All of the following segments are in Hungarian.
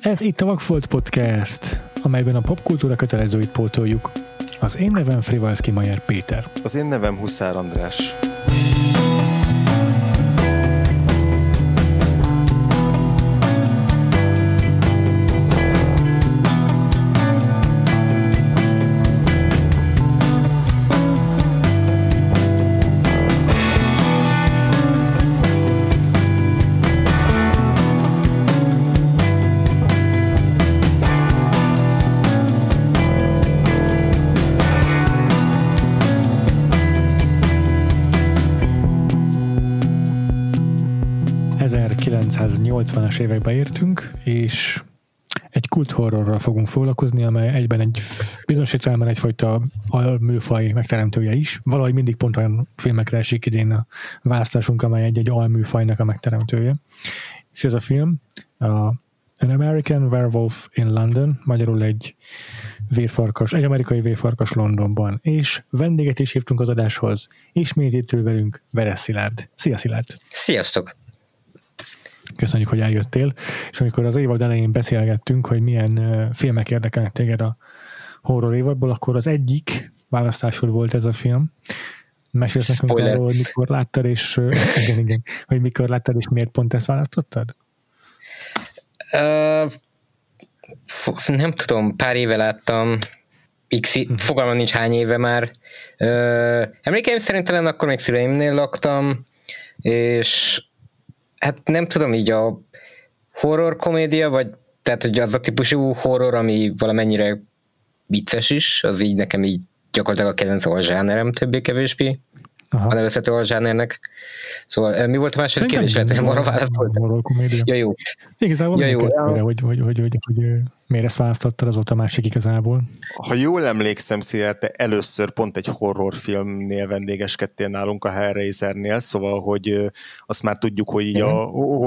Ez itt a Vagfolt Podcast, amelyben a popkultúra kötelezőit pótoljuk. Az én nevem Frivalszki Mayer Péter. Az én nevem Huszár András. Évekbe értünk, és egy kult horrorral fogunk foglalkozni, amely egyben egy bizonyos értelemben egyfajta alműfaj megteremtője is. Valahogy mindig pont olyan filmekre esik idén a választásunk, amely egy-egy alműfajnak a megteremtője. És ez a film a An American Werewolf in London, magyarul egy vérfarkas, egy amerikai vérfarkas Londonban. És vendéget is hívtunk az adáshoz. Ismét itt ül velünk Veres Szilárd. Szia Szilárd! Sziasztok! Köszönjük, hogy eljöttél. És amikor az évad elején beszélgettünk, hogy milyen filmek érdekelnek téged a horror évadból, akkor az egyik választásod volt ez a film. Mesélsz nekünk arról, hogy mikor láttad, és igen, igen, hogy mikor láttad, és miért pont ezt választottad? Uh, nem tudom, pár éve láttam, X, hm. fogalmam nincs hány éve már. Uh, emlékeim szerint talán akkor még szüleimnél laktam, és hát nem tudom, így a horror komédia, vagy tehát hogy az a típusú horror, ami valamennyire vicces is, az így nekem így gyakorlatilag a kedvenc alzsánerem többé-kevésbé. Aha. a nevezhető alzsánernek. Szóval mi volt a második kérdés? Lehet, hogy arra válaszoltam. Ja, jó. Igazából ja, jó. Hogy, hogy, hogy, hogy, hogy, hogy miért ezt választottad, az volt a másik igazából. Ha jól emlékszem, Szilárd, te először pont egy horrorfilmnél vendégeskedtél nálunk a Hellraisernél, szóval, hogy azt már tudjuk, hogy így a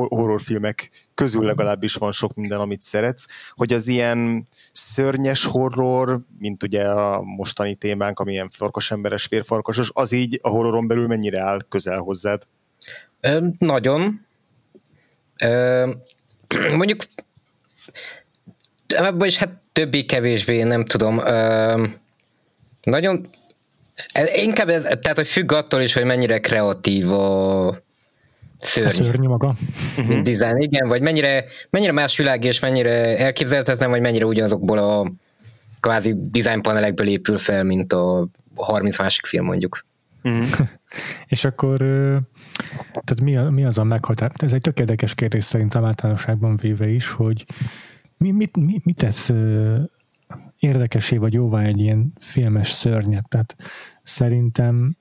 horrorfilmek közül legalábbis van sok minden, amit szeretsz, hogy az ilyen szörnyes horror, mint ugye a mostani témánk, ami ilyen farkasemberes, férfarkasos, az így a horroron belül mennyire áll közel hozzád? Ö, nagyon. Ö, mondjuk és hát többé-kevésbé, nem tudom. Ö, nagyon Inkább ez, tehát, hogy függ attól is, hogy mennyire kreatív a szörny. A szörny maga. Uh-huh. Design, igen, vagy mennyire, mennyire más világ, és mennyire elképzelhetetlen, vagy mennyire ugyanazokból a kvázi design panelekből épül fel, mint a 30 másik film mondjuk. Uh-huh. és akkor tehát mi, a, mi az a meghatár? Ez egy tök érdekes kérdés szerintem általánosságban véve is, hogy mi, mit, mi, mit tesz érdekesé vagy jóvá egy ilyen filmes szörnyet? Tehát szerintem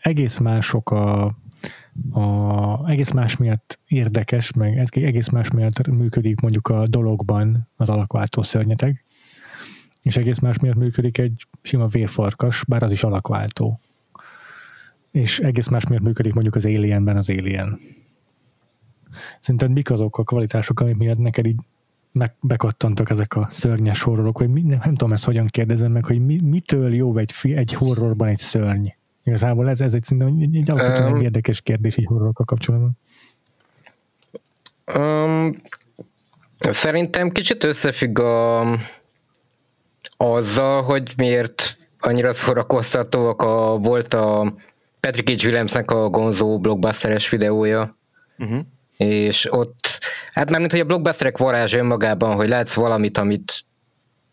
egész mások a, a, egész más miatt érdekes, meg egész más miatt működik mondjuk a dologban az alakváltó szörnyeteg, és egész más miatt működik egy sima vérfarkas, bár az is alakváltó. És egész más miatt működik mondjuk az Alienben az Alien. Szerinted mik azok a kvalitások, amik miatt neked így meg, bekattantak ezek a szörnyes horrorok, vagy mi, nem, nem tudom ezt hogyan kérdezem meg, hogy mi, mitől jó egy, egy horrorban egy szörny? Igazából ez, ez egy, szerintem egy, egy alapvetően um, egy érdekes kérdés így horrorokkal kapcsolatban. Um, szerintem kicsit összefügg a, azzal, hogy miért annyira szórakoztatóak a, volt a Patrick H. Williamsnek a Gonzo blockbusteres videója, uh-huh. És ott, hát már mint hogy a blockbusterek varázs önmagában, hogy látsz valamit, amit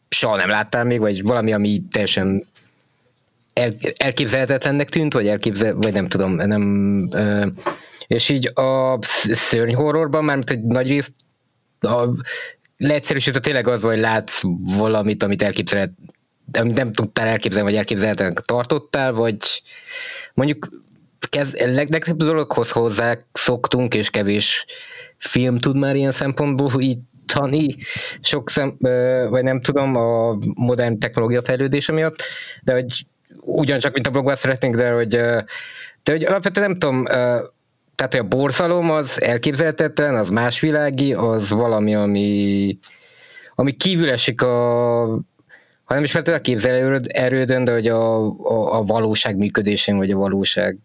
soha nem láttál még, vagy valami, ami teljesen el, elképzelhetetlennek tűnt, vagy elképzel, vagy nem tudom, nem, ö, és így a szörny horrorban már egy nagy részt a, leegyszerűsítve tényleg az, hogy látsz valamit, amit elképzelhet, amit nem tudtál elképzelni, vagy elképzelhetetlenek tartottál, vagy mondjuk kez, legtöbb dologhoz hozzá szoktunk, és kevés film tud már ilyen szempontból így tani, sok szem, vagy nem tudom, a modern technológia fejlődése miatt, de hogy ugyancsak, mint a blogban szeretnénk, de hogy, de hogy alapvetően nem tudom, tehát hogy a borzalom az elképzelhetetlen, az másvilági, az valami, ami, ami kívül esik a ha nem is feltétlenül a képzelő erődön, de hogy a, a, a valóság működésén, vagy a valóság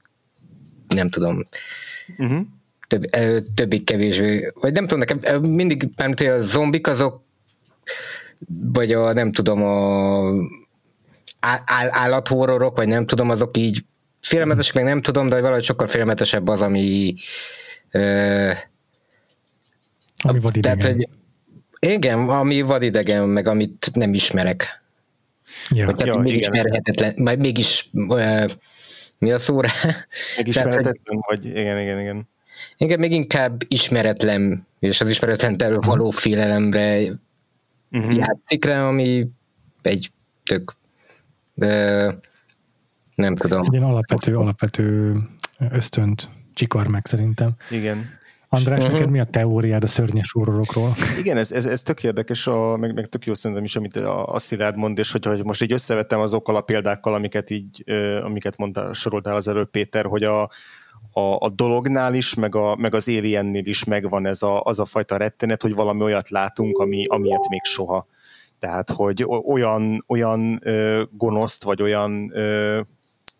nem tudom. Uh-huh. több, többik kevésbé, vagy nem tudom, nekem mindig, hogy a zombik azok, vagy a nem tudom, a áll, állathorrorok, vagy nem tudom, azok így félelmetesek, meg nem tudom, de valahogy sokkal félelmetesebb az, ami ö, ami vadidegen. Tehát, hogy, igen, ami vadidegen, meg amit nem ismerek. Ja. Vagy tehát ja, mégis igen. ismerhetetlen, vagy mégis ö, mi a szóra? Megismeretetlen, vagy igen, igen, igen. Igen, még inkább ismeretlen, és az ismeretlen való félelemre uh-huh. játszik rá, ami egy tök de nem tudom. Egy ilyen alapvető, alapvető ösztönt csikar meg szerintem. Igen. András, uh-huh. neked mi a teóriád a szörnyes úrorokról? Igen, ez, ez, ez tök érdekes, a, meg, meg tök jó szerintem is, amit a, a Szilárd mond, és hogy, hogy most így összevettem azokkal a példákkal, amiket így, amiket mondta, soroltál az előbb Péter, hogy a, a, a dolognál is, meg, a, meg az Aliennél is megvan ez a, az a fajta rettenet, hogy valami olyat látunk, ami, amilyet még soha. Tehát, hogy olyan, olyan ö, gonoszt, vagy olyan ö,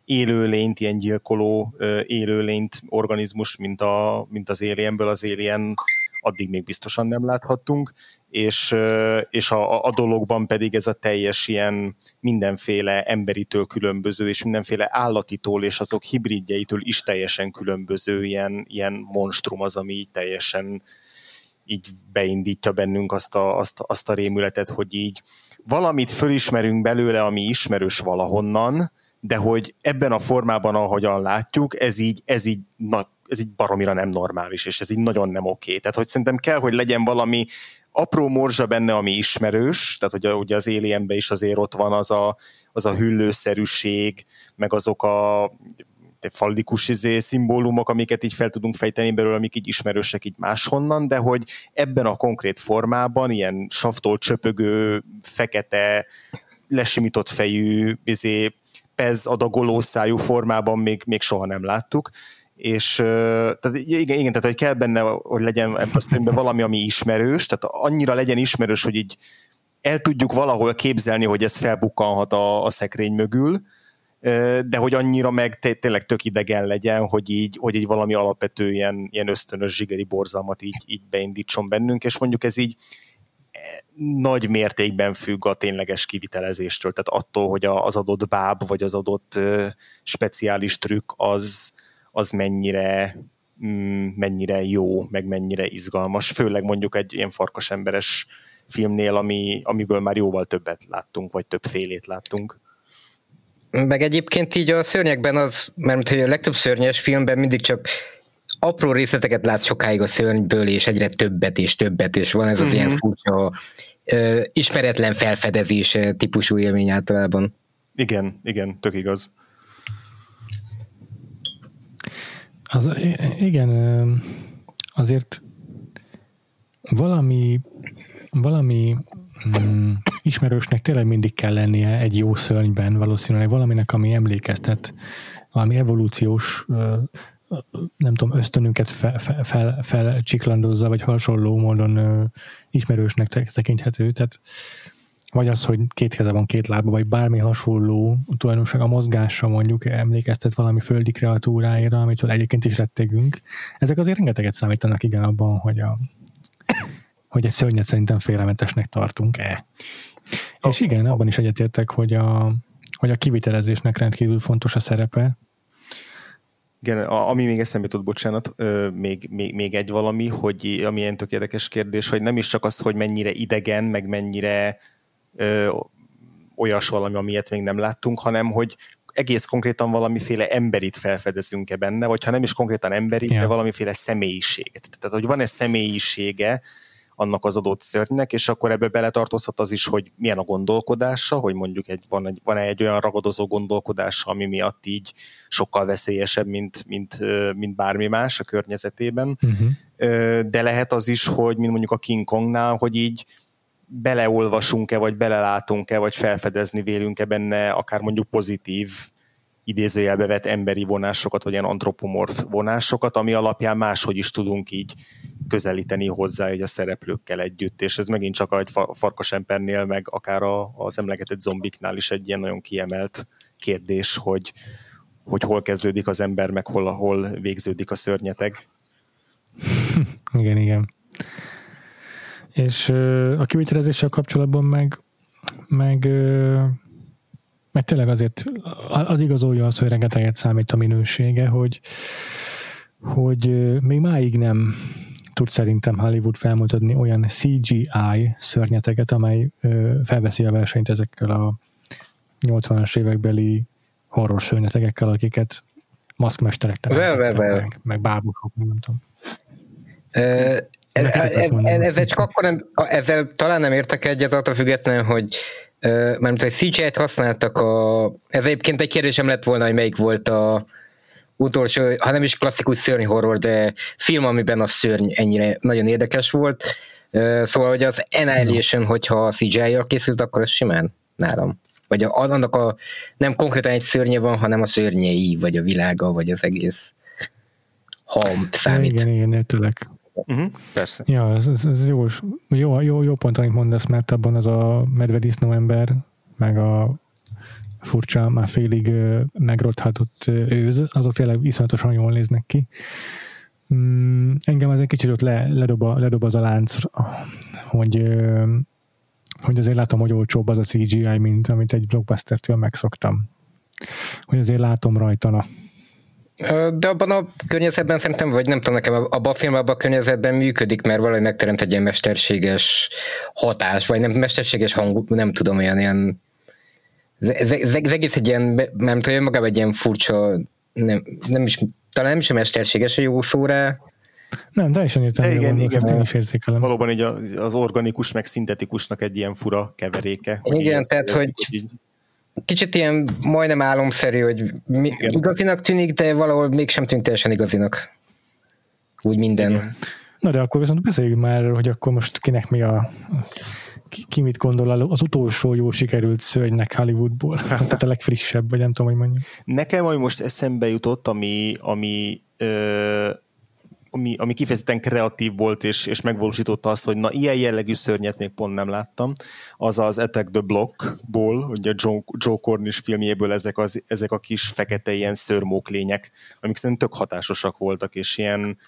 élőlényt, ilyen gyilkoló élőlényt, organizmus, mint, a, mint az Alienből az Alien addig még biztosan nem láthattunk, és, és a, a dologban pedig ez a teljes ilyen mindenféle emberitől különböző, és mindenféle állatitól, és azok hibridjeitől is teljesen különböző ilyen, ilyen monstrum az, ami így teljesen így beindítja bennünk azt a, azt, azt a rémületet, hogy így valamit fölismerünk belőle, ami ismerős valahonnan, de hogy ebben a formában, ahogyan látjuk, ez így, ez így, na, ez így baromira nem normális, és ez így nagyon nem oké. Tehát, hogy szerintem kell, hogy legyen valami apró morzsa benne, ami ismerős, tehát hogy a, ugye az Alienben is azért ott van az a, az a hüllőszerűség, meg azok a fallikus izé, szimbólumok, amiket így fel tudunk fejteni belőle, amik így ismerősek így máshonnan, de hogy ebben a konkrét formában, ilyen saftól csöpögő, fekete, lesimított fejű, izé, pez adagoló szájú formában még, még soha nem láttuk, és tehát igen, igen, tehát hogy kell benne, hogy legyen ebben valami, ami ismerős, tehát annyira legyen ismerős, hogy így el tudjuk valahol képzelni, hogy ez felbukkanhat a, a szekrény mögül, de hogy annyira meg tényleg tök idegen legyen, hogy így, hogy így valami alapvető ilyen, ilyen ösztönös zsigeri borzalmat így, így beindítson bennünk, és mondjuk ez így nagy mértékben függ a tényleges kivitelezéstől, tehát attól, hogy az adott báb, vagy az adott speciális trükk az, az mennyire, mm, mennyire jó, meg mennyire izgalmas, főleg mondjuk egy ilyen farkasemberes filmnél, ami, amiből már jóval többet láttunk, vagy több félét láttunk. Meg egyébként így a szörnyekben az, mert hogy a legtöbb szörnyes filmben mindig csak apró részleteket látsz sokáig a szörnyből, és egyre többet és többet, és van ez az mm-hmm. ilyen furcsa ö, ismeretlen felfedezés típusú élmény általában. Igen, igen, tök igaz. Az, igen, azért valami, valami mm, ismerősnek tényleg mindig kell lennie egy jó szörnyben, valószínűleg valaminek, ami emlékeztet, valami evolúciós nem tudom, ösztönünket fel, fel, fel vagy hasonló módon ismerősnek tekinthető. Tehát vagy az, hogy két keze van, két lába, vagy bármi hasonló tulajdonság a mozgásra mondjuk emlékeztet valami földi kreatúráira, amitől egyébként is rettegünk. Ezek azért rengeteget számítanak igen abban, hogy, a, hogy egy szörnyet szerintem félelmetesnek tartunk-e. Oh. És igen, abban is egyetértek, hogy a, hogy a kivitelezésnek rendkívül fontos a szerepe, igen, ami még eszembe jutott, bocsánat, még, még, még egy valami, hogy ami ilyen tök érdekes kérdés, hogy nem is csak az, hogy mennyire idegen, meg mennyire ö, olyas valami, amilyet még nem láttunk, hanem hogy egész konkrétan valamiféle emberit felfedezünk-e benne, vagy ha nem is konkrétan emberi, ja. de valamiféle személyiséget. Tehát, hogy van-e személyisége annak az adott szörnynek, és akkor ebbe beletartozhat az is, hogy milyen a gondolkodása, hogy mondjuk egy, van, egy, van egy olyan ragadozó gondolkodása, ami miatt így sokkal veszélyesebb, mint, mint, mint bármi más a környezetében. Uh-huh. De lehet az is, hogy mint mondjuk a King Kongnál, hogy így beleolvasunk-e, vagy belelátunk-e, vagy felfedezni vélünk-e benne akár mondjuk pozitív idézőjelbe vett emberi vonásokat, vagy ilyen antropomorf vonásokat, ami alapján máshogy is tudunk így közelíteni hozzá hogy a szereplőkkel együtt, és ez megint csak egy farkasempernél, meg akár a, az emlegetett zombiknál is egy ilyen nagyon kiemelt kérdés, hogy, hogy hol kezdődik az ember, meg hol, hol végződik a szörnyeteg. igen, igen. És a kivitelezéssel kapcsolatban meg, meg, meg tényleg azért az igazolja az, hogy rengeteget számít a minősége, hogy, hogy még máig nem tud szerintem Hollywood felmutatni olyan CGI szörnyeteket, amely felveszi a versenyt ezekkel a 80-as évekbeli horror szörnyetegekkel, akiket maszkmesterek teremtettek, meg, meg bábusok, nem tudom. ezzel csak akkor nem, ezzel talán nem értek egyet attól függetlenül, hogy mert hogy CGI-t használtak a... Ez egyébként egy kérdésem lett volna, hogy melyik volt a utolsó, ha nem is klasszikus szörny horror, de film, amiben a szörny ennyire nagyon érdekes volt. Szóval, hogy az Annihilation, hogyha CGI-jal készült, akkor ez simán nálam. Vagy annak a, nem konkrétan egy szörnye van, hanem a szörnyei, vagy a világa, vagy az egész ha számít. Igen, igen, értőleg. Uh-huh, persze. Ja, ez, ez, ez jó, jó, jó, jó pont, amit mondasz, mert abban az a medvedisznó ember, meg a furcsa, már félig megrothatott őz, azok tényleg iszonyatosan jól néznek ki. Mm, engem az egy kicsit ott le, ledob, a, ledob az a lánc, hogy, hogy azért látom, hogy olcsóbb az a CGI, mint amit egy blockbuster-től megszoktam. Hogy azért látom rajta, na, de abban a környezetben szerintem, vagy nem tudom nekem, abban a filmben, abban a környezetben működik, mert valahogy megteremt egy ilyen mesterséges hatás, vagy nem mesterséges hang, nem tudom, olyan ilyen ez, ez, ez egész egy ilyen, nem tudom, magában egy ilyen furcsa, nem, nem is, talán nem is a mesterséges a jó szó rá, nem, teljesen értem. Igen, igen, én is érzékelem. Valóban így az organikus meg szintetikusnak egy ilyen fura keveréke. Igen, tehát, hogy, hogy kicsit ilyen majdnem álomszerű, hogy mi, igazinak tűnik, de valahol mégsem tűnik teljesen igazinak. Úgy minden. Igen. Na de akkor viszont beszéljünk már, hogy akkor most kinek mi a ki, ki mit gondol az utolsó jó sikerült szörnynek Hollywoodból? Tehát a legfrissebb, vagy nem tudom, hogy mondjam. Nekem, ami most eszembe jutott, ami, ami ö, ami, ami kifejezetten kreatív volt, és, és megvalósította azt, hogy na, ilyen jellegű szörnyet még pont nem láttam, az az Attack the Blockból, ugye Joe, Joe Cornish filmjéből ezek, az, ezek a kis fekete ilyen szörmók lények, amik szerintem tök hatásosak voltak, és ilyen,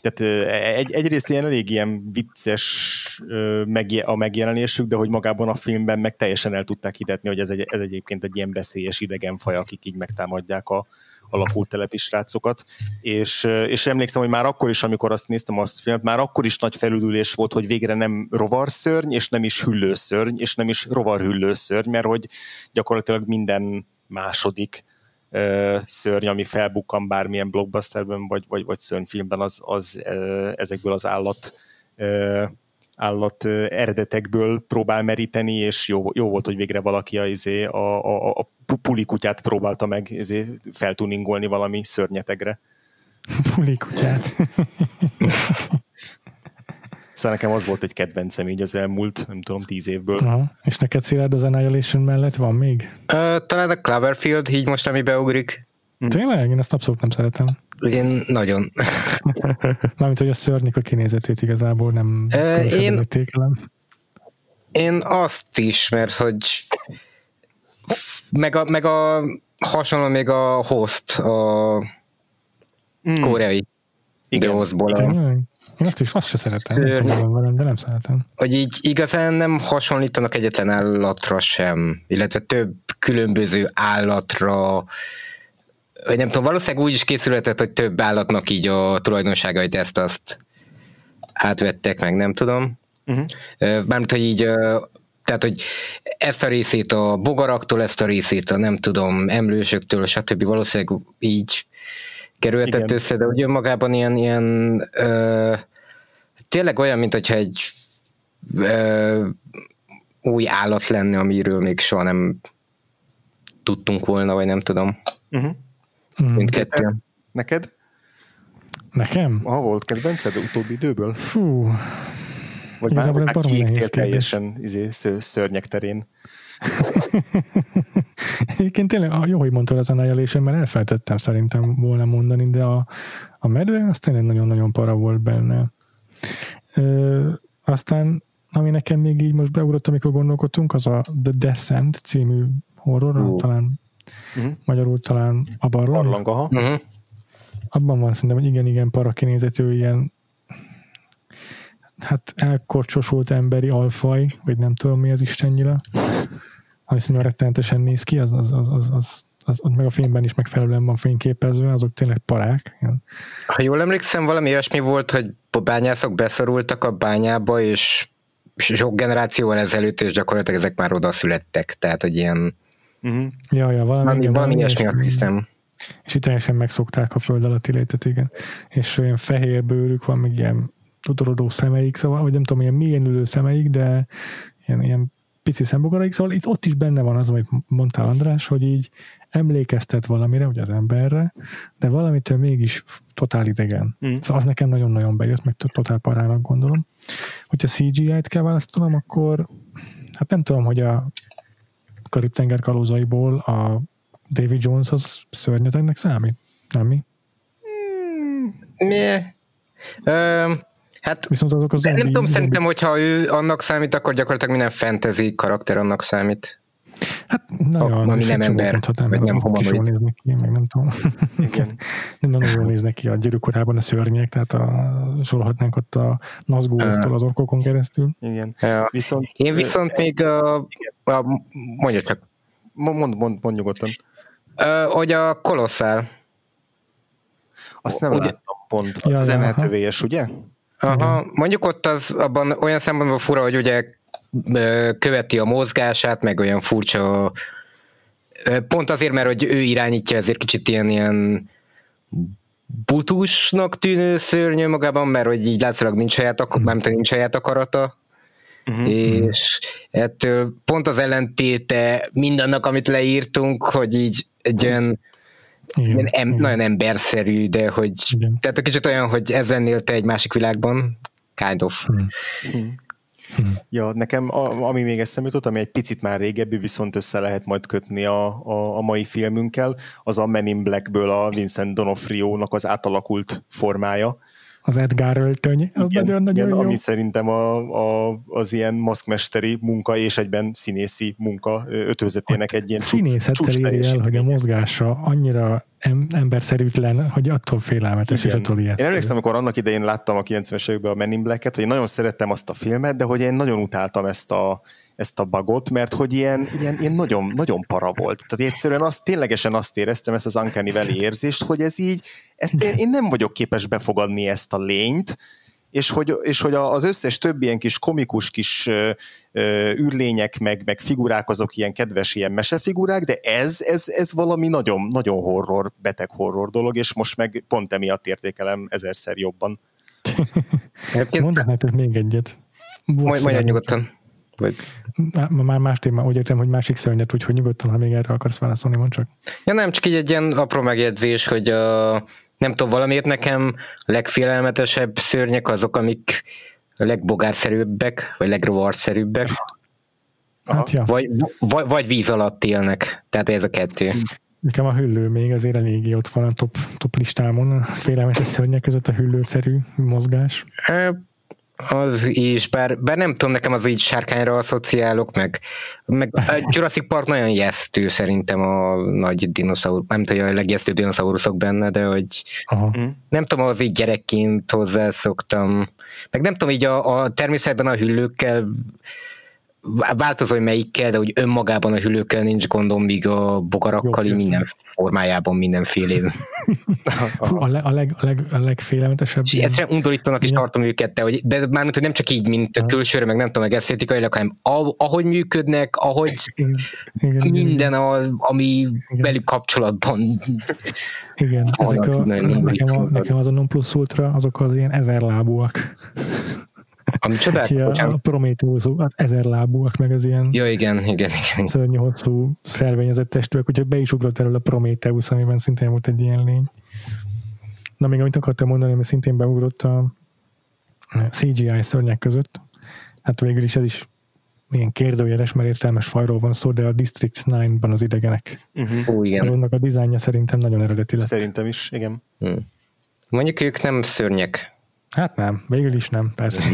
tehát egy, egyrészt ilyen elég ilyen vicces a megjelenésük, de hogy magában a filmben meg teljesen el tudták hitetni, hogy ez, egy, ez egyébként egy ilyen veszélyes idegenfaj, akik így megtámadják a, a lakótelepi srácokat, és, és emlékszem, hogy már akkor is, amikor azt néztem azt a filmet, már akkor is nagy felüdülés volt, hogy végre nem rovarszörny, és nem is hüllőszörny, és nem is rovarhüllőszörny, mert hogy gyakorlatilag minden második szörny, ami felbukkan bármilyen blockbusterben, vagy, vagy, vagy szörnyfilmben, az, az ezekből az állat állat eredetekből próbál meríteni, és jó, jó volt, hogy végre valaki a, izé, a, a, a pulikutyát próbálta meg izé, feltuningolni valami szörnyetegre. Pulikutyát. Szóval nekem az volt egy kedvencem így az elmúlt, nem tudom, tíz évből. Aha. És neked Szilárd az Annihilation mellett van még? Uh, talán a Cloverfield, így most, ami beugrik. Tényleg? Én ezt abszolút nem szeretem. Én nagyon. Mármint, hogy a szörnyik a kinézetét igazából nem uh, én, értékelem. Én azt is, mert hogy meg a, meg a hasonló még a host, a mm. koreai Igen. A... Én azt is, azt se szeretem, nem tudom velem, de nem szeretem. Hogy így igazán nem hasonlítanak egyetlen állatra sem, illetve több különböző állatra, vagy nem tudom, valószínűleg úgy is készülhetett, hogy több állatnak így a tulajdonságait ezt azt átvettek meg, nem tudom. Uh-huh. Mármint, hogy így tehát, hogy ezt a részét a bogaraktól, ezt a részét a nem tudom, emlősöktől, stb. valószínűleg így kerülhetett Igen. össze, de úgy önmagában ilyen, ilyen ö, tényleg olyan, mint hogyha egy ö, új állat lenne, amiről még soha nem tudtunk volna, vagy nem tudom. Uh-huh. Mindkettően. Neked? Nekem? Ha volt kedvenced utóbbi időből? Fú. Vagy már, már kiégtél teljesen izé, szörnyek terén. Egyébként tényleg, jó, hogy mondtad az Annihilation, mert elfelejtettem szerintem volna mondani, de a, a medve az tényleg nagyon-nagyon para volt benne. Ö, aztán, ami nekem még így most beugrott, amikor gondolkodtunk, az a The Descent című horror, uh. talán uh-huh. magyarul talán a barlang. Barlang, aha. Uh-huh. Abban van szerintem, hogy igen-igen parakinézetű, ilyen hát elkorcsosult emberi alfaj, vagy nem tudom mi az istennyira, ami szerintem rettenetesen néz ki, az, az, az, az, az, az, az meg a filmben is megfelelően van fényképezve, azok tényleg parák. Ilyen. Ha jól emlékszem, valami olyasmi volt, hogy bányászok beszorultak a bányába, és sok generációval ezelőtt, és gyakorlatilag ezek már oda születtek, tehát hogy ilyen uh-huh. ja, ja, valami, valami, valami ilyesmi azt hiszem. És itt teljesen megszokták a föld alatti létet, igen. És olyan fehér bőrük van, meg ilyen tudorodó szemeik, szóval, vagy nem tudom, ilyen milyen ülő szemeik, de ilyen, ilyen pici szembogaraik, szóval itt ott is benne van az, amit mondtál András, hogy így emlékeztet valamire, ugye az emberre, de valamitől mégis totál idegen. Mm. Szóval az nekem nagyon-nagyon bejött, meg totál parának gondolom. Hogyha CGI-t kell választanom, akkor hát nem tudom, hogy a Karib-tenger kalózaiból a David Jones az szörnyetegnek számít? Nem mi? Mi? Um, Hát, Viszont azok az nem tudom, szerintem, hogyha ő annak számít, akkor gyakorlatilag minden fantasy karakter annak számít. Hát nagyon, ami nem ember, vagy nem homanoid. néznek ki, meg nem tudom. Igen. nem nagyon jól néznek ki a gyűrűkorában a szörnyek, tehát a, sorolhatnánk ott a Nazgûloktól az orkokon keresztül. Igen. Viszont, Én viszont még a, a mondja csak. Mond, mond, mond nyugodtan. hogy a kolosszál. Azt nem ugye? láttam pont. Az, ja, az emelhetővélyes, ugye? Aha, mondjuk ott az abban olyan szempontból fura, hogy ugye követi a mozgását, meg olyan furcsa pont azért, mert hogy ő irányítja, ezért kicsit ilyen, ilyen butusnak tűnő szörnyű magában, mert hogy így látszólag nincs saját, ak- nem nincs saját akarata, uh-huh. és ettől pont az ellentéte mindannak, amit leírtunk, hogy így egy olyan igen, em, igen. nagyon emberszerű, de hogy igen. tehát kicsit olyan, hogy ezen élte egy másik világban, kind of. Hmm. Hmm. Ja, nekem ami még eszembe jutott, ami egy picit már régebbi, viszont össze lehet majd kötni a, a, a mai filmünkkel, az a Men in Blackből a Vincent Donofrio-nak az átalakult formája, az Edgar öltöny, az nagyon-nagyon jó. Ami szerintem a, a, az ilyen maszkmesteri munka és egyben színészi munka ötözetének egy ilyen Színészettel éri el, hogy a mozgása annyira em, emberszerűtlen, hogy attól félelmetes Igen. és attól ijesztő. Én emlékszem, amikor annak idején láttam a 90-es években a Men in Black-et, hogy én nagyon szerettem azt a filmet, de hogy én nagyon utáltam ezt a, ezt a bagot, mert hogy ilyen, ilyen, ilyen nagyon, nagyon para volt. Tehát egyszerűen azt, ténylegesen azt éreztem, ezt az Uncanny Valley érzést, hogy ez így, ezt én, én nem vagyok képes befogadni ezt a lényt, és hogy, és hogy az összes többi ilyen kis komikus kis ö, ö, űrlények, meg, meg figurák, azok ilyen kedves ilyen mesefigurák, de ez, ez, ez valami nagyon, nagyon horror, beteg horror dolog, és most meg pont emiatt értékelem ezerszer jobban. Mondanátok még egyet. Mondj nyugodtan. Vagy... Már más téma, úgy értem, hogy másik szörnyet, úgyhogy nyugodtan, ha még erre akarsz válaszolni, mond csak. Ja nem, csak így egy ilyen apró megjegyzés, hogy a, nem tudom, valamiért nekem a legfélelmetesebb szörnyek azok, amik a legbogárszerűbbek, vagy legrovarszerűbbek. Hát, ja. vagy, vagy, vagy víz alatt élnek. Tehát ez a kettő. Nekem a hüllő még azért eléggé ott van a top, top listámon, a félelmetes szörnyek között a hüllőszerű mozgás. Az is, bár, bár nem tudom, nekem az így sárkányra asszociálok, meg, meg a Jurassic Park nagyon jesztő szerintem a nagy dinoszaurusz, nem tudom, a legjesztő dinoszauruszok benne, de hogy Aha. Hm? nem tudom, az így gyerekként hozzászoktam. Meg nem tudom, így a, a természetben a hüllőkkel változó, hogy melyikkel, de úgy önmagában a hülőkkel nincs gondom, míg a bogarakkal Jó, minden formájában, mindenféle. a, le, a, leg, a, leg, a legfélemetesebb. És egyszerűen undorítónak is tartom őket, de, hogy, de mármint, hogy nem csak így, mint a külsőre, meg nem tudom, meg esztétikailag, hanem ahogy működnek, ahogy igen, igen, minden, a, ami igen. velük kapcsolatban igen, ezek a, nekem, a, nekem az a non plus ultra, azok az ilyen ezerlábúak. Ami csodát, Ki a, a Prometheusok, az ezer lábúak, meg az ilyen ja, igen, igen, igen. szörnyű hosszú szervényezett testűek, úgyhogy be is ugrott erről a Prometheus, amiben szintén volt egy ilyen lény. Na még amit akartam mondani, mert szintén beugrott a CGI szörnyek között, hát végül is ez is ilyen kérdőjeles, mert értelmes fajról van szó, de a District 9-ban az idegenek. Uh-huh. Ó, igen. Annak a dizájnja szerintem nagyon eredeti lett. Szerintem is, igen. Hmm. Mondjuk ők nem szörnyek, Hát nem, végül is nem, persze.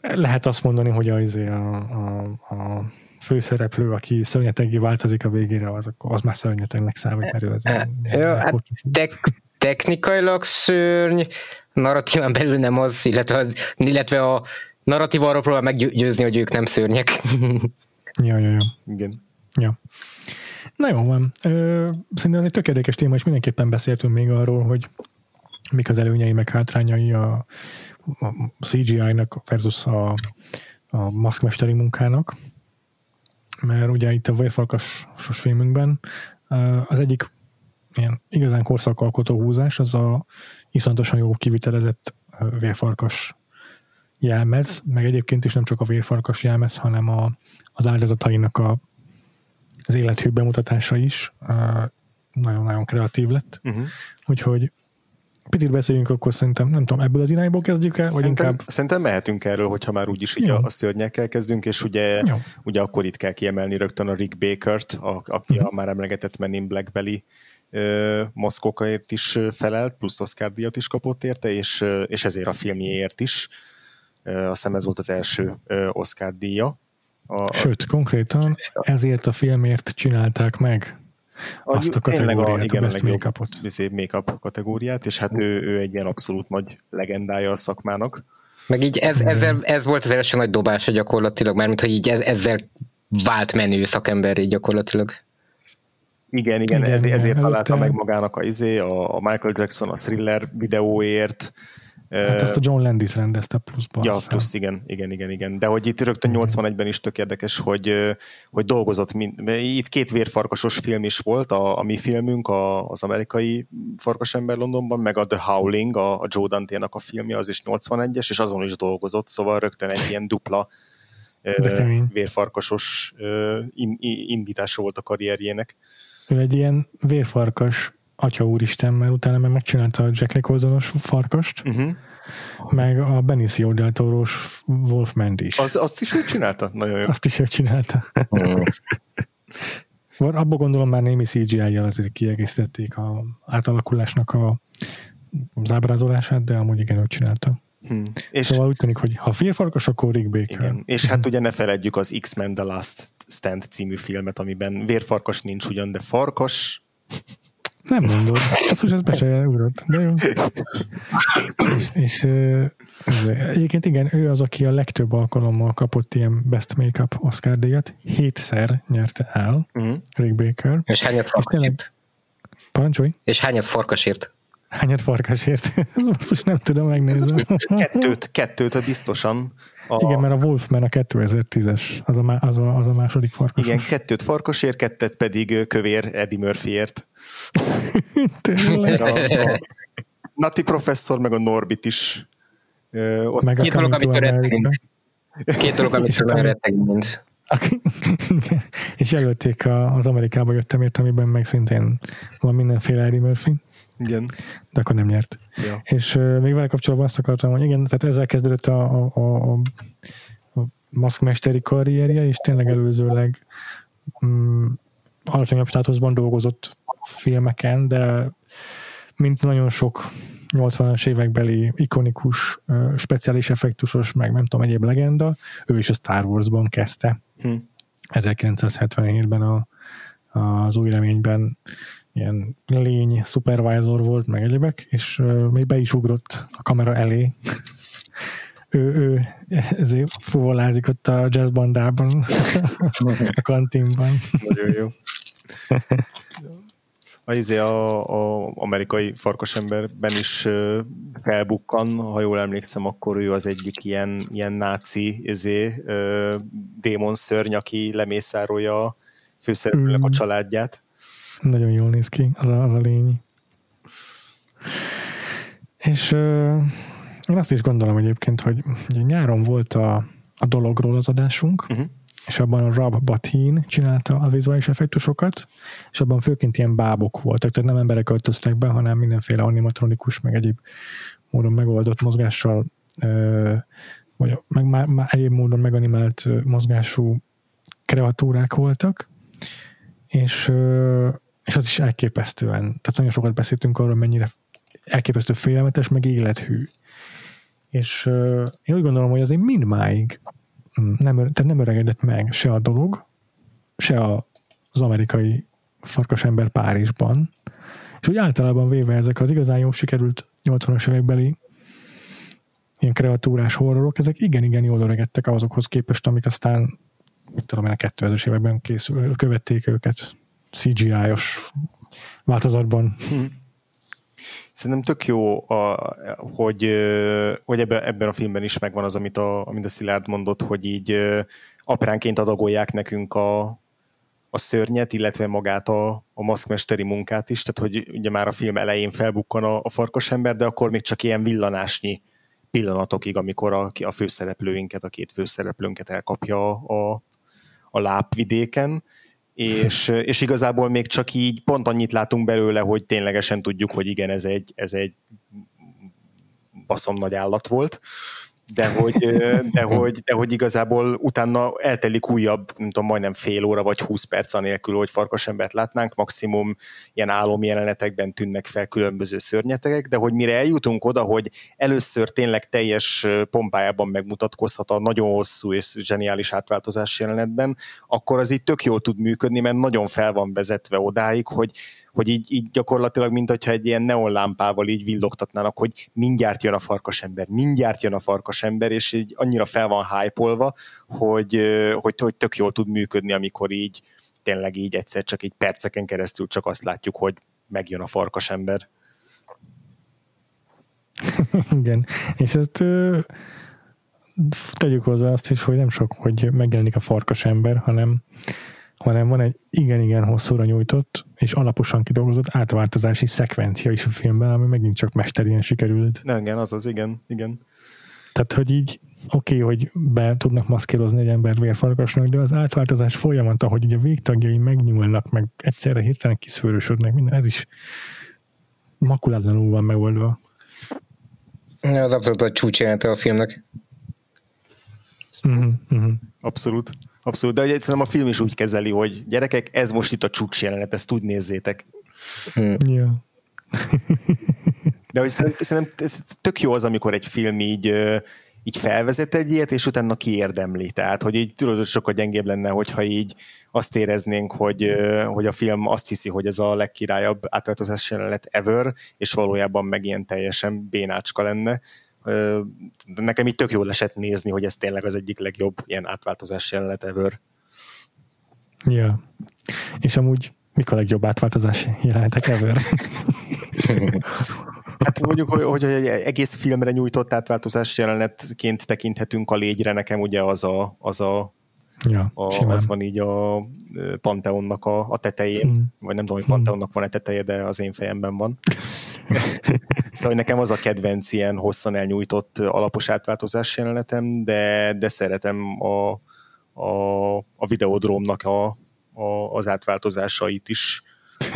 Lehet azt mondani, hogy az izé a, a, a főszereplő, aki szörnyetegi változik a végére, az, az már szörnyetegnek számít, mert ő az ja, hát tek, technikailag szörny, narratíván belül nem az, illetve, az, illetve a narratíva arról próbál meggyőzni, hogy ők nem szörnyek. ja, ja, ja. Igen. Ja. Na jó van. Ö, szerintem ez egy tökéletes téma, és mindenképpen beszéltünk még arról, hogy mik az előnyei, meg hátrányai a, a CGI-nak versus a, a maszkmesteri munkának. Mert ugye itt a vérfarkasos filmünkben az egyik ilyen igazán korszakalkotó húzás, az a iszonyatosan jó kivitelezett vérfarkas jelmez, meg egyébként is nem csak a vérfarkas jelmez, hanem a, az áldozatainak a, az élethű bemutatása is nagyon-nagyon kreatív lett. Uh-huh. Úgyhogy picit beszéljünk, akkor szerintem, nem tudom, ebből az irányból kezdjük el, szerintem, vagy inkább... Szerintem mehetünk erről, hogyha már úgyis így a, a szörnyekkel kezdünk, és ugye, ugye akkor itt kell kiemelni rögtön a Rick Baker-t, a, aki uh-huh. a már emlegetett Men in Black-beli Moszkókaért is felelt, plusz Oscar díjat is kapott érte, és, és ezért a filmjéért is. Azt hiszem ez volt az első Oscar díja. A, Sőt, konkrétan ezért a filmért csinálták meg azt a kategóriát, a, igen, a Best Make-upot. make kategóriát, és hát ő, ő egy ilyen abszolút nagy legendája a szakmának. Meg így ez, ezzel, ez volt az első nagy dobása gyakorlatilag, mármint hogy így ezzel vált menő szakember így gyakorlatilag. Igen, igen, igen ez, ezért találta meg magának a, izé, a, a Michael Jackson a Thriller videóért. Hát ezt a John Landis rendezte pluszban. Ja, plusz, igen, igen, igen, igen. De hogy itt rögtön 81-ben is tök érdekes, hogy, hogy dolgozott, mind, itt két vérfarkasos film is volt, a, a mi filmünk, a, az amerikai farkasember Londonban, meg a The Howling, a, a Joe Dante-nak a filmje, az is 81-es, és azon is dolgozott, szóval rögtön egy ilyen dupla vérfarkasos indítása volt a karrierjének. Ő egy ilyen vérfarkas atya úristen, mert utána meg megcsinálta a Jack Nicholsonos farkast, uh-huh. meg a Benicio del Toro-s Wolfman is. Az, azt is ő csinálta? Nagyon jó. Azt is ő csinálta. Abba gondolom már némi CGI-jal azért kiegészítették a átalakulásnak a, az ábrázolását, de amúgy igen, ő csinálta. Hmm. És szóval úgy tűnik, hogy ha félfarkas, akkor Rick Baker. Igen. És hát ugye ne feledjük az X-Men The Last Stand című filmet, amiben vérfarkas nincs ugyan, de farkas... Nem mondod. Azt most ez be se ugrott, de jó. és, és egyébként igen, ő az, aki a legtöbb alkalommal kapott ilyen Best Makeup Oscar díjat. Hétszer nyerte el uh-huh. Rick Baker. És hányat farkasért? Parancsolj. És hányat farkasért? Hányat farkasért? Ez most nem tudom megnézni. Kettőt, kettőt biztosan. A... Igen, mert a Wolfman a 2010-es, az a, az a, az a második farkas. Igen, kettőt farkasért, kettet pedig kövér Eddie Murphyért. Tényleg? A, a Nati professzor, meg a Norbit is. Ö, meg Két dolog, amit rettegünk. Két dolog, amit rettegünk mind. és jelölték az Amerikába jöttem ért, amiben meg szintén van mindenféle Eddie Murphy. Igen. De akkor nem nyert. Ja. És uh, még vele kapcsolatban azt akartam, hogy igen, tehát ezzel kezdődött a, a, a, a maszkmesteri karrierje, és tényleg előzőleg um, alacsonyabb státuszban dolgozott filmeken, de mint nagyon sok 80-as évekbeli ikonikus, uh, speciális effektusos, meg nem tudom, egyéb legenda, ő is a Star Wars-ban kezdte. Hm. 1977-ben a, az új reményben ilyen lény supervisor volt, meg egyebek, és még be is ugrott a kamera elé. ő, ő ezért fuvolázik ott a jazzbandában, a kantinban. Nagyon jó. A, izé a, a amerikai farkasemberben is felbukkan, ha jól emlékszem, akkor ő az egyik ilyen, ilyen náci izé, démon szörny, aki lemészárolja a főszereplőnek mm. a családját. Nagyon jól néz ki, az a, az a lény. És uh, én azt is gondolom egyébként, hogy ugye nyáron volt a, a dologról az adásunk, uh-huh. és abban a Rob Batin csinálta a vizuális effektusokat, és abban főként ilyen bábok voltak, tehát nem emberek öltöztek be, hanem mindenféle animatronikus, meg egyéb módon megoldott mozgással, uh, vagy meg már, már egyéb módon meganimált mozgású kreatúrák voltak, és és az is elképesztően, tehát nagyon sokat beszéltünk arról, mennyire elképesztő félelmetes, meg élethű. És uh, én úgy gondolom, hogy azért mindmáig nem, tehát nem öregedett meg se a dolog, se a, az amerikai farkasember Párizsban, és úgy általában véve ezek az igazán jó sikerült 80-as évekbeli ilyen kreatúrás horrorok, ezek igen-igen jól öregedtek azokhoz képest, amik aztán, mit tudom én, a 2000-es években készül, követték őket CGI-os változatban. Hmm. Szerintem tök jó, a, hogy, hogy ebben, ebben a filmben is megvan az, amit a, amit a Szilárd mondott, hogy így apránként adagolják nekünk a, a szörnyet, illetve magát a, a maszkmesteri munkát is, tehát hogy ugye már a film elején felbukkan a, a farkasember, de akkor még csak ilyen villanásnyi pillanatokig, amikor a, a főszereplőinket, a két főszereplőnket elkapja a, a lápvidéken, és, és igazából még csak így pont annyit látunk belőle, hogy ténylegesen tudjuk, hogy igen, ez egy, ez egy baszom nagy állat volt, de hogy, de, hogy, de hogy igazából utána eltelik újabb, nem tudom, majdnem fél óra vagy húsz perc anélkül, hogy farkasembert látnánk, maximum ilyen álom jelenetekben tűnnek fel különböző szörnyetegek, de hogy mire eljutunk oda, hogy először tényleg teljes pompájában megmutatkozhat a nagyon hosszú és zseniális átváltozás jelenetben, akkor az így tök jól tud működni, mert nagyon fel van vezetve odáig, hogy, hogy így, így gyakorlatilag, mint hogyha egy ilyen neonlámpával így villogtatnának, hogy mindjárt jön a farkasember, mindjárt jön a farkasember, és így annyira fel van hype hogy, hogy, hogy tök jól tud működni, amikor így tényleg így egyszer csak egy perceken keresztül csak azt látjuk, hogy megjön a farkasember. Igen, és ezt ö, tegyük hozzá azt is, hogy nem sok, hogy megjelenik a farkasember, hanem hanem van egy igen-igen hosszúra nyújtott és alaposan kidolgozott átváltozási szekvencia is a filmben, ami megint csak mesterien sikerült. Na, igen, az az, igen, igen. Tehát, hogy így oké, okay, hogy be tudnak maszkírozni egy ember vérfarkasnak, de az átváltozás folyamata, hogy így a végtagjai megnyúlnak, meg egyszerre hirtelen kiszőrösödnek, minden, ez is makulátlanul van megoldva. Az abszolút a csúcs a filmnek. Uh-huh, uh-huh. Abszolút. Abszolút, de egyszerűen a film is úgy kezeli, hogy gyerekek, ez most itt a csúcs jelenet, ezt úgy nézzétek. Hmm. Yeah. De hogy szerintem, szerintem ez tök jó az, amikor egy film így, így felvezet egy ilyet, és utána kiérdemli. Tehát, hogy így tudod, hogy sokkal gyengébb lenne, hogyha így azt éreznénk, hogy, hogy a film azt hiszi, hogy ez a legkirályabb átváltozás jelenet ever, és valójában meg ilyen teljesen bénácska lenne nekem így tök jól esett nézni, hogy ez tényleg az egyik legjobb ilyen átváltozás jelenet ever. Ja. És amúgy mik a legjobb átváltozás jelenetek ever? Hát mondjuk, hogy, hogy egy egész filmre nyújtott átváltozás jelenetként tekinthetünk a légyre, nekem ugye az a, az a Ja, a, az van így a Panteonnak a, a tetején, mm. vagy nem tudom, hogy Panteonnak van-e teteje, de az én fejemben van. szóval nekem az a kedvenc ilyen hosszan elnyújtott alapos átváltozás jelenetem, de, de szeretem a, a, a videodrómnak a, a, az átváltozásait is,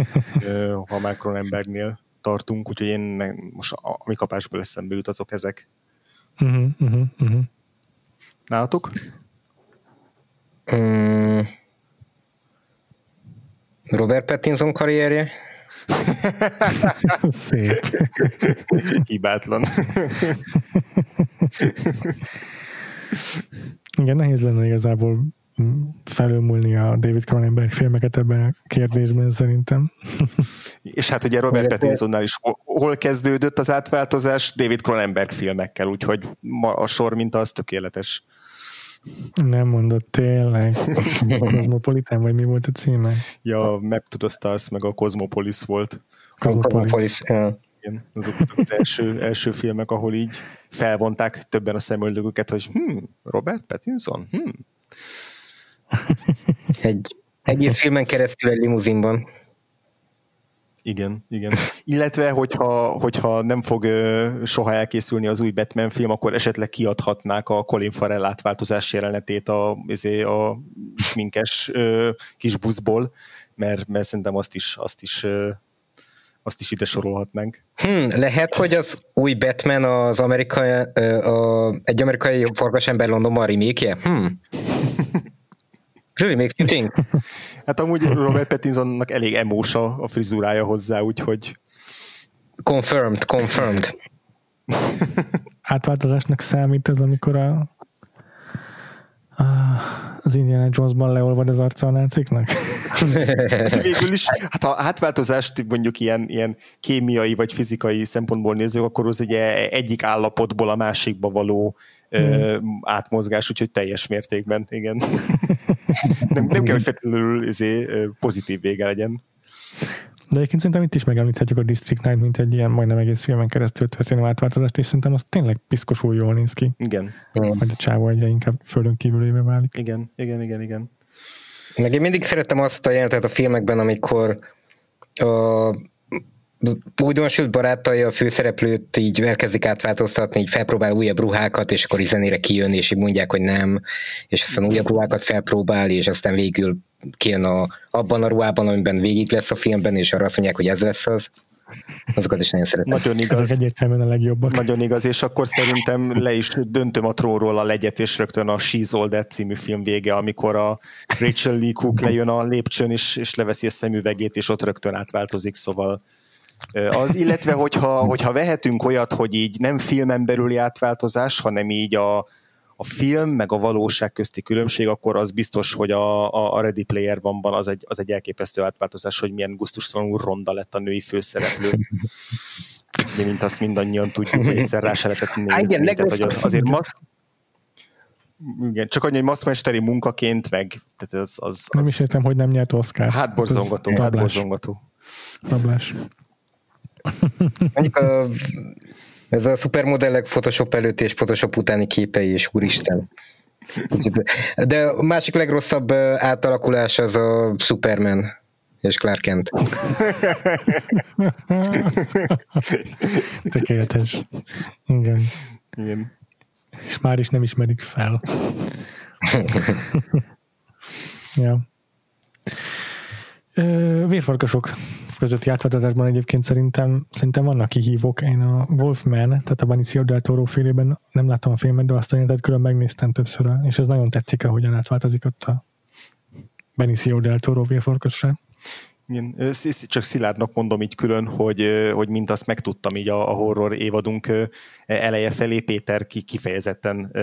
ha már Cronenbergnél tartunk, úgyhogy én most ami kapásból eszembe jut, azok ezek. Uh-huh, uh-huh, uh-huh. Nálatok? Mm. Robert Pattinson karrierje? Szép. Hibátlan. Igen, nehéz lenne igazából felülmúlni a David Cronenberg filmeket ebben a kérdésben szerintem. És hát ugye Robert Pattinsonnál is hol kezdődött az átváltozás? David Cronenberg filmekkel, úgyhogy a sor minta az tökéletes. Nem mondott tényleg. Cosmopolitan, vagy mi volt a címe? Ja, Map to the Stars, meg a Cosmopolis volt. Cosmopolis. Igen, azok az első, első filmek, ahol így felvonták többen a szemöldögüket, hogy hm, Robert Pattinson? Hm. Egy egész filmen keresztül egy limuzinban. Igen, igen. Illetve, hogyha, hogyha nem fog soha elkészülni az új Batman film, akkor esetleg kiadhatnák a Colin Farrell átváltozás jelenetét a, izé, a sminkes kis buszból, mert, mert szerintem azt is, azt is azt is ide sorolhatnánk. Hmm, lehet, hogy az új Batman az amerikai, a, egy amerikai farkasember Londonban remake Hmm. Really makes you think. Hát amúgy Robert Pattinsonnak elég emósa a frizurája hozzá, úgyhogy... Confirmed, confirmed. Átváltozásnak számít ez, amikor a, az Indiana Jonesban leolvad az arca a náciknak? Végül is, hát ha átváltozást mondjuk ilyen, ilyen kémiai vagy fizikai szempontból nézzük, akkor az ugye egyik állapotból a másikba való hmm. átmozgás, úgyhogy teljes mértékben, igen. nem, nem kell, hogy feltétlenül izé, pozitív vége legyen. De egyébként szerintem itt is megemlíthetjük a District 9, mint egy ilyen majdnem egész filmen keresztül történő átváltozást, és szerintem az tényleg piszkosul jól néz ki. Igen. Majd a csávó egyre inkább földön kívülébe válik. Igen, igen, igen, igen. Meg én mindig szerettem azt a jelentet a filmekben, amikor a újdonsült barátai a főszereplőt így elkezdik átváltoztatni, így felpróbál újabb ruhákat, és akkor zenére kijön, és így mondják, hogy nem, és aztán újabb ruhákat felpróbál, és aztán végül kijön a, abban a ruhában, amiben végig lesz a filmben, és arra azt mondják, hogy ez lesz az. Azokat is nagyon szeretem. Nagyon igaz. Ezek egyértelműen a legjobbak. Nagyon igaz, és akkor szerintem le is döntöm a trónról a legyet, és rögtön a She's All That című film vége, amikor a Rachel Lee Cook lejön a lépcsőn, és, és leveszi a szemüvegét, és ott rögtön átváltozik, szóval az, illetve hogyha, hogyha vehetünk olyat, hogy így nem filmen belüli átváltozás, hanem így a, a film meg a valóság közti különbség, akkor az biztos, hogy a, a Ready Player van az egy, az egy elképesztő átváltozás, hogy milyen gusztustalanul ronda lett a női főszereplő. Ugye, mint azt mindannyian tudjuk, hogy egyszer rá se lehetett nézni. Igen, tehát, hogy az, azért maszk, igen, csak annyi, hogy maszkmesteri munkaként, meg tehát az, az, az, Nem is értem, hogy nem nyert Oscar. Hát borzongató, hát borzongató. Rablás. Mondjuk a, ez a szupermodellek Photoshop előtt és Photoshop utáni képei, és úristen. De a másik legrosszabb átalakulás az a Superman és Clark Kent. Tökéletes. Igen. Igen. És már is nem ismerik fel. ja. Vérfarkasok közötti átváltozásban egyébként szerintem, szerintem vannak kihívók. Én a Wolfman, tehát a Benicio del Toro félében nem láttam a filmet, de azt a jelentet külön megnéztem többször, és ez nagyon tetszik, ahogyan átváltozik ott a Benicio del Toro vérfarkasra. Igen, csak Szilárdnak mondom így külön, hogy, hogy mint azt megtudtam így a, a horror évadunk eleje felé, Péter ki, kifejezetten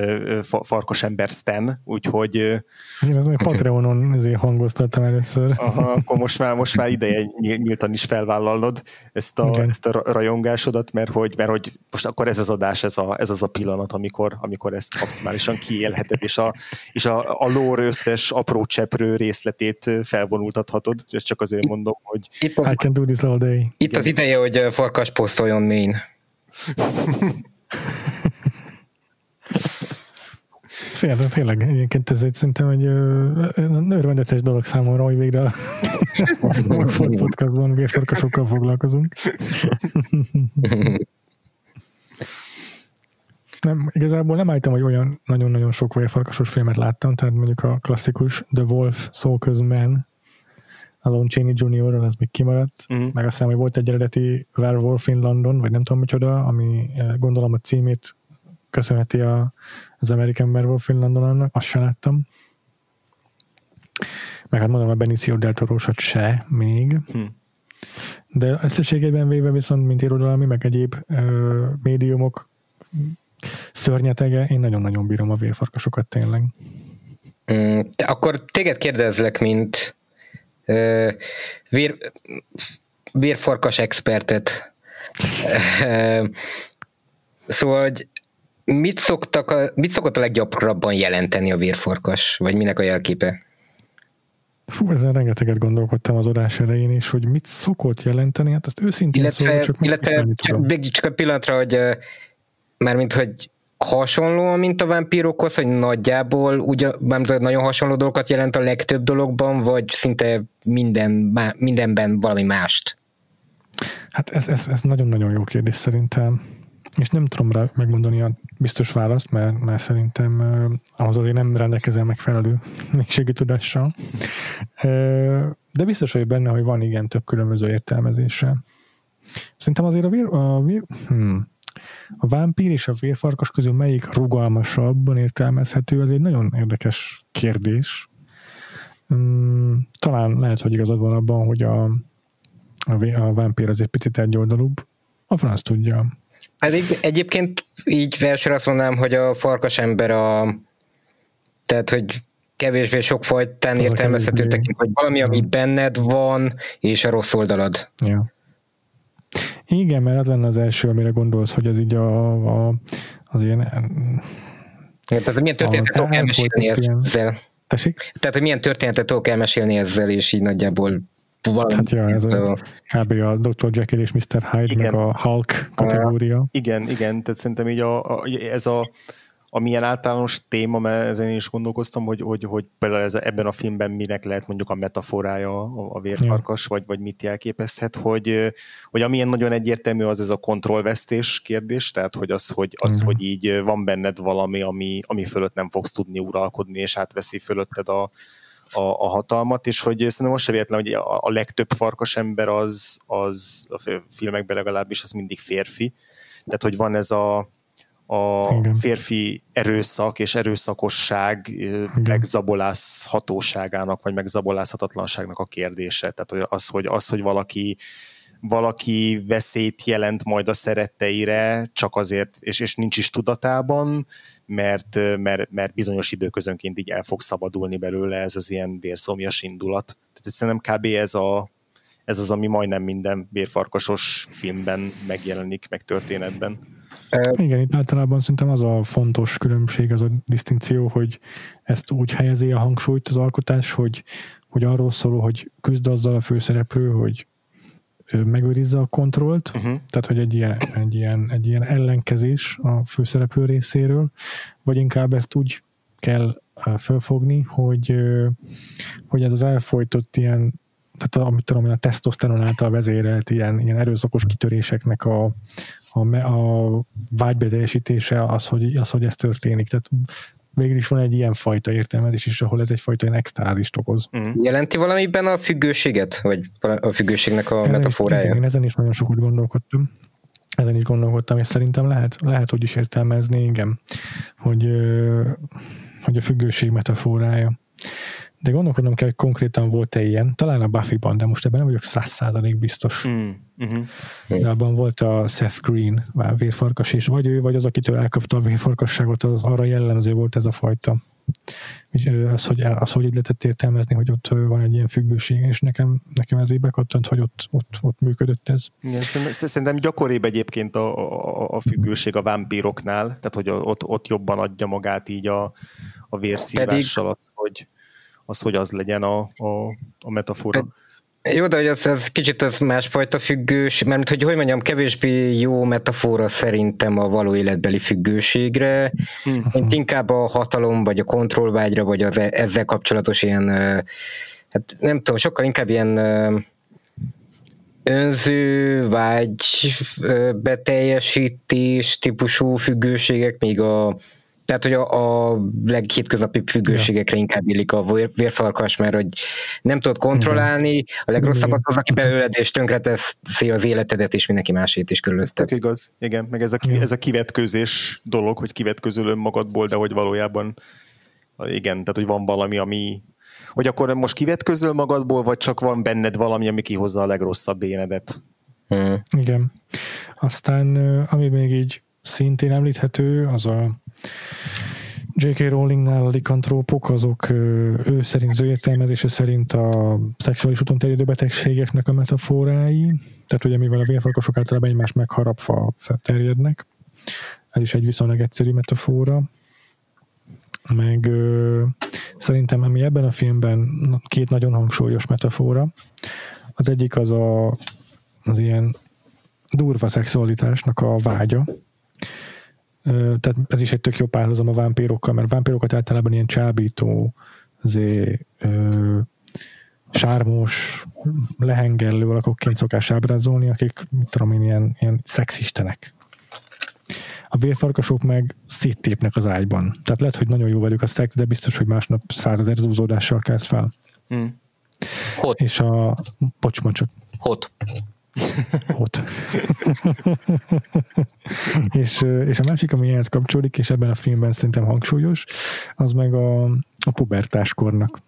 farkas ember Stan, úgyhogy... Én az majd Patreonon ezért hangoztattam először. Aha, akkor most már, most már ideje nyíltan is felvállalnod ezt a, ezt a rajongásodat, mert hogy, mert hogy most akkor ez az adás, ez, a, ez az a pillanat, amikor, amikor ezt maximálisan kiélheted, és a, és a, a lór összes apró cseprő részletét felvonultathatod, és csak azért mondom, hogy... Itt I can do this all day. Itt Igen. az ideje, hogy farkas posztoljon main. Félre, tényleg, egyébként ez egy szerintem egy örvendetes dolog számomra, hogy végre a Ford Podcastban vérfarkasokkal foglalkozunk. nem, igazából nem álltam, hogy olyan nagyon-nagyon sok vérfarkasos filmet láttam, tehát mondjuk a klasszikus The Wolf, Soul Man, a Lon Chaney Jr. az még kimaradt, uh-huh. meg azt hiszem, hogy volt egy eredeti Werewolf in London, vagy nem tudom micsoda, ami eh, gondolom a címét köszönheti a, az American Werewolf in London annak, azt sem láttam. Meg hát mondom, a Benicio del toro se még. Uh-huh. De összességében véve viszont, mint irodalmi, meg egyéb ö, médiumok szörnyetege, én nagyon-nagyon bírom a vérfarkasokat tényleg. Mm, akkor téged kérdezlek, mint vér, vérfarkas expertet. Szóval, hogy mit, szoktak mit szokott a leggyakrabban jelenteni a vérfarkas, vagy minek a jelképe? Fú, ezen rengeteget gondolkodtam az adás elején is, hogy mit szokott jelenteni, hát ezt őszintén illetve, szólva, csak illetve csak, csak a pillanatra, hogy mármint, hogy hasonlóan, mint a vámpírokhoz, hogy nagyjából ugyan, nagyon hasonló dolgokat jelent a legtöbb dologban, vagy szinte minden, mindenben valami mást? Hát ez, ez, ez nagyon-nagyon jó kérdés szerintem. És nem tudom rá megmondani a biztos választ, mert, mert szerintem uh, ahhoz azért nem rendelkezem megfelelő mélységű tudással. De biztos vagyok benne, hogy van igen több különböző értelmezése. Szerintem azért a, vér, a vér, hmm, a vámpír és a vérfarkas közül melyik rugalmasabban értelmezhető, ez egy nagyon érdekes kérdés. Hmm, talán lehet, hogy igazad van abban, hogy a, a, a vámpír az egy picit egyoldalúbb. A franc tudja. Pedig egyébként így versre azt mondanám, hogy a farkas ember a, Tehát, hogy kevésbé sok fajtán értelmezhető tekint, hogy valami, ami benned van, és a rossz oldalad. Ja. Igen, mert az lenne az első, amire gondolsz, hogy ez így a, a az ilyen... Ja, tehát milyen történetet tudok elmesélni ezzel? Tessék? Tehát, hogy milyen történetet tudok elmesélni ezzel, és így nagyjából valami. Hát ja, ez a, kb. a Dr. Jekyll és Mr. Hyde, a Hulk kategória. Igen, igen, tehát szerintem így a, a, ez a amilyen általános téma, mert ezen is gondolkoztam, hogy, hogy, hogy például ez, ebben a filmben minek lehet mondjuk a metaforája a, a vérfarkas, vagy, vagy mit jelképezhet, hogy, hogy amilyen nagyon egyértelmű az ez a kontrollvesztés kérdés, tehát hogy az, hogy, az, uh-huh. hogy így van benned valami, ami, ami fölött nem fogsz tudni uralkodni, és átveszi fölötted a, a, a hatalmat, és hogy szerintem most se véletlen, hogy a, a legtöbb farkas ember az, az a filmekben legalábbis az mindig férfi, tehát hogy van ez a a Igen. férfi erőszak és erőszakosság Igen. megzabolázhatóságának, vagy megzabolázhatatlanságnak a kérdése. Tehát az, hogy, az, hogy valaki valaki veszélyt jelent majd a szeretteire, csak azért, és, és nincs is tudatában, mert, mert, mert bizonyos időközönként így el fog szabadulni belőle ez az ilyen vérszomjas indulat. Tehát szerintem kb. ez, a, ez az, ami majdnem minden vérfarkasos filmben megjelenik, meg történetben. Igen, itt általában szerintem az a fontos különbség, az a disztinkció, hogy ezt úgy helyezi a hangsúlyt az alkotás, hogy, hogy arról szól, hogy küzd azzal a főszereplő, hogy megőrizze a kontrollt, uh-huh. tehát hogy egy ilyen, egy, ilyen, egy ilyen ellenkezés a főszereplő részéről, vagy inkább ezt úgy kell felfogni, hogy, hogy ez az elfolytott ilyen tehát amit tudom, a tesztoszteron által vezérelt ilyen, ilyen erőszakos kitöréseknek a, a, a vágybeteljesítése az hogy, az, hogy ez történik. Tehát végül is van egy ilyen fajta értelmezés is, ahol ez egyfajta ilyen extázist okoz. Mm. Jelenti valamiben a függőséget? Vagy a függőségnek a ezen metaforája? Igen, én ezen is nagyon sokat gondolkodtam. Ezen is gondolkodtam, és szerintem lehet, lehet úgy is értelmezni, igen, hogy, hogy a függőség metaforája. De gondolkodnom kell, hogy konkrétan volt-e ilyen, talán a Buffy-ban, de most ebben nem vagyok száz százalék biztos. Mm. Uh-huh. De abban volt a Seth Green, a vérfarkas, és vagy ő, vagy az, akitől elkapta a vérfarkasságot, az arra jellemző volt ez a fajta. És az, hogy, az, hogy így lehetett értelmezni, hogy ott van egy ilyen függőség, és nekem, nekem ez így bekattant, hogy ott, ott, ott működött ez. Igen, szerintem gyakoribb egyébként a, a, a függőség a vámpíroknál, tehát hogy ott, ott jobban adja magát így a, a vérszívással az, hogy az, hogy az legyen a, a, a metafora. Jó, de hogy az, az kicsit az másfajta függős, mert hogy hogy mondjam, kevésbé jó metafora szerintem a való életbeli függőségre, hmm. mint inkább a hatalom, vagy a kontrollvágyra, vagy az e- ezzel kapcsolatos ilyen, hát nem tudom, sokkal inkább ilyen önző, vágy beteljesítés típusú függőségek, míg a tehát, hogy a, a leghétköznapi függőségekre ja. inkább illik a vérfarkas, mert hogy nem tudod kontrollálni, a legrosszabbat az, aki belőled, és tönkreteszi az életedet, és mindenki másét is körülözte. Tök igaz, igen, meg ez a, ez a kivetkőzés dolog, hogy kivetközöl önmagadból, de hogy valójában igen, tehát hogy van valami, ami hogy akkor most kivetközöl magadból, vagy csak van benned valami, ami kihozza a legrosszabb énedet. Hmm. Igen. Aztán, ami még így szintén említhető, az a J.K. Rowlingnál a likantrópok, azok ő szerint, az ő értelmezése szerint a szexuális úton terjedő betegségeknek a metaforái, tehát ugye mivel a vérfarkasok általában egymást megharapva terjednek, ez is egy viszonylag egyszerű metafora, meg ö, szerintem ami ebben a filmben két nagyon hangsúlyos metafora, az egyik az a, az ilyen durva szexualitásnak a vágya, tehát ez is egy tök jó párhuzam a vámpírokkal, mert vámpírokat általában ilyen csábító, azért, ö, sármos, lehengellő alakokként szokás ábrázolni, akik, mit tudom én, ilyen, ilyen szexistenek. A vérfarkasok meg széttépnek az ágyban. Tehát lehet, hogy nagyon jó velük a szex, de biztos, hogy másnap százezer zúzódással kezd fel. Hmm. Hot. És a... Bocs, csak. Hot. Ott. és, és a másik, ami ehhez kapcsolódik, és ebben a filmben szerintem hangsúlyos, az meg a, a pubertáskornak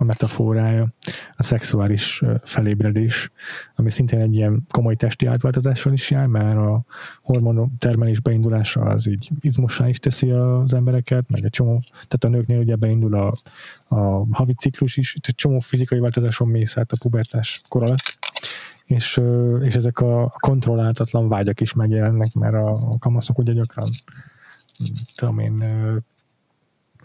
a metaforája, a szexuális felébredés, ami szintén egy ilyen komoly testi átváltozással is jár, mert a hormon termelés beindulása az így izmossá is teszi az embereket, meg egy csomó, tehát a nőknél ugye beindul a, a havi ciklus is, egy csomó fizikai változáson mész át a pubertás kor alatt, és, és ezek a kontrolláltatlan vágyak is megjelennek, mert a, kamaszok ugye gyakran tudom én,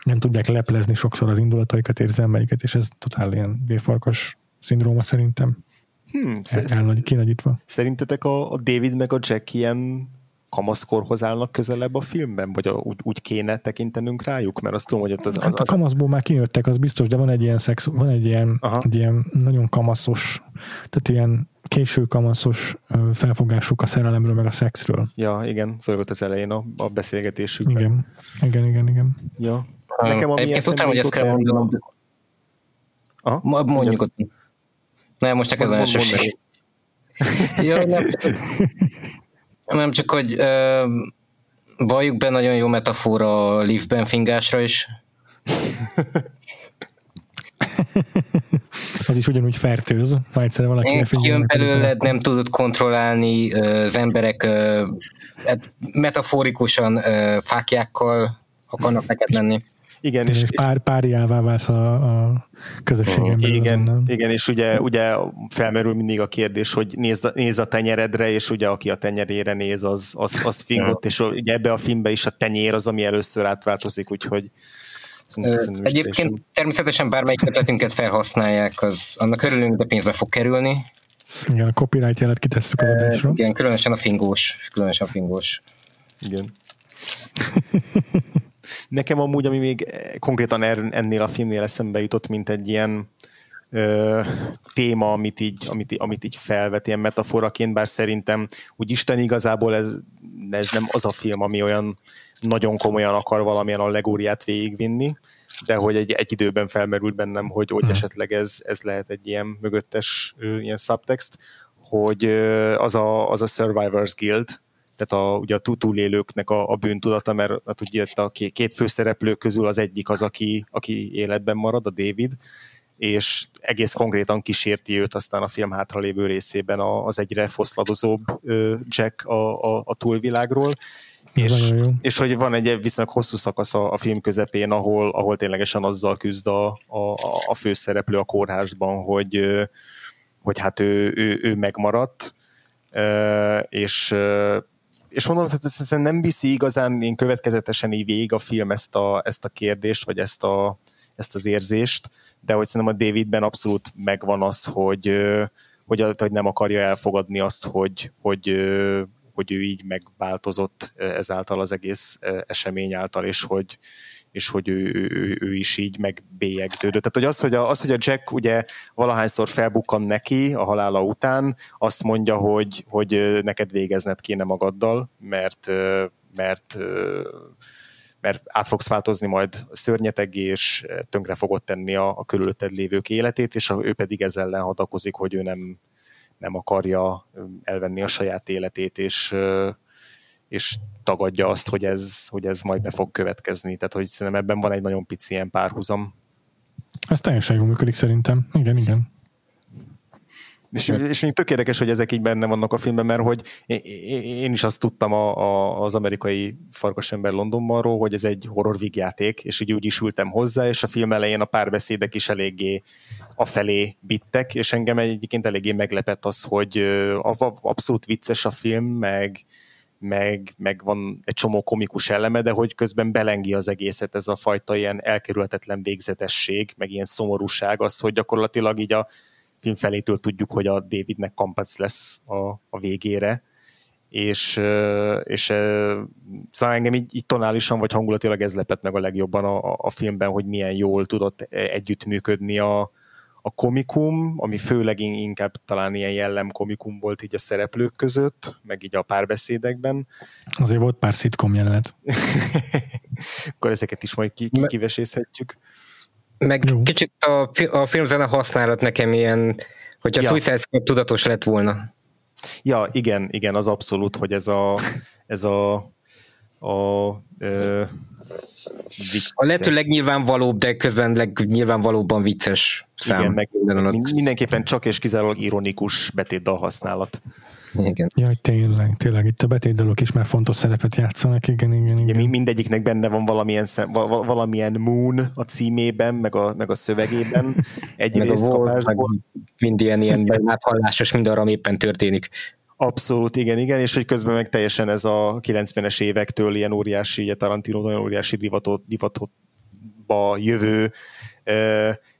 nem tudják leplezni sokszor az indulataikat, érzelmeiket, és ez totál ilyen vérfarkas szindróma szerintem. Hmm, el, kinagyítva. Szerintetek a, a David meg a Jack ilyen kamaszkorhoz állnak közelebb a filmben, vagy a, úgy, úgy kéne tekintenünk rájuk? Mert azt tudom, hogy ott az... Az, az... a kamaszból már kinőttek, az biztos, de van egy ilyen szex, van egy ilyen, egy ilyen nagyon kamaszos, tehát ilyen késő kamaszos felfogásuk a szerelemről, meg a szexről. Ja, igen, fölvött az elején a, a beszélgetésükben. Igen, igen, igen, igen. Ja. Nekem ami Én tudtam, hogy ezt kell mondanom. Aha, mondjuk ott. Nem, most neked az elsőség. Jó, nem, nem csak, hogy uh, valljuk be nagyon jó metafora a liftben fingásra is. az is ugyanúgy fertőz, ha egyszer valaki Jön belőled, nem tudod kontrollálni az emberek hát metaforikusan fákjákkal akarnak neked menni. Igen, és, és pár, párjává válsz a, a közösségen belül. Igen, igen, és ugye, ugye felmerül mindig a kérdés, hogy nézd, nézd a tenyeredre, és ugye aki a tenyerére néz, az, az, az fingott, és ugye ebbe a filmbe is a tenyér az, ami először átváltozik, úgyhogy Egyébként természetesen bármelyik ötletünket felhasználják, az annak örülünk, de pénzbe fog kerülni. Igen, a copyright jelet kitesszük az adásra. Igen, különösen a fingós. Különösen a fingós. Igen. Nekem amúgy, ami még konkrétan er- ennél a filmnél eszembe jutott, mint egy ilyen ö, téma, amit így, amit, amit így felvet ilyen metaforaként, bár szerintem úgy Isten igazából ez, ez nem az a film, ami olyan nagyon komolyan akar valamilyen allegóriát végigvinni, de hogy egy, egy időben felmerült bennem, hogy, hogy hmm. esetleg ez, ez lehet egy ilyen mögöttes ilyen subtext, hogy az a, az a Survivors Guild, tehát a, ugye a túlélőknek a, a bűntudata, mert hát ugye a két főszereplő közül az egyik az, aki, aki életben marad, a David, és egész konkrétan kísérti őt aztán a film hátralévő részében az egyre foszladozóbb Jack a, a, a túlvilágról, és, és hogy van egy viszonylag hosszú szakasz a, a film közepén, ahol, ahol ténylegesen azzal küzd a, a, a főszereplő a kórházban, hogy, hogy hát ő, ő, ő megmaradt, és és mondom, hogy ez nem viszi igazán én következetesen így végig a film ezt a, ezt a kérdést, vagy ezt, a, ezt az érzést, de hogy szerintem a Davidben abszolút megvan az, hogy, hogy, hogy nem akarja elfogadni azt, hogy, hogy, hogy ő így megváltozott ezáltal az egész esemény által, és hogy, és hogy ő, ő, ő is így megbélyegződött. Tehát hogy az, hogy a, az, hogy a Jack ugye valahányszor felbukkan neki a halála után, azt mondja, hogy, hogy neked végezned kéne magaddal, mert, mert mert át fogsz változni majd szörnyeteg, és tönkre fogod tenni a, a körülötted lévők életét, és ő pedig ezzel ellen hadakozik, hogy ő nem, nem akarja elvenni a saját életét, és, és tagadja azt, hogy ez, hogy ez majd be fog következni. Tehát, hogy szerintem ebben van egy nagyon pici ilyen párhuzam. Ez teljesen jól működik szerintem. Igen, igen. És, és még tök érdekes, hogy ezek így benne vannak a filmben, mert hogy én, is azt tudtam a, a, az amerikai Farkasember Londonbanról, hogy ez egy horror vígjáték, és így úgy is ültem hozzá, és a film elején a párbeszédek is eléggé afelé bittek, és engem egyébként eléggé meglepett az, hogy abszolút vicces a film, meg, meg, meg van egy csomó komikus eleme, de hogy közben belengi az egészet ez a fajta ilyen elkerülhetetlen végzetesség, meg ilyen szomorúság, az, hogy gyakorlatilag így a film felétől tudjuk, hogy a Davidnek kampac lesz a, a végére, és, és szóval engem így, így tonálisan vagy hangulatilag ez lepett meg a legjobban a, a filmben, hogy milyen jól tudott együttműködni a, a komikum, ami főleg inkább talán ilyen jellem komikum volt így a szereplők között, meg így a párbeszédekben. Azért volt pár szitkom jelenet. Akkor ezeket is majd ki, ki kivesészhetjük. Meg Jó. kicsit a, a filmzene használat nekem ilyen, hogyha ja. Suicide Squad tudatos lett volna. Ja, igen, igen, az abszolút, hogy ez a, ez a, a ö, vicces. A lehető legnyilvánvalóbb, de közben legnyilvánvalóbban vicces szám. Igen, meg mindenképpen csak és kizárólag ironikus betétdal használat. Igen. Jaj, tényleg, tényleg itt a betétdalok is már fontos szerepet játszanak, igen, igen, igen. igen mindegyiknek benne van valamilyen, szem, valamilyen moon a címében, meg a, meg a szövegében. Egyrészt kapásból. Mind ilyen, ilyen hallásos mind arra, ami éppen történik. Abszolút, igen, igen, és hogy közben meg teljesen ez a 90-es évektől ilyen óriási, ugye Tarantino nagyon óriási divatot, divatotba jövő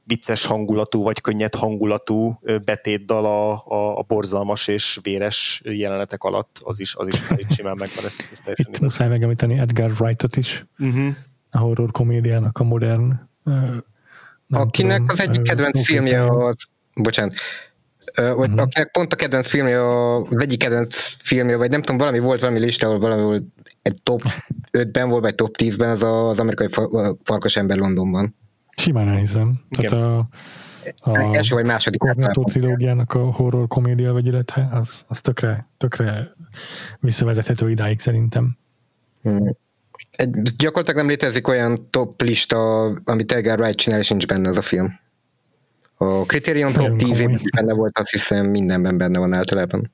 vicces hangulatú, vagy könnyed hangulatú betétdal a, a, a borzalmas és véres jelenetek alatt, az is, az is már itt simán megvan. Ezt, ezt teljesen itt muszáj megemlíteni Edgar Wrightot is, uh-huh. a horror komédiának a modern Akinek tudom, az egyik kedvenc filmje az, bocsánat, vagy uh-huh. akinek pont a kedvenc filmje, az egyik kedvenc filmje, vagy nem tudom, valami volt valami lista, ahol valami volt egy top 5-ben volt, vagy top 10-ben, az a, az amerikai farkas ember Londonban. Simán elhiszem. Igen. Tehát a, a első vagy második Cornetto trilógiának a horror komédia vegyülete, az, az tökre, tökre visszavezethető idáig szerintem. Hmm. Egy, gyakorlatilag nem létezik olyan top lista, amit Edgar Wright csinál, és nincs benne az a film. A Criterion top 10 is benne volt, azt hiszem mindenben benne van általában.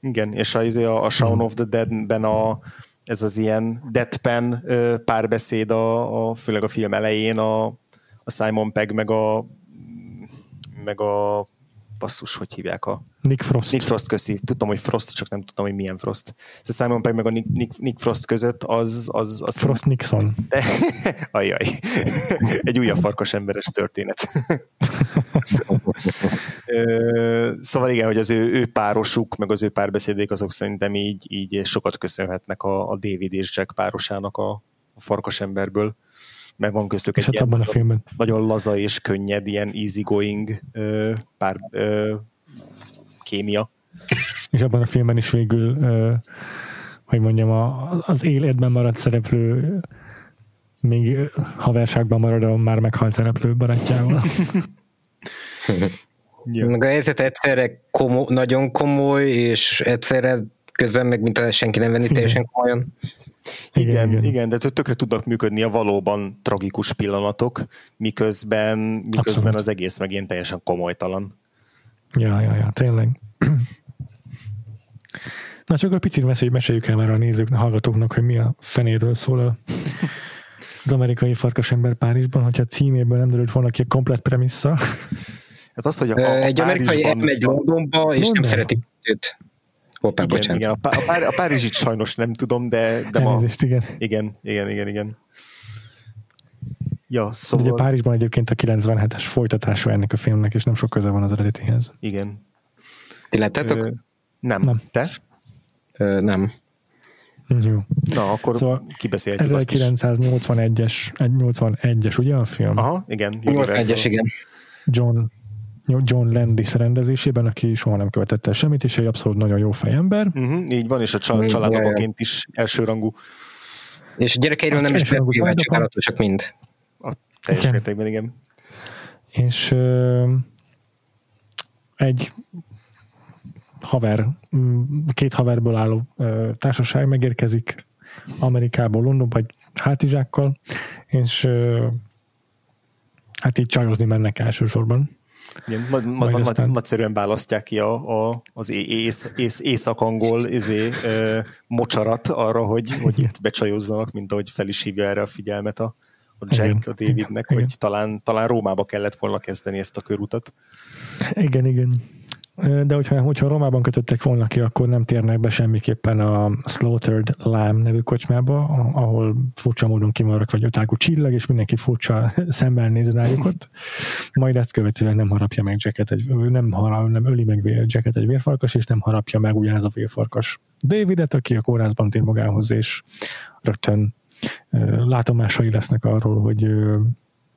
Igen, és a, izé a, a Shaun of the Dead-ben a, ez az ilyen deadpan párbeszéd, a, a, főleg a film elején a, a Simon Pegg meg a meg a basszus, hogy hívják a... Nick Frost. Nick Frost, köszi. Tudtam, hogy Frost, csak nem tudtam, hogy milyen Frost. Tehát Simon Pegg meg a Nick, Nick, Nick Frost között az... az, az Frost Nixon. De, ajaj. Egy újabb farkas emberes történet. szóval igen, hogy az ő, ő párosuk, meg az ő párbeszédék, azok szerintem így, így sokat köszönhetnek a, a David és Jack párosának a, a farkas emberből meg van köztük egy hát ilyen nagyon, a filmben. nagyon laza és könnyed, ilyen easygoing pár kémia. És abban a filmben is végül, hogy mondjam, a, az életben maradt szereplő még haverságban marad a már meghalt szereplő barátjával. ja. Meg a helyzet egyszerre komo, nagyon komoly, és egyszerre közben meg mint senki nem venni teljesen komolyan. Igen, igen, igen, de tökre tudnak működni a valóban tragikus pillanatok, miközben, miközben Abszolút. az egész meg ilyen teljesen komolytalan. Ja, ja, ja, tényleg. Na csak egy picit meséljük, meséljük el már a nézők, a hallgatóknak, hogy mi a fenéről szól a, az amerikai farkasember Párizsban, hogyha címéből nem derült volna ki a komplet premissza. Hát az, hogy a, a Egy amerikai elmegy Londonba, és London? nem szeretik őt. Hoppá, igen, bocsánat. igen, a, Pá- a, Pár- a Párizsit sajnos nem tudom, de, de ma... igen. Igen, igen, igen, igen. Ja, szóval... Ugye Párizsban egyébként a 97-es folytatása ennek a filmnek, és nem sok köze van az eredetihez. Igen. Ti lettetek? nem. nem. Te? Ö, nem. Jó. Na, akkor szóval kibeszéltük 1981-es, 81-es, ugye a film? Aha, igen. 81-es, igen. John John Landis rendezésében, aki soha nem követett el semmit, és egy abszolút nagyon jó fejember. Uh-huh, így van, és a csal- családokaként is elsőrangú. És a gyerekeiről nem is beszélve, csak állatosak mind. Teljes igen. mértékben, igen. És ö, egy haver, két haverből álló ö, társaság megérkezik Amerikából, Londonba egy hátizsákkal, és ö, hát így csajozni mennek elsősorban. Igen, nagy, nagy, aztán... nagyszerűen választják ki a, a, az ész, ész, észak-angol izé, e, mocsarat arra, hogy, hogy itt becsajozzanak, mint ahogy fel is hívja erre a figyelmet a, a Jack, igen, a Davidnek, igen, hogy talán, talán Rómába kellett volna kezdeni ezt a körutat. Igen, igen de hogyha, hogyha Romában kötöttek volna ki, akkor nem térnek be semmiképpen a Slaughtered Lamb nevű kocsmába, ahol furcsa módon kimaradnak vagy ötágú csillag, és mindenki furcsa szemmel néz rájuk ott. Majd ezt követően nem harapja meg Jacket egy, nem, harap, nem öli meg Jacket egy vérfarkas, és nem harapja meg ugyanez a vérfarkas Davidet, aki a kórházban tér magához, és rögtön látomásai lesznek arról, hogy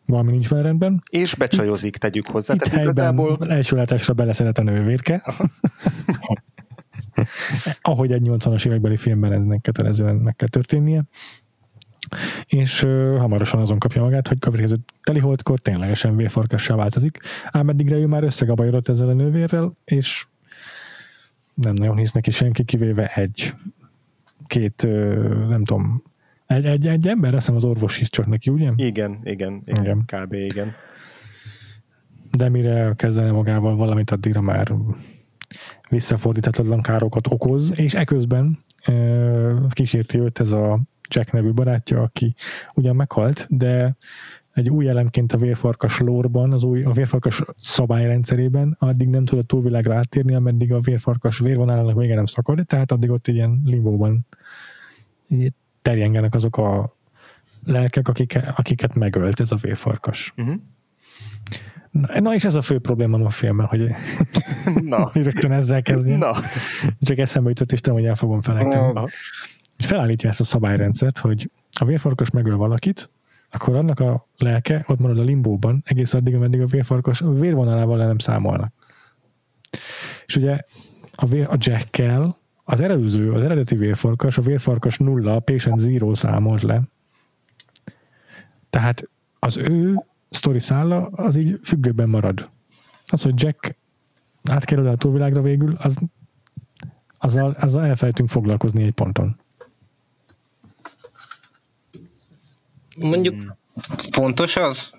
valami nincs vele rendben. És becsajozik, tegyük hozzá. Itt Tehát igazából... első látásra beleszeret a nővérke. Ahogy egy 80-as évekbeli filmben eznek kötelezően meg kell történnie. És uh, hamarosan azon kapja magát, hogy következő teliholdkor ténylegesen vérfarkassá változik. Ám eddigre ő már összegabajodott ezzel a nővérrel, és nem nagyon hisz neki senki, kivéve egy két, uh, nem tudom, Egy, egy, egy ember, azt az orvos is csak neki, ugye? Igen, igen, igen, igen. kb. igen. De mire kezdene magával valamit, addigra már visszafordíthatatlan károkat okoz, és eközben kísérti őt ez a Jack nevű barátja, aki ugyan meghalt, de egy új elemként a vérfarkas lórban, az új, a vérfarkas szabályrendszerében addig nem tud a túlvilágra áttérni, ameddig a vérfarkas vérvonalának vége nem szakad, tehát addig ott ilyen limbóban terjengenek azok a lelkek, akik, akiket megölt ez a vérfarkas. Uh-huh. Na, na, és ez a fő probléma a filmben, hogy na. rögtön ezzel kezdjem. Na. Csak eszembe jutott, és tudom, hogy el fogom felejteni. Felállítja ezt a szabályrendszert, hogy a vérfarkas megöl valakit, akkor annak a lelke ott marad a limbóban egész addig, ameddig a vérfarkas a vérvonalával le nem számolnak. És ugye a, vér, a Jackkel az előző, az eredeti vérfarkas, a vérfarkas nulla, a patient zero számolt le. Tehát az ő sztori szálla az így függőben marad. Az, hogy Jack átkerül a túlvilágra végül, az, azzal, azzal elfelejtünk foglalkozni egy ponton. Mondjuk fontos az?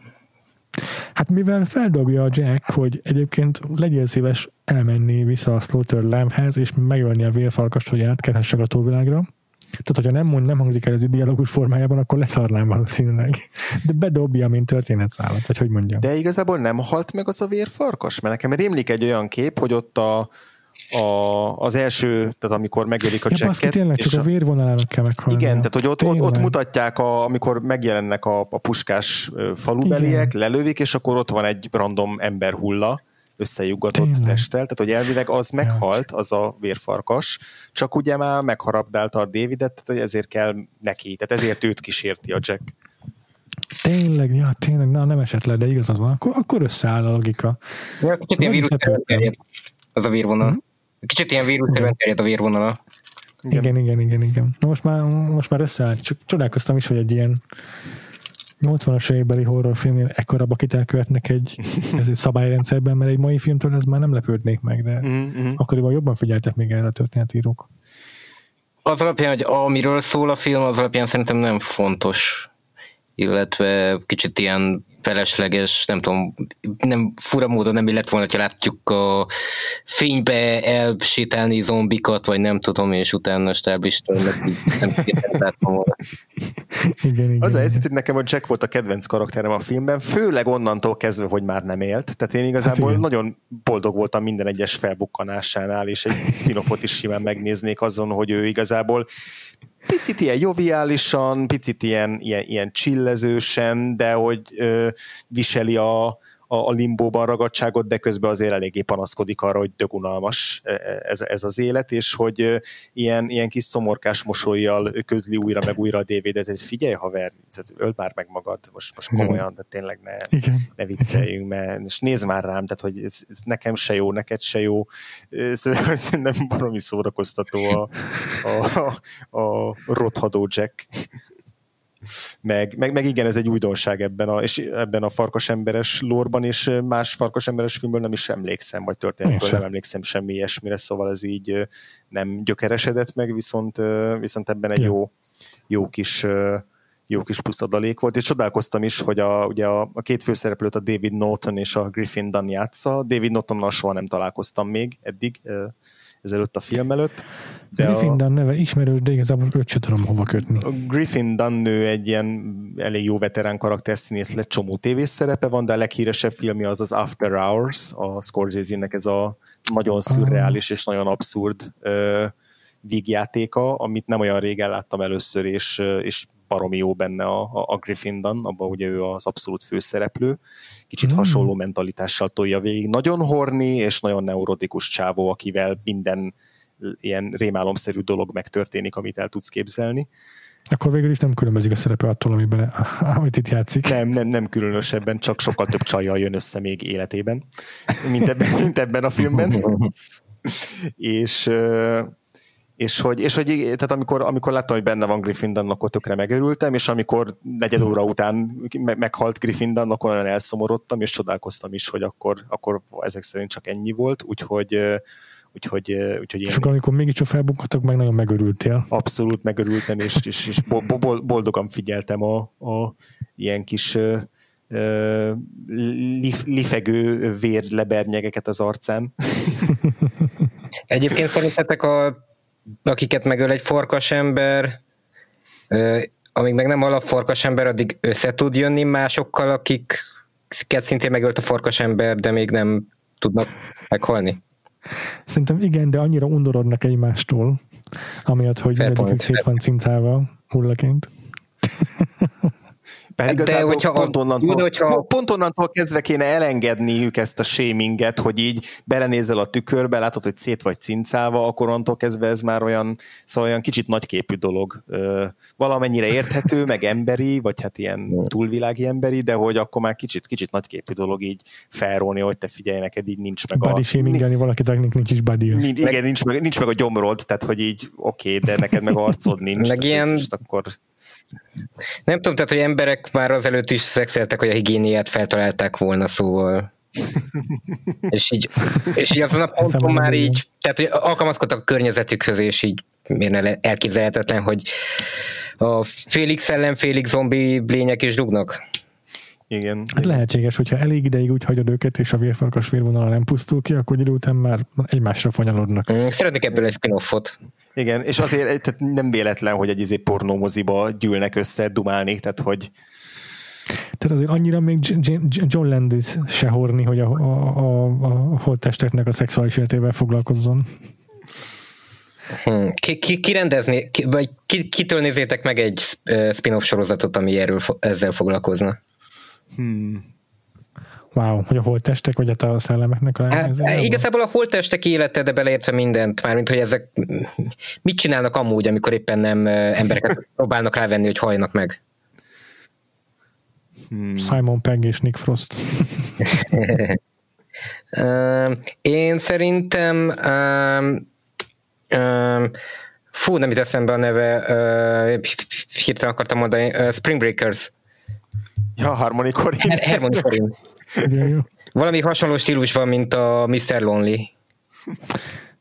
Hát mivel feldobja a Jack, hogy egyébként legyél szíves elmenni vissza a Slaughter Lambhez, és megölni a vérfalkast, hogy átkerhessek a túlvilágra, tehát, hogyha nem mond, nem hangzik el ez a dialógus formájában, akkor leszarnám valószínűleg. De bedobja, mint történetszállat, vagy hogy mondjam. De igazából nem halt meg az a vérfarkas? Mert nekem rémlik egy olyan kép, hogy ott a, a, az első, tehát amikor megölik a ja, jacket. tényleg, csak a, a vérvonalának kell meghalni. Igen, tehát hogy ott, ott, ott mutatják, a, amikor megjelennek a, a puskás falubeliek, igen. lelövik, és akkor ott van egy random ember hulla, összejuggatott testtel, tehát hogy elvileg az meghalt, az a vérfarkas, csak ugye már megharabdálta a Davidet, tehát ezért kell neki, tehát ezért őt kísérti a Jack. Tényleg, ja, tényleg, na, nem esett le, de igazad van, akkor, akkor összeáll a logika. Ja, kicsit ilyen vírusszerűen terjed az a vérvonal. Hmm? Kicsit ilyen vírusszerűen terjed a vérvonala. Igen, igen, igen, igen. igen. Na most már, most már összeáll. Csak csodálkoztam is, hogy egy ilyen 80-as évekbeli horrorfilmnél ekkora bakit elkövetnek egy, ez egy szabályrendszerben, mert egy mai filmtől ez már nem lepődnék meg, de mm-hmm. akkoriban jobban figyeltek még erre a történetírók. Az alapján, hogy amiről szól a film, az alapján szerintem nem fontos, illetve kicsit ilyen felesleges, nem tudom, nem fura módon nem illett volna, ha látjuk a fénybe elsétálni zombikat, vagy nem tudom, és utána stábistől nem láttam volna. Igen, igen, az a helyzet, hogy nekem a Jack volt a kedvenc karakterem a filmben, főleg onnantól kezdve, hogy már nem élt. Tehát én igazából hát nagyon boldog voltam minden egyes felbukkanásánál, és egy spin is simán megnéznék azon, hogy ő igazából picit ilyen joviálisan, picit ilyen, ilyen, ilyen csillezősen, de hogy ö, viseli a, a, a limbóban ragadtságot, de közben azért eléggé panaszkodik arra, hogy dögunalmas e, e, ez, ez az élet, és hogy ilyen, ilyen kis szomorkás mosolyjal közli újra meg újra a DVD-et, hogy figyelj haver, öld már meg magad, most, most komolyan, de tényleg ne, ne vicceljünk, mert és nézd már rám, tehát hogy ez, ez nekem se jó, neked se jó, ez, ez nem valami szórakoztató a, a, a, a rothadó Jack meg, meg, meg igen, ez egy újdonság ebben a, és ebben a farkasemberes lórban, és más farkasemberes filmből nem is emlékszem, vagy történetből nem emlékszem semmi ilyesmire, szóval ez így nem gyökeresedett meg, viszont, viszont ebben egy jó, jó kis jó kis plusz adalék volt, és csodálkoztam is, hogy a, ugye a, a két főszereplőt a David Norton és a Griffin Dunn játsza. David Nortonnal soha nem találkoztam még eddig, ezelőtt a film előtt. De Griffin Dunn neve ismerős, de igazából őt sem tudom hova kötni. A Griffin Dunn nő egy ilyen elég jó veterán karakterszínész lett, csomó tévés szerepe van, de a leghíresebb filmje az az After Hours, a Scorsese-nek ez a nagyon szürreális és nagyon abszurd uh, vígjátéka, amit nem olyan régen láttam először, és, és baromi jó benne a, a Griffin Dunn, abban ugye ő az abszolút főszereplő, kicsit mm. hasonló mentalitással tolja végig. Nagyon horni és nagyon neurotikus csávó, akivel minden ilyen rémálomszerű dolog megtörténik, amit el tudsz képzelni. Akkor végül is nem különbözik a szerepe attól, amiben, amit itt játszik. Nem, nem, nem különösebben, csak sokkal több csajjal jön össze még életében, mint ebben, mint ebben a filmben. és és hogy, és hogy tehát amikor, amikor láttam, hogy benne van Griffin Dunn, akkor tökre megörültem, és amikor negyed óra után meghalt Griffin Dunn, akkor nagyon elszomorodtam, és csodálkoztam is, hogy akkor, akkor ezek szerint csak ennyi volt, úgyhogy Úgyhogy, úgyhogy én... És akkor, amikor mégiscsak felbukkatok, meg nagyon megörültél. Abszolút megörültem, és, és, és boldogan figyeltem a, a ilyen kis lif, lifegő vérlebernyegeket az arcán. Egyébként szerintetek, a, akiket megöl egy farkasember, amíg meg nem alap farkasember, addig össze tud jönni másokkal, akiket szintén megölt a farkasember, de még nem tudnak meghalni? Szerintem igen, de annyira undorodnak egymástól, amiatt, hogy mindegyikük szét van cincálva hullaként. Pedig De hogyha pont, onnantól, jó, hogyha... pont onnantól kezdve kéne elengedniük ezt a shaminget, hogy így belenézel a tükörbe, látod, hogy szét vagy cincálva, akkor onnantól kezdve ez már olyan, szóval olyan kicsit nagyképű dolog. Valamennyire érthető, meg emberi, vagy hát ilyen túlvilági emberi, de hogy akkor már kicsit, kicsit nagyképű dolog így felrólni, hogy te figyelj, neked így nincs meg body a... shamingelni valakinek nincs is body nincs, Igen, nincs meg, nincs meg a gyomrod, tehát hogy így oké, okay, de neked meg arcod nincs. Meg ilyen... akkor nem tudom, tehát, hogy emberek már azelőtt is szexeltek, hogy a higiéniát feltalálták volna, szóval és így, és így azon a ponton már így, tehát hogy alkalmazkodtak a környezetükhöz, és így miért elképzelhetetlen, hogy a félig szellem, félig zombi lények is dugnak. Igen. Hát lehetséges, hogyha elég ideig úgy hagyod őket, és a vérfarkas vérvonala nem pusztul ki, akkor idő után már egymásra fonyalodnak. Mm, szeretnék ebből egy spin-offot. Igen, és azért tehát nem véletlen, hogy egy izé pornómoziba gyűlnek össze dumálni, tehát hogy tehát azért annyira még John Landis se horni, hogy a, a, a, a holttesteknek a szexuális életével foglalkozzon. Hmm. Ki, ki, ki rendezni, ki, vagy ki, kitől nézzétek meg egy spin-off sorozatot, ami erről ezzel foglalkozna? Hmm. Wow, hogy a holttestek, vagy a szellemeknek a hát, Igazából a holttestek élete, de beleértve mindent, mármint, hogy ezek mit csinálnak amúgy, amikor éppen nem embereket próbálnak rávenni, hogy hajnak meg. Hmm. Simon Pegg és Nick Frost. én szerintem um, um, fú, nem jut eszembe a neve, uh, hirtelen akartam mondani, uh, Spring Breakers. Ja, Harmony Corinne. Harmony Corinne. Valami hasonló stílusban, mint a Mr. Lonely.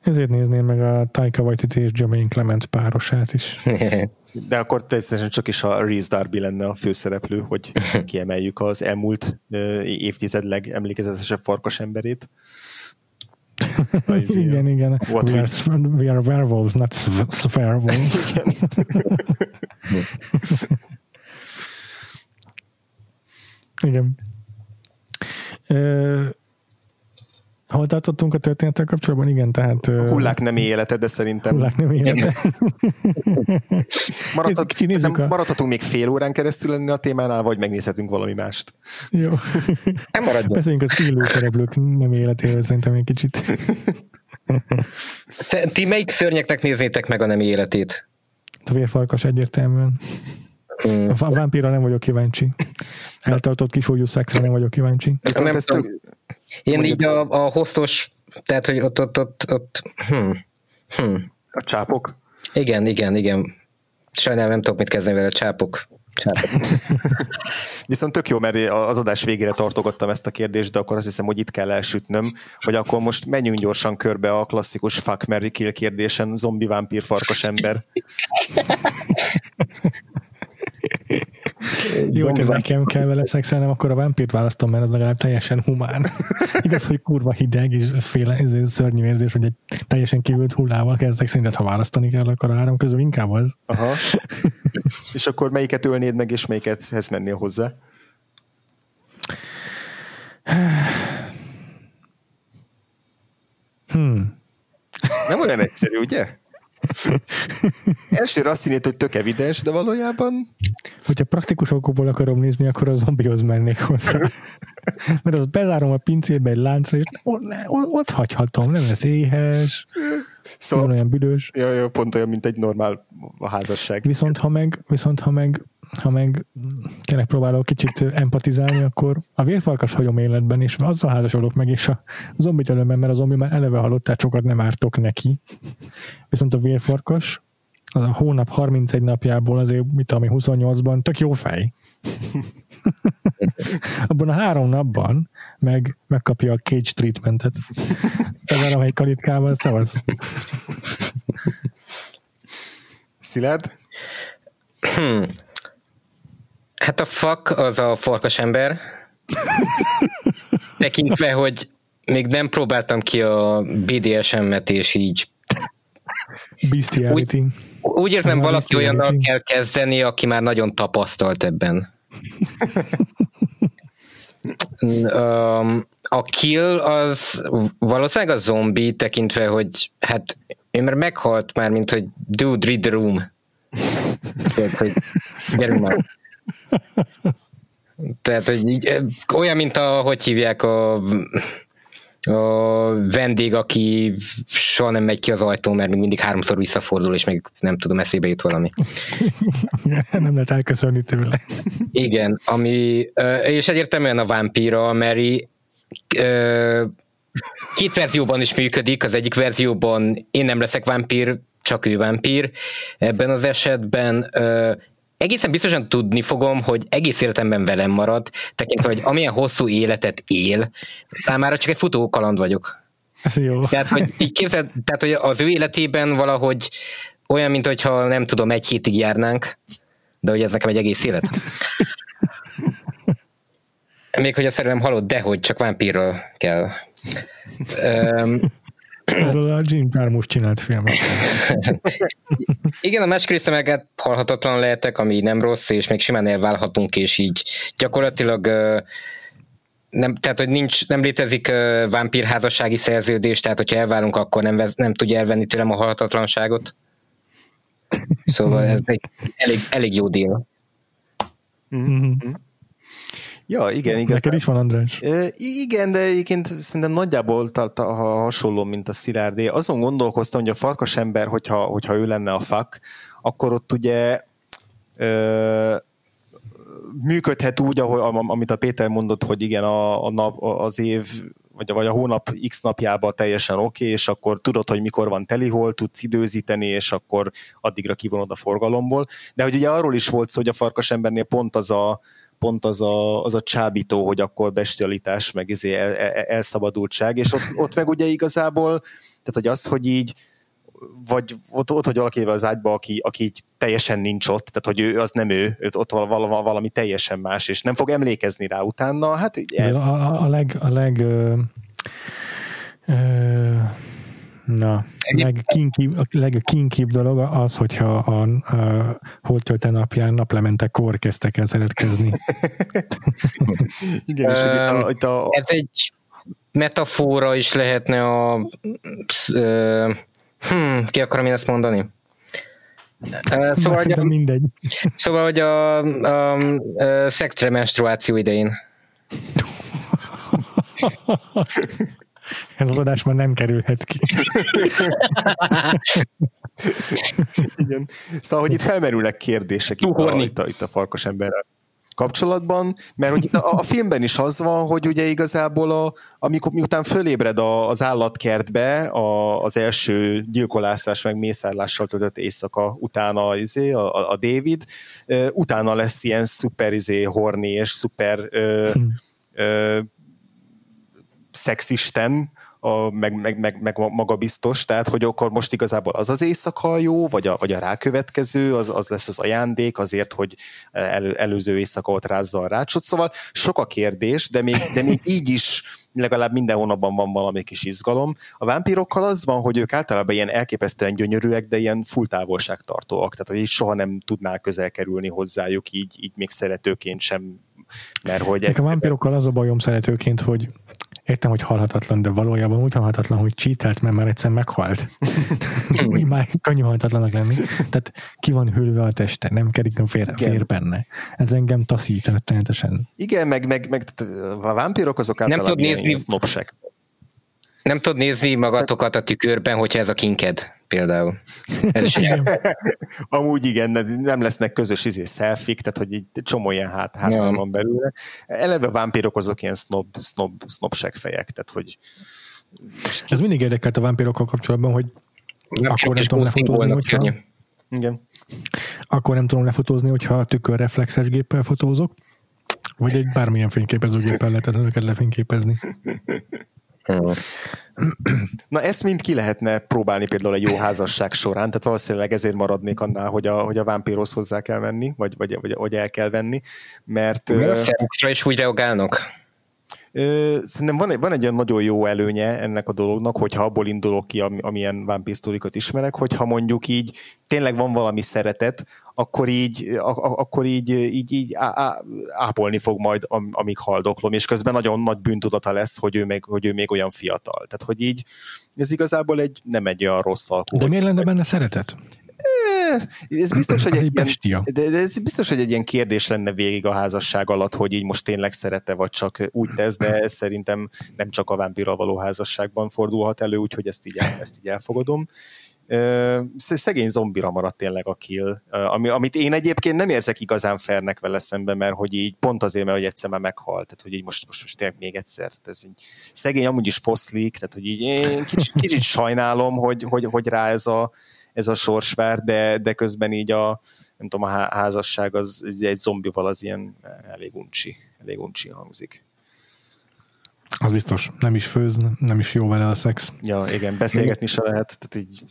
Ezért nézném meg a Taika Waititi és Jermaine Clement párosát is. De akkor természetesen csak is a Reese Darby lenne a főszereplő, hogy kiemeljük az elmúlt évtized legemlékezetesebb farkas emberét. igen, igen. What we, are, we are werewolves, not werewolves. Igen. Uh, hol tartottunk a történettel kapcsolatban? Igen, tehát... A hullák nem élete, de szerintem... Hullák nem élete. Maradhat, a... maradhatunk még fél órán keresztül lenni a témánál, vagy megnézhetünk valami mást. Jó. Nem maradjon. Beszéljünk az élő szereplők nem életéről szerintem egy kicsit. Ti melyik szörnyeknek néznétek meg a nem életét? A vérfarkas egyértelműen. Mm. A vámpíra nem vagyok kíváncsi. Eltartott kisúlyú szexre nem vagyok kíváncsi. Viszont nem, tök... Én így a, a hostos, tehát hogy ott, ott, ott, ott hm, hm. A csápok? Igen, igen, igen. Sajnálom nem tudok mit kezdeni vele, csápok. Viszont tök jó, mert az adás végére tartogattam ezt a kérdést, de akkor azt hiszem, hogy itt kell elsütnöm, hogy akkor most menjünk gyorsan körbe a klasszikus fuck, Mary kill kérdésen, zombi, vámpír, farkas ember. Jó, hogyha nekem kell vele szexelnem, akkor a vámpírt választom, mert az legalább teljesen humán. Igaz, hogy kurva hideg, és féle, ez szörnyű érzés, hogy egy teljesen kívült hullával kezdek szerinted, ha választani kell, akkor a három közül inkább az. Aha. és akkor melyiket ölnéd meg, és melyiket mennél hozzá? Hmm. Nem olyan egyszerű, ugye? Elsőre azt hinnéd, hogy tök evidens, de valójában... Hogyha praktikus okokból akarom nézni, akkor a zombihoz mennék hozzá. Mert az bezárom a pincébe egy láncra, és ott hagyhatom, nem lesz éhes, szóval, nem olyan büdös. Jó, jó, pont olyan, mint egy normál házasság. Viszont ha meg, viszont ha meg ha meg tényleg próbálok kicsit empatizálni, akkor a vérfalkas hagyom életben, és azzal házasodok meg, és a zombit előmben, mert a zombi már eleve halott, tehát sokat nem ártok neki. Viszont a vérfarkas, az a hónap 31 napjából azért, mit tudom, 28-ban tök jó fej. Abban a három napban meg megkapja a cage treatmentet. Tehát amelyik kalitkával szavaz. Szilárd? Hát a fak az a farkas ember. Tekintve, hogy még nem próbáltam ki a BDSM-et, és így Bestiality. Úgy, úgy érzem, a valaki olyannal kell kezdeni, aki már nagyon tapasztalt ebben. a kill az valószínűleg a zombi tekintve, hogy hát ő már meghalt már, mint hogy dude, read the room. Tehát, hogy gyerünk már. Tehát, hogy így, olyan, mint a, hogy hívják a a vendég, aki soha nem megy ki az ajtó, mert még mindig háromszor visszafordul, és még nem tudom, eszébe jut valami. nem lehet elköszönni tőle. Igen, ami, és egyértelműen a vámpíra, Mary két verzióban is működik, az egyik verzióban én nem leszek vámpír, csak ő vámpír. Ebben az esetben egészen biztosan tudni fogom, hogy egész életemben velem marad, tekintve, hogy amilyen hosszú életet él, számára csak egy futó kaland vagyok. Jó. Tehát, hogy így képzeld, tehát, hogy az ő életében valahogy olyan, mint hogyha nem tudom, egy hétig járnánk, de hogy ez nekem egy egész élet. Még hogy a szerelem halott, de hogy csak vámpírról kell. Erről a Jim Jarmusch csinált filmet. Igen, a másik része meg halhatatlan lehetek, ami nem rossz, és még simán elválhatunk, és így gyakorlatilag nem, tehát, hogy nincs, nem létezik uh, vámpírházassági szerződés, tehát hogyha elválunk, akkor nem, vez, nem tudja elvenni tőlem a halhatatlanságot. Szóval ez egy elég, elég jó dél. Mm-hmm. Ja, igen, igen. Neked is van, András? E, igen, de egyébként szerintem nagyjából hasonló, mint a Szilárdé. Azon gondolkoztam, hogy a farkas ember, hogyha, hogyha ő lenne a fak, akkor ott ugye e, működhet úgy, ahogy, amit a Péter mondott, hogy igen, a, a nap, az év vagy, vagy a hónap x napjában teljesen oké, okay, és akkor tudod, hogy mikor van telihol, tudsz időzíteni, és akkor addigra kivonod a forgalomból. De hogy ugye arról is volt szó, hogy a farkas embernél pont az a, pont az a, az a csábító, hogy akkor bestialitás, meg izé el, el, elszabadultság, és ott, ott meg ugye igazából, tehát hogy az, hogy így vagy ott, ott hogy valakivel az ágyba, aki, aki így teljesen nincs ott, tehát hogy ő az nem ő, ott valami, valami teljesen más, és nem fog emlékezni rá utána, hát el... a, a leg, a leg ö, ö, Na, legkinkibb, a legkinkibb dolog az, hogyha a, a holtölte napján naplementekor kezdtek el szeretkezni. Igen, és itt a, itt a... Ez egy metafora is lehetne a... Hm, ki akarom én ezt mondani? Szóval, hogy a, mindegy. Szóval, hogy a, a, a szektre menstruáció idején. Ez az adás már nem kerülhet ki. Igen. Szóval, hogy itt felmerülnek kérdések itt a, itt, a, itt a farkas emberrel kapcsolatban, mert hogy a, a filmben is az van, hogy ugye igazából a, amikor miután fölébred a, az állatkertbe a, az első gyilkolászás meg mészárlással töltött éjszaka utána izé, a, a David, utána lesz ilyen szuper izé, horni és szuper ö, hmm. ö, szexisten, a, meg, meg, meg, meg magabiztos, tehát hogy akkor most igazából az az éjszaka jó, vagy a, vagy a rákövetkező, az, az lesz az ajándék azért, hogy el, előző éjszaka ott rázza a rácsot, szóval sok a kérdés, de még, de még így is legalább minden hónapban van valami kis izgalom. A vámpírokkal az van, hogy ők általában ilyen elképesztően gyönyörűek, de ilyen full távolságtartóak, tehát hogy így soha nem tudnál közel kerülni hozzájuk, így, így még szeretőként sem mert hogy egyszerűen... A vámpirokkal az a bajom szeretőként, hogy értem, hogy halhatatlan, de valójában úgy halhatatlan, hogy csítelt, mert már egyszer meghalt. úgy már könnyű halhatatlanak lenni. Tehát ki van hűlve a teste, nem kerik a fér, fér benne. Ez engem taszít rettenetesen. Igen, meg, meg, meg a vámpirok azok általában nem tud nézni, sznopsek. Nem tud nézni magatokat a tükörben, hogyha ez a kinked például. Ez is Amúgy igen, nem lesznek közös izé szelfik, tehát hogy egy csomó ilyen hát, hát ja. van belőle. Eleve vámpírok azok ilyen snob, snob, snob fejek, tehát hogy ez mindig érdekelt a vámpírokkal kapcsolatban, hogy nem akkor nem tudom lefotózni, hogyha... Igen. Akkor nem tudom lefotózni, hogyha tükörreflexes géppel fotózok, Vagy egy bármilyen fényképezőgéppel lehet ezeket lefényképezni. Na ezt mind ki lehetne próbálni például egy jó házasság során, tehát valószínűleg ezért maradnék annál, hogy a, hogy a vámpírhoz hozzá kell menni, vagy, vagy, vagy, vagy el kell venni, mert... Mi a is úgy reagálnak? Szerintem van egy, van egy olyan nagyon jó előnye ennek a dolognak, hogyha abból indulok ki, amilyen vámpírsztorikat ismerek, hogyha mondjuk így tényleg van valami szeretet, akkor így, akkor így, így, így ápolni fog majd, amíg haldoklom, és közben nagyon nagy bűntudata lesz, hogy ő még, hogy ő még olyan fiatal. Tehát, hogy így ez igazából egy, nem egy olyan rossz alkú. De miért lenne benne szeretet? Ez biztos, hogy egy, ilyen, de, ez biztos, hogy egy ilyen kérdés lenne végig a házasság alatt, hogy így most tényleg szerete, vagy csak úgy tesz, de ez szerintem nem csak a vámpírral való házasságban fordulhat elő, úgyhogy ezt így, ezt így elfogadom. Szegény zombira maradt tényleg a kill, ami, amit én egyébként nem érzek igazán fernek vele szemben, mert hogy így pont azért, mert hogy egyszer már meghalt, tehát hogy így most, most, most tényleg még egyszer, tehát ez így szegény amúgy is foszlik, tehát hogy így én kicsit, kicsit sajnálom, hogy, hogy, hogy rá ez a, ez a sorsvár, de, de közben így a, nem tudom, a házasság az egy zombival az ilyen elég uncsi, elég uncsi hangzik. Az biztos. Nem is főz, nem is jó vele a szex. Ja, igen, beszélgetni se lehet. Tehát így,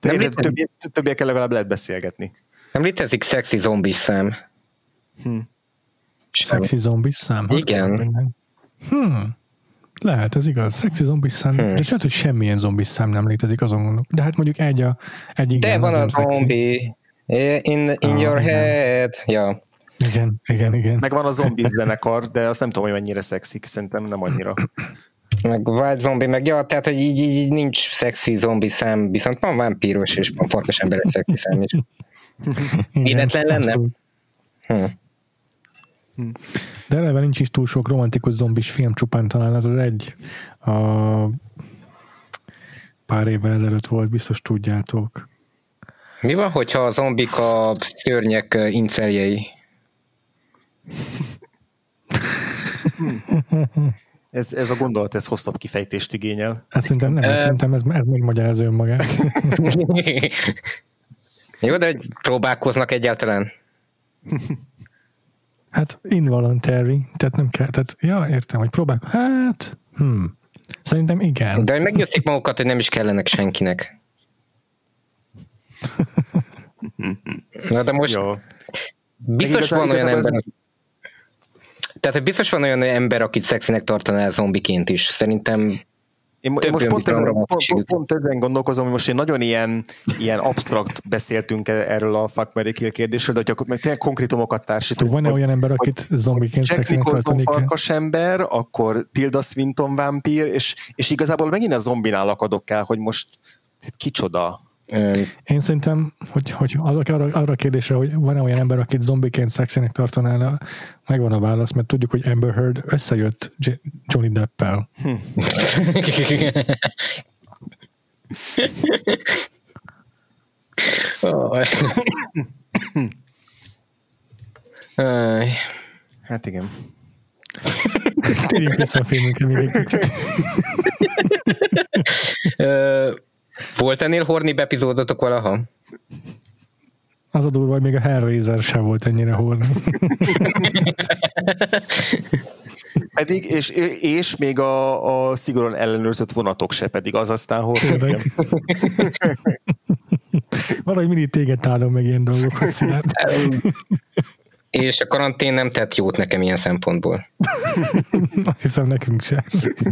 többiek, többiek, többiekkel legalább lehet beszélgetni. Nem létezik szexi zombi szem. Hm. Szexi zombi szám? Igen. Hm. Lehet, ez igaz. Szexi zombi szám. Hmm. De lehet, hogy semmilyen zombi szám nem létezik azon gondolok. De hát mondjuk egy a egy igen, De van a zombi. In, in ah, your head. Ja. Igen, igen, igen. Meg van a zombi zenekar, de azt nem tudom, hogy mennyire szexik, szerintem nem annyira. Meg Wild Zombie, meg ja, tehát, hogy így, így, így nincs szexi zombi szem, viszont van vámpíros és van farkas ember szexi szem is. Életlen lenne? Hm. De eleve nincs is túl sok romantikus zombis film, csupán talán ez az egy a pár évvel ezelőtt volt, biztos tudjátok. Mi van, hogyha a zombik a szörnyek inceljei? ez, ez a gondolat, ez hosszabb kifejtést igényel. Ezt szerintem nem, uh, szerintem ez, ez megmagyarázza önmagát. Jó, de próbálkoznak egyáltalán? Hát involuntary, tehát nem kell, tehát ja, értem, hogy próbálok, hát, hm, szerintem igen. De hogy meggyőzik magukat, hogy nem is kellenek senkinek. Na de most Jó. biztos van olyan ember, ez... Tehát, biztos van olyan ember, akit szexinek tartaná zombiként is. Szerintem én, én most pont ezen, pont, pont ezen gondolkozom, hogy most én nagyon ilyen, ilyen abstrakt beszéltünk e- erről a fuck Mary Kill kérdésről, de hogyha meg tényleg konkrétumokat társítunk. Van-e olyan ember, akit zombiként Jack Nicholson farkas ember, akkor Tilda Swinton vámpír, és, és igazából megint a zombinál akadok el, hogy most kicsoda, én szerintem, hogy, hogy az, arra, arra a kérdésre, hogy van-e olyan ember, akit zombiként szexinek tartaná, megvan a válasz, mert tudjuk, hogy Amber Heard összejött Johnny Depp-el. Hm. hát igen. Térjünk vissza a filmünkre még egy kicsit. Volt ennél horni epizódotok valaha? Az a durva, hogy még a Hellraiser sem volt ennyire horni. pedig, és, és még a, a szigorúan ellenőrzött vonatok se, pedig az aztán horni. Valahogy mindig téged tálom meg ilyen dolgok. És a karantén nem tett jót nekem ilyen szempontból. Azt hiszem nekünk sem.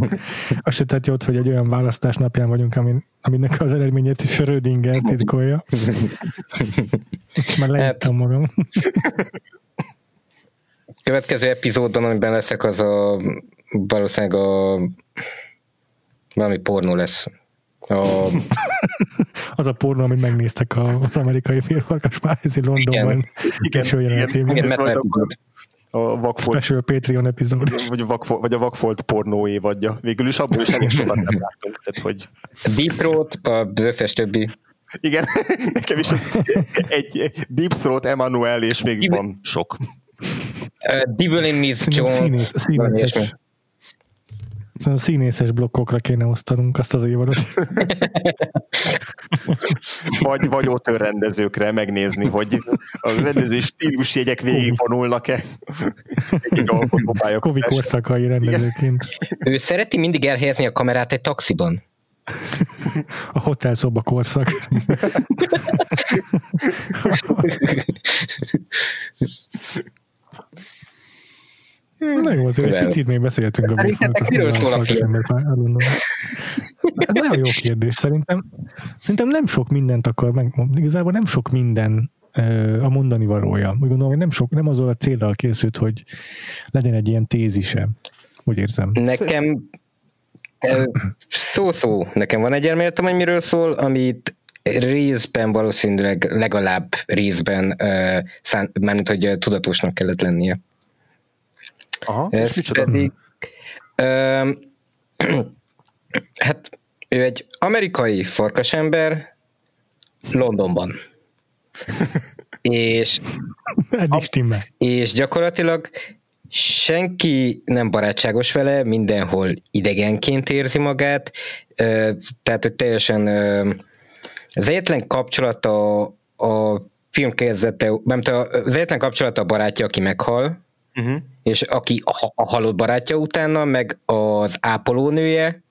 Azt se tett jót, hogy egy olyan választás napján vagyunk, amin, aminek az eredményét Schrödinger titkolja. És már leírtam hát, magam. Következő epizódban, amiben leszek, az a valószínűleg a valami pornó lesz. A... az a pornó, amit megnéztek az amerikai félfarkas pályázi Londonban. Igen, igen, igen, igen, igen a Vakfolt, Special Patreon epizód. Vagy a, Vakfolt, vagy a Vakfolt pornó évadja. Végül is abból is elég sokat nem láttunk. Tehát, hogy... Deep Throat, az összes többi. Igen, nekem is egy, egy Deep Throat, Emmanuel, és még Devil, van sok. Uh, Devil in Miss Jones. Színész, színész. Szerintem színészes blokkokra kéne osztanunk azt az évadot. vagy, vagy ott rendezőkre megnézni, hogy a rendező stílusjegyek végigvonulnak-e. Kovi korszakai rendezőként. Ő szereti mindig elhelyezni a kamerát egy taxiban. A hotelszoba korszak. Na jó, azért egy picit még beszéltünk a Szerintetek miről szól a film? Nagyon jó kérdés. Szerintem, szerintem nem sok mindent akar meg, igazából nem sok minden a mondani valója. Úgy gondolom, hogy nem, sok, nem azon a célral készült, hogy legyen egy ilyen tézise. Úgy érzem. Nekem szó-szó. Nekem van egy elméletem, hogy miről szól, amit részben valószínűleg legalább részben, mármint, hogy tudatosnak kellett lennie. Aha, Ez és pedig, ö, hát ő egy amerikai farkasember Londonban. és, a, és gyakorlatilag senki nem barátságos vele, mindenhol idegenként érzi magát, tehát hogy teljesen az egyetlen kapcsolat a, a film kezdete, nem az egyetlen kapcsolat a barátja, aki meghal, uh-huh. és aki a, a halott barátja utána, meg az ápolónője,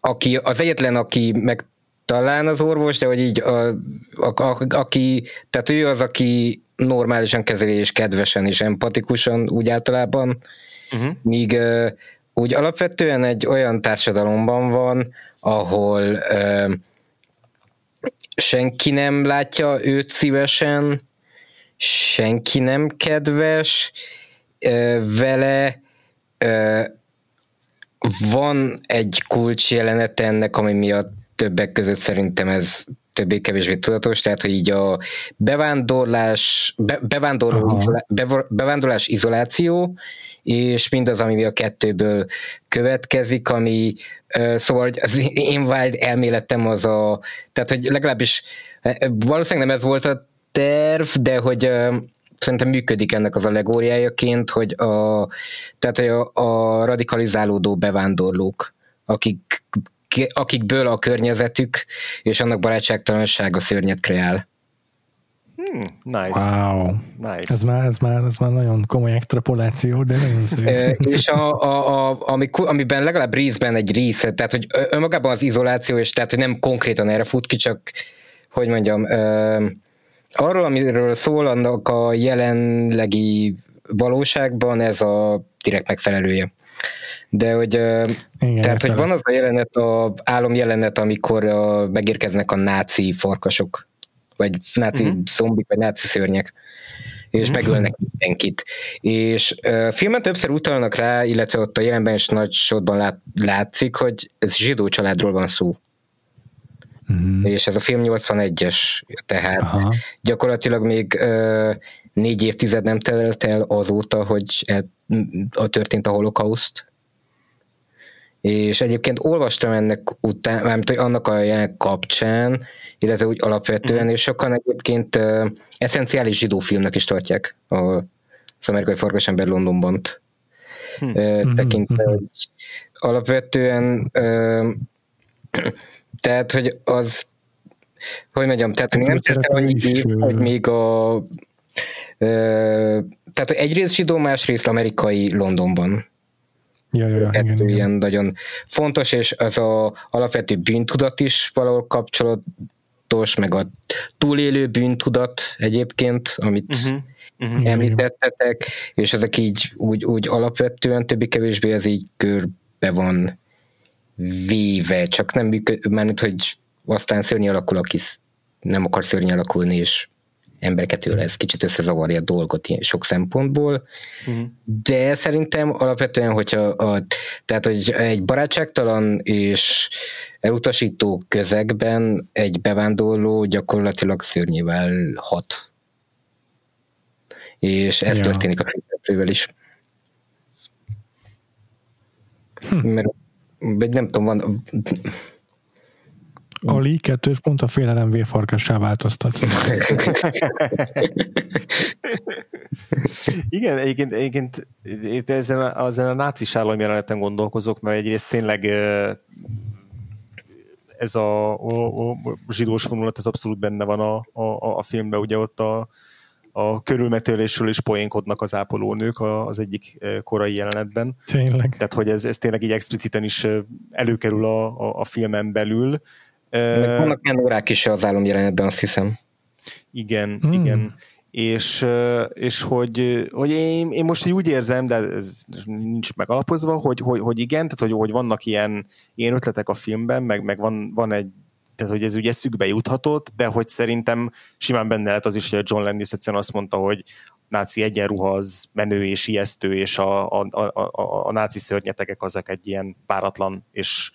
aki az egyetlen, aki meg talán az orvos, de hogy így a, a, a, aki, tehát ő az, aki normálisan kezeli és kedvesen és empatikusan úgy általában, uh-huh. míg uh, úgy alapvetően egy olyan társadalomban van, ahol uh, senki nem látja őt szívesen, senki nem kedves vele, van egy kulcs jelenete ennek, ami miatt többek között szerintem ez többé-kevésbé tudatos, tehát hogy így a bevándorlás, be, bevándorló, izolá, be, bevándorlás izoláció, és mindaz, ami a kettőből következik, ami szóval hogy az én vágy elméletem az a, tehát hogy legalábbis valószínűleg nem ez volt a terv, de hogy szerintem működik ennek az allegóriájaként, hogy a, tehát hogy a, a radikalizálódó bevándorlók, akik akikből a környezetük és annak barátságtalansága szörnyet kreál. Hmm, nice. Wow. Nice. Ez már, ez, már, ez már nagyon komoly extrapoláció, de nagyon szép. és a, a, a, ami, amiben legalább részben egy része, tehát hogy önmagában az izoláció, és tehát hogy nem konkrétan erre fut ki, csak hogy mondjam, ö, arról, amiről szól annak a jelenlegi valóságban, ez a direkt megfelelője. De hogy, Igen, tehát, hogy van az a jelenet, a álom jelenet, amikor a, megérkeznek a náci farkasok, vagy náci uh-huh. zombik, vagy náci szörnyek és uh-huh. megölnek mindenkit. És a filmen többször utalnak rá, illetve ott a jelenben is nagy sodban lát, látszik, hogy ez zsidó családról van szó. Uh-huh. És ez a film 81-es, tehát Aha. gyakorlatilag még uh, négy évtized nem telt el azóta, hogy el, a történt a holokauszt, és egyébként olvastam ennek után, mármint, hogy annak a jelenek kapcsán, illetve úgy alapvetően, mm. és sokan egyébként uh, eszenciális zsidó filmnek is tartják a, az amerikai farkasember Londonban. Uh, tekintve, mm-hmm. hogy alapvetően uh, tehát, hogy az hogy mondjam, tehát hogy nem tettem annyi hogy még a tehát, egyrészt zsidó, másrészt amerikai Londonban. Ja, ja, ja, igen, ilyen igen. nagyon fontos, és az a alapvető bűntudat is valahol kapcsolatos, meg a túlélő bűntudat egyébként, amit uh-huh. Uh-huh. említettetek, és ezek így úgy, úgy alapvetően többi-kevésbé ez így körbe van véve, csak nem működik, mert hogy aztán szörny alakul, aki nem akar szörny alakulni, és embereket tőle ez kicsit összezavarja a dolgot ilyen sok szempontból, uh-huh. de szerintem alapvetően, hogyha a, tehát, hogy egy barátságtalan és elutasító közegben egy bevándorló gyakorlatilag szörnyével hat. És ez ja. történik a főszereplővel is. Hm. Mert nem tudom, van Ali kettős pont a félelem vérfarkassá változtat. Igen, egyébként, egyébként ezen, a, ezen a nácis államjeleneten gondolkozok, mert egyrészt tényleg ez a, a, a zsidós vonulat, ez abszolút benne van a, a, a filmben, ugye ott a, a körülmetélésről is poénkodnak az ápolónők az egyik korai jelenetben. Tényleg. Tehát, hogy ez, ez tényleg így expliciten is előkerül a, a, a filmen belül. Meg vannak ilyen órák is az álomjelenetben, azt hiszem. Igen, hmm. igen és, és hogy, hogy én, én most úgy érzem, de ez nincs megalapozva, hogy, hogy, hogy igen, tehát hogy, hogy vannak ilyen, ilyen ötletek a filmben, meg, meg van, van egy tehát hogy ez ugye szükbe juthatott, de hogy szerintem simán benne lehet az is, hogy a John Landis egyszerűen azt mondta, hogy náci egyenruha az menő és ijesztő, és a, a, a, a, a náci szörnyetegek azok egy ilyen páratlan és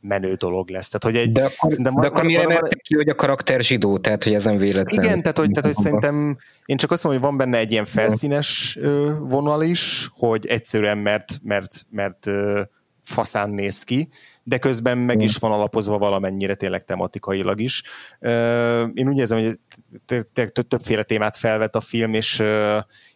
menő dolog lesz. Tehát, hogy egy, de de van, akkor mire van, ki, hogy a karakter zsidó, tehát hogy ez nem véletlen. Igen, tehát hogy, tehát, hogy szerintem én csak azt mondom, hogy van benne egy ilyen felszínes vonal is, hogy egyszerűen mert, mert, mert faszán néz ki, de közben meg is van alapozva valamennyire tényleg tematikailag is. Én úgy érzem, hogy többféle témát felvet a film, és,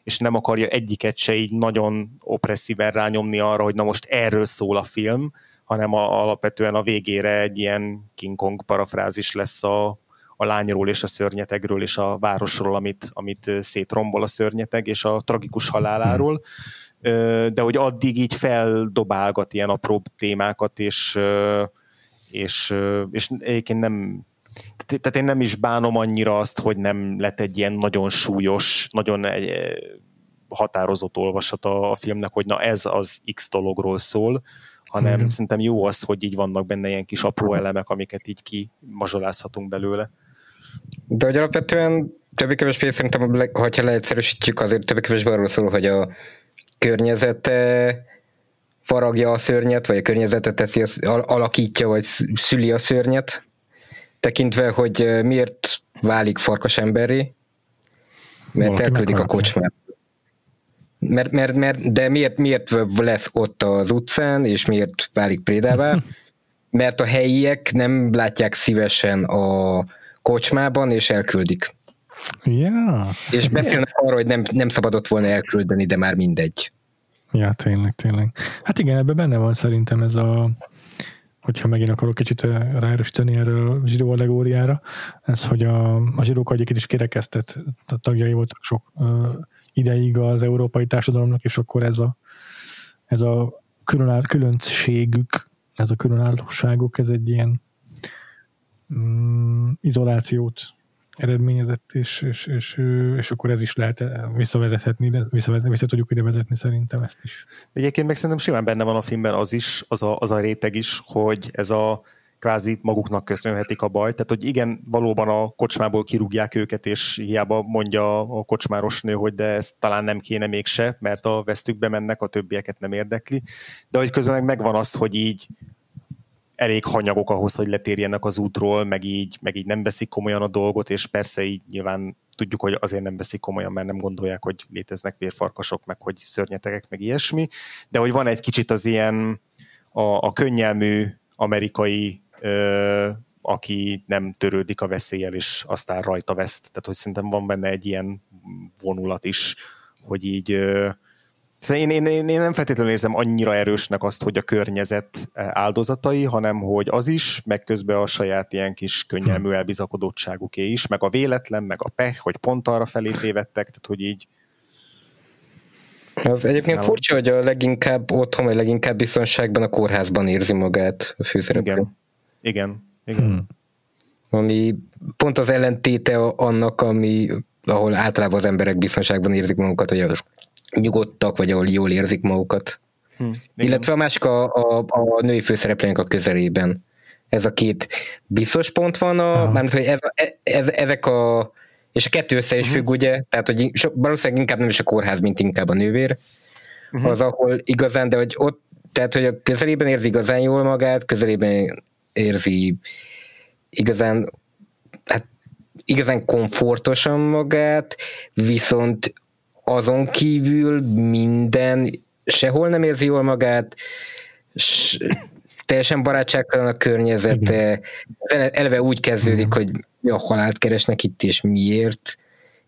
és nem akarja egyiket se így nagyon opresszíven rányomni arra, hogy na most erről szól a film, hanem a, alapvetően a végére egy ilyen King Kong parafrázis lesz a, a lányról és a szörnyetegről és a városról, amit, amit szétrombol a szörnyeteg, és a tragikus haláláról, de hogy addig így feldobálgat ilyen apróbb témákat, és, és, és egyébként nem, tehát én nem is bánom annyira azt, hogy nem lett egy ilyen nagyon súlyos, nagyon határozott olvasata a filmnek, hogy na ez az X dologról szól, hanem Igen. szerintem jó az, hogy így vannak benne ilyen kis apró elemek, amiket így kimazsolázhatunk belőle. De hogy alapvetően többé-kevésbé szerintem, ha leegyszerűsítjük, azért többé-kevésbé arról szól, hogy a környezete faragja a szörnyet, vagy a környezetet teszi, alakítja, vagy szüli a szörnyet, tekintve, hogy miért válik farkas emberré, mert Valaki elküldik a kocsmát. Mert, mert, mert, de miért, miért lesz ott az utcán, és miért válik prédává? Mert a helyiek nem látják szívesen a kocsmában, és elküldik. Ja. És beszélnek arról, hogy nem, nem szabadott volna elküldeni, de már mindegy. Ja, tényleg, tényleg. Hát igen, ebben benne van szerintem ez a hogyha megint akarok kicsit ráerősíteni erre a zsidó allegóriára, ez, hogy a, a zsidók egyébként is kirekesztett tagjai voltak sok ideig az európai társadalomnak, és akkor ez a, ez a különáll, különbségük, ez a különállóságuk, ez egy ilyen mm, izolációt eredményezett, és, és, és, és akkor ez is lehet visszavezethetni, de visszavezet, vissza tudjuk ide vezetni szerintem ezt is. Egyébként meg szerintem simán benne van a filmben az is, az a, az a réteg is, hogy ez a kvázi maguknak köszönhetik a bajt. Tehát, hogy igen, valóban a kocsmából kirúgják őket, és hiába mondja a kocsmáros nő, hogy de ezt talán nem kéne mégse, mert a vesztükbe mennek, a többieket nem érdekli. De hogy közben meg megvan az, hogy így elég hanyagok ahhoz, hogy letérjenek az útról, meg így, meg így nem veszik komolyan a dolgot, és persze így nyilván tudjuk, hogy azért nem veszik komolyan, mert nem gondolják, hogy léteznek vérfarkasok, meg hogy szörnyetegek, meg ilyesmi, de hogy van egy kicsit az ilyen a, a könnyelmű amerikai ö, aki nem törődik a veszélyel, és aztán rajta veszt. Tehát, hogy szerintem van benne egy ilyen vonulat is, hogy így ö, Szóval én, én, én, nem feltétlenül érzem annyira erősnek azt, hogy a környezet áldozatai, hanem hogy az is, meg közben a saját ilyen kis könnyelmű hm. elbizakodottságuké is, meg a véletlen, meg a pech, hogy pont arra felé tévedtek, tehát hogy így az egyébként nem. furcsa, hogy a leginkább otthon, vagy leginkább biztonságban a kórházban érzi magát a főszereplő. Igen, igen, igen. Hmm. Ami pont az ellentéte annak, ami, ahol általában az emberek biztonságban érzik magukat, hogy nyugodtak, vagy ahol jól érzik magukat. Hmm, Illetve a másik a, a, a női főszereplőnek a közelében. Ez a két biztos pont van, a, mármint, hogy ez, ez, ezek a és a kettő össze is uh-huh. függ, ugye, tehát hogy so, valószínűleg inkább nem is a kórház, mint inkább a nővér, uh-huh. az, ahol igazán, de hogy ott, tehát hogy a közelében érzi igazán jól magát, közelében érzi igazán, hát igazán komfortosan magát, viszont azon kívül minden, sehol nem érzi jól magát, s, teljesen barátságtalan a környezete, eleve úgy kezdődik, hogy mi a halált keresnek itt, és miért,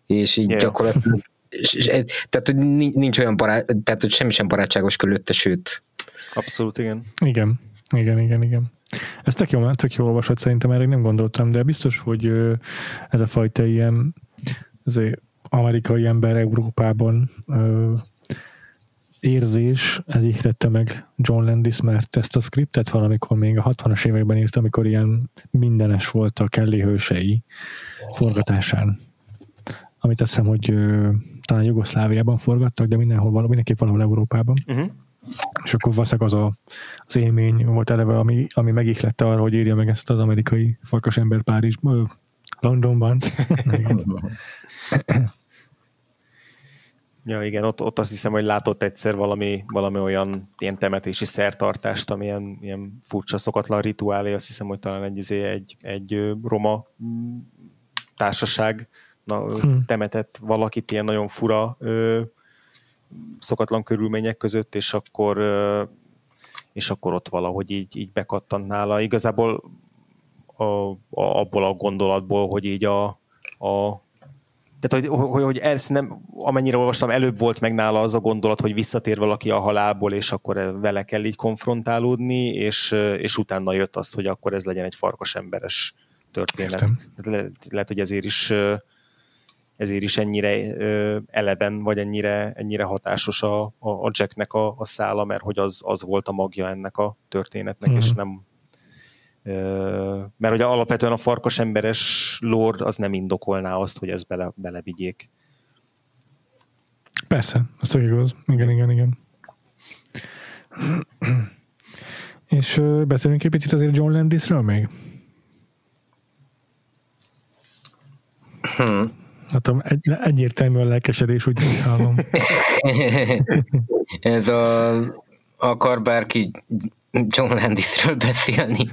és így yeah. gyakorlatilag tehát hogy nincs olyan barát, tehát hogy semmi sem barátságos körülötte, sőt. Abszolút, igen. Igen, igen, igen, igen. Ez tök jó, tök jó olvasott, szerintem erre nem gondoltam, de biztos, hogy ez a fajta ilyen azért amerikai ember Európában érzés, ez ihlette meg John Landis, mert ezt a skriptet valamikor még a 60-as években írt, amikor ilyen mindenes volt a Kelly hősei forgatásán. Amit azt hiszem, hogy ö, talán Jugoszláviában forgattak, de mindenhol, mindenképp valahol Európában. Uh-huh. És akkor valószínűleg az a, az élmény volt eleve, ami, ami megihlette arra, hogy írja meg ezt az amerikai farkasember Párizsban, Londonban. Ja, igen, ott, ott azt hiszem, hogy látott egyszer valami, valami olyan ilyen temetési szertartást, ami ilyen, ilyen furcsa, szokatlan rituálé, azt hiszem, hogy talán egy, izé, egy, egy roma mm, társaság na, hmm. temetett valakit ilyen nagyon fura ö, szokatlan körülmények között, és akkor ö, és akkor ott valahogy így, így bekattant nála. Igazából a, a, abból a gondolatból, hogy így a, a tehát, hogy, hogy, hogy ezt nem, amennyire olvastam, előbb volt meg nála az a gondolat, hogy visszatér valaki a halálból, és akkor vele kell így konfrontálódni, és, és utána jött az, hogy akkor ez legyen egy farkas emberes történet. Tehát le, lehet, hogy ezért is ezért is ennyire eleven, vagy ennyire, ennyire hatásos a, a Jacknek a, a szála, mert hogy az, az volt a magja ennek a történetnek, mm. és mhm. nem, mert ugye alapvetően a farkas emberes lord az nem indokolná azt, hogy ezt bele, belevigyék. Persze, az tök igaz. Igen, igen, igen. És beszélünk egy picit azért John Landisről még? Hmm. Hát egy, egyértelmű a lelkesedés, úgy hallom. Ez a akar bárki John Landisről beszélni.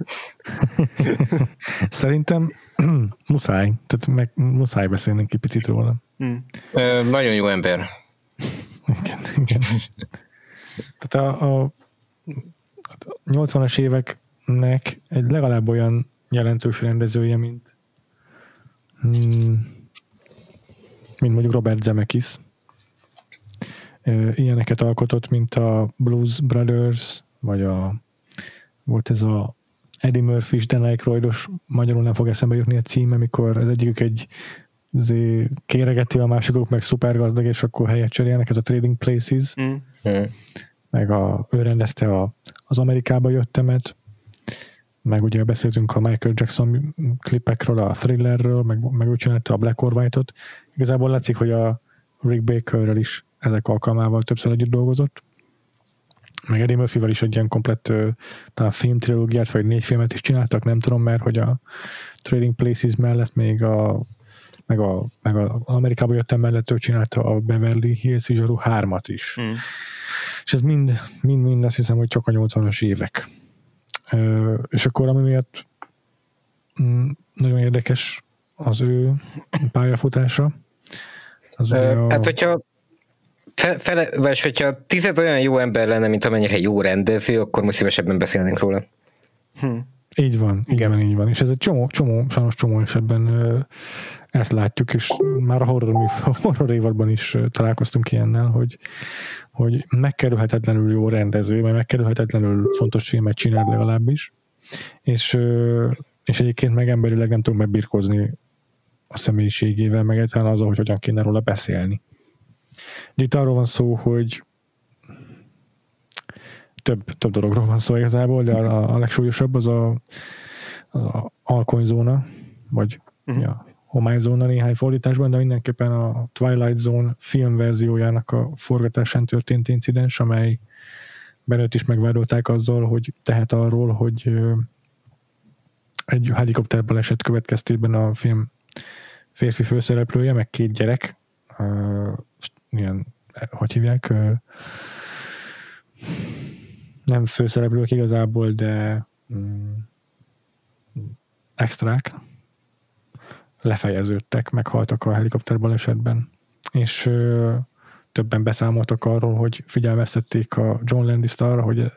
Szerintem muszáj, tehát meg muszáj beszélnünk egy picit róla. Ö, nagyon jó ember. Igen, igen. Tehát a, a, a 80-as éveknek egy legalább olyan jelentős rendezője, mint hmm, mint mondjuk Robert Zemeckis. Ilyeneket alkotott, mint a Blues Brothers, vagy a volt ez a Eddie Murphy és Dan Aykroydos, magyarul nem fog eszembe jutni a cím, amikor az egyikük egy kéregeti a másikok meg szuper gazdag, és akkor helyet cserélnek, ez a Trading Places. Mm. mm. Meg a, ő rendezte a, az Amerikába jöttemet, meg ugye beszéltünk a Michael Jackson klipekről, a Thrillerről, meg, meg ő csinálta a Black or White-ot. Igazából látszik, hogy a Rick Bakerrel is ezek alkalmával többször együtt dolgozott meg Eddie murphy is egy ilyen komplett talán filmtrilógiát, vagy négy filmet is csináltak, nem tudom, mert hogy a Trading Places mellett még a meg a, meg a Amerikába jöttem mellett ő csinálta a Beverly Hills Zsaru 3-at is. Mm. És ez mind, mind, mind azt hiszem, hogy csak a 80-as évek. Ö, és akkor ami miatt mm, nagyon érdekes az ő pályafutása. Az Ö, a... Hát, hogyha Fe, fele, vagy hogyha tized olyan jó ember lenne, mint amennyire jó rendező, akkor most szívesebben beszélnénk róla. Hm. Így van, Igen. van, így van. És ez egy csomó, csomó, sajnos csomó esetben ö, ezt látjuk, és már a horror, horror évadban is találkoztunk ilyennel, hogy, hogy megkerülhetetlenül jó rendező, mert megkerülhetetlenül fontos filmet csinál legalábbis, és, ö, és egyébként meg emberileg nem tudom megbirkózni a személyiségével, meg egyáltalán az, hogy hogyan kéne róla beszélni. De itt arról van szó, hogy több, több dologról van szó igazából, de a, a legsúlyosabb az a, az a alkonyzóna, vagy uh-huh. ja, homályzóna néhány fordításban, de mindenképpen a Twilight Zone filmverziójának a forgatásán történt incidens, amely Benőt is megvádolták azzal, hogy tehet arról, hogy egy helikopterbaleset következtében a film férfi főszereplője, meg két gyerek ilyen, hogy hívják, nem főszereplők igazából, de mm, extrák lefejeződtek, meghaltak a helikopter balesetben. És többen beszámoltak arról, hogy figyelmeztették a John Landis arra, hogy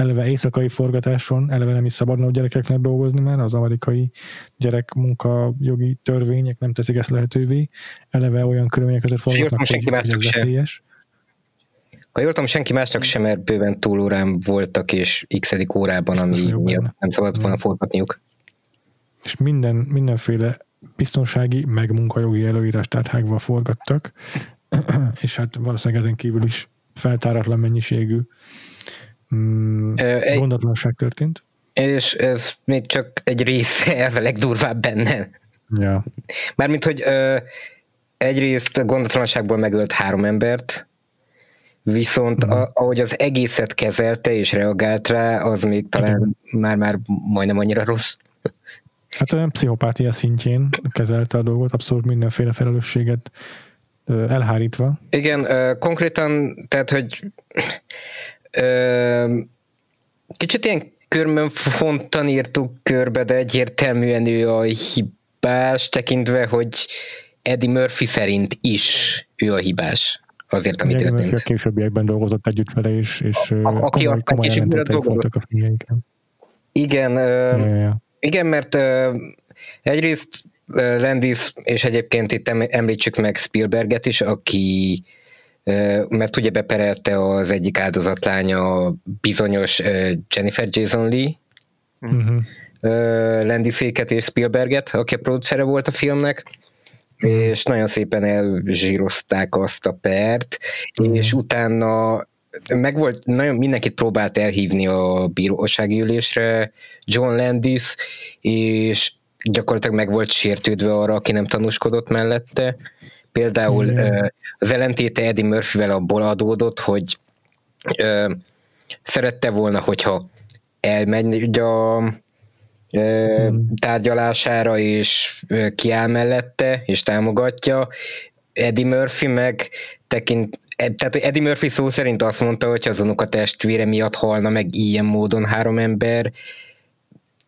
eleve éjszakai forgatáson eleve nem is szabadna a gyerekeknek dolgozni, mert az amerikai gyerek munkajogi törvények nem teszik ezt lehetővé. Eleve olyan körülmények között forgatnak, hogy, ez veszélyes. Ha jól tudom, senki másnak sem, mert bőven túlórán voltak, és x órában, ami miatt nem szabad volna forgatniuk. És minden, mindenféle biztonsági, meg munkajogi előírást áthágva forgattak, és hát valószínűleg ezen kívül is feltáratlan mennyiségű mm, gondatlanság történt. És ez még csak egy része, ez a legdurvább benne. Ja. Mármint, hogy ö, egyrészt gondatlanságból megölt három embert, viszont mm. a, ahogy az egészet kezelte és reagált rá, az még talán már-már majdnem annyira rossz. Hát olyan pszichopátia szintjén kezelte a dolgot, abszolút mindenféle felelősséget elhárítva. Igen, konkrétan, tehát, hogy kicsit ilyen körmön fontan írtuk körbe, de egyértelműen ő a hibás, tekintve, hogy Eddie Murphy szerint is ő a hibás azért, ami Igen, történt. A későbbiekben dolgozott együtt vele, és, és a, aki komoly, komoly később voltak a filmjeiken. Igen, ja, ja. igen, mert egyrészt Landis, és egyébként itt említsük meg Spielberget is, aki mert ugye beperelte az egyik áldozatlánya bizonyos Jennifer Jason Lee, uh-huh. Landis-éket és Spielberget, aki a producere volt a filmnek, uh-huh. és nagyon szépen elzsírozták azt a pert, uh-huh. és utána meg volt, nagyon mindenkit próbált elhívni a bírósági ülésre, John Landis, és gyakorlatilag meg volt sértődve arra, aki nem tanúskodott mellette. Például mm. az ellentéte Eddie Murphyvel abból adódott, hogy ö, szerette volna, hogyha elmegy a ö, mm. tárgyalására, és kiáll mellette, és támogatja. Eddie Murphy meg tekint, e, tehát Eddie Murphy szó szerint azt mondta, hogy az a testvére miatt halna meg ilyen módon három ember,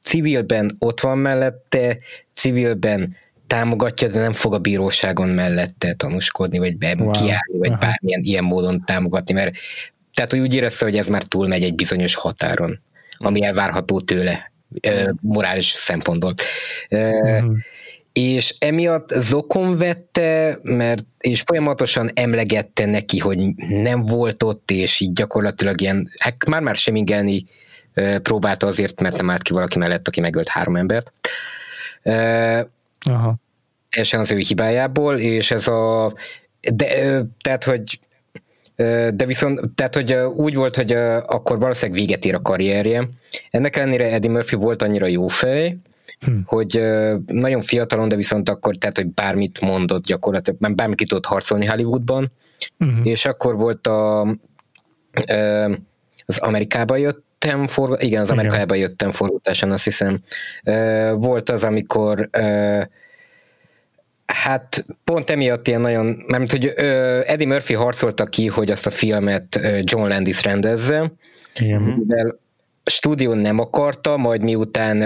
civilben ott van mellette, civilben támogatja, de nem fog a bíróságon mellette tanúskodni, vagy be, wow. kiállni, vagy Aha. bármilyen ilyen módon támogatni, mert tehát hogy úgy érezte, hogy ez már túlmegy egy bizonyos határon, ami elvárható tőle morális szempontból. Uh-huh. És emiatt zokon vette, mert és folyamatosan emlegette neki, hogy nem volt ott, és így gyakorlatilag ilyen, hát már-már semingelni próbálta azért, mert nem állt ki valaki mellett, aki megölt három embert. Aha. Teljesen az ő hibájából, és ez a de, tehát, hogy de viszont, tehát, hogy úgy volt, hogy akkor valószínűleg véget ér a karrierje. Ennek ellenére Eddie Murphy volt annyira jó fej, hm. hogy nagyon fiatalon, de viszont akkor, tehát, hogy bármit mondott gyakorlatilag, bármit ki tudott harcolni Hollywoodban, uh-huh. és akkor volt a az Amerikába jött, jöttem, forga, igen, az Amerikába jöttem forgatáson, azt hiszem. Volt az, amikor Hát pont emiatt ilyen nagyon, mert hogy Eddie Murphy harcolta ki, hogy azt a filmet John Landis rendezze, Igen. mivel a stúdió nem akarta, majd miután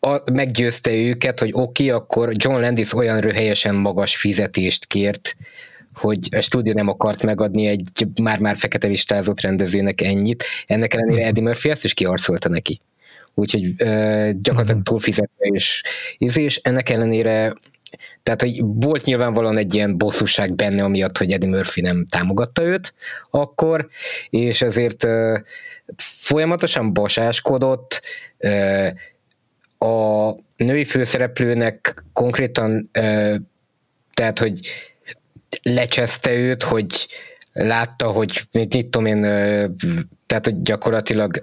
a, meggyőzte őket, hogy oké, okay, akkor John Landis olyan röhelyesen magas fizetést kért, hogy a stúdió nem akart megadni egy már-már fekete listázott rendezőnek ennyit. Ennek ellenére. Eddie Murphy ezt is kiarcolta neki. Úgyhogy uh, gyakorlatilag uh-huh. túlfizetve és, és ennek ellenére tehát, hogy volt nyilvánvalóan egy ilyen bosszúság benne, amiatt, hogy Eddie Murphy nem támogatta őt akkor, és ezért uh, folyamatosan basáskodott, uh, a női főszereplőnek konkrétan, uh, tehát, hogy lecseszte őt, hogy látta, hogy mit, mit tudom én, tehát hogy gyakorlatilag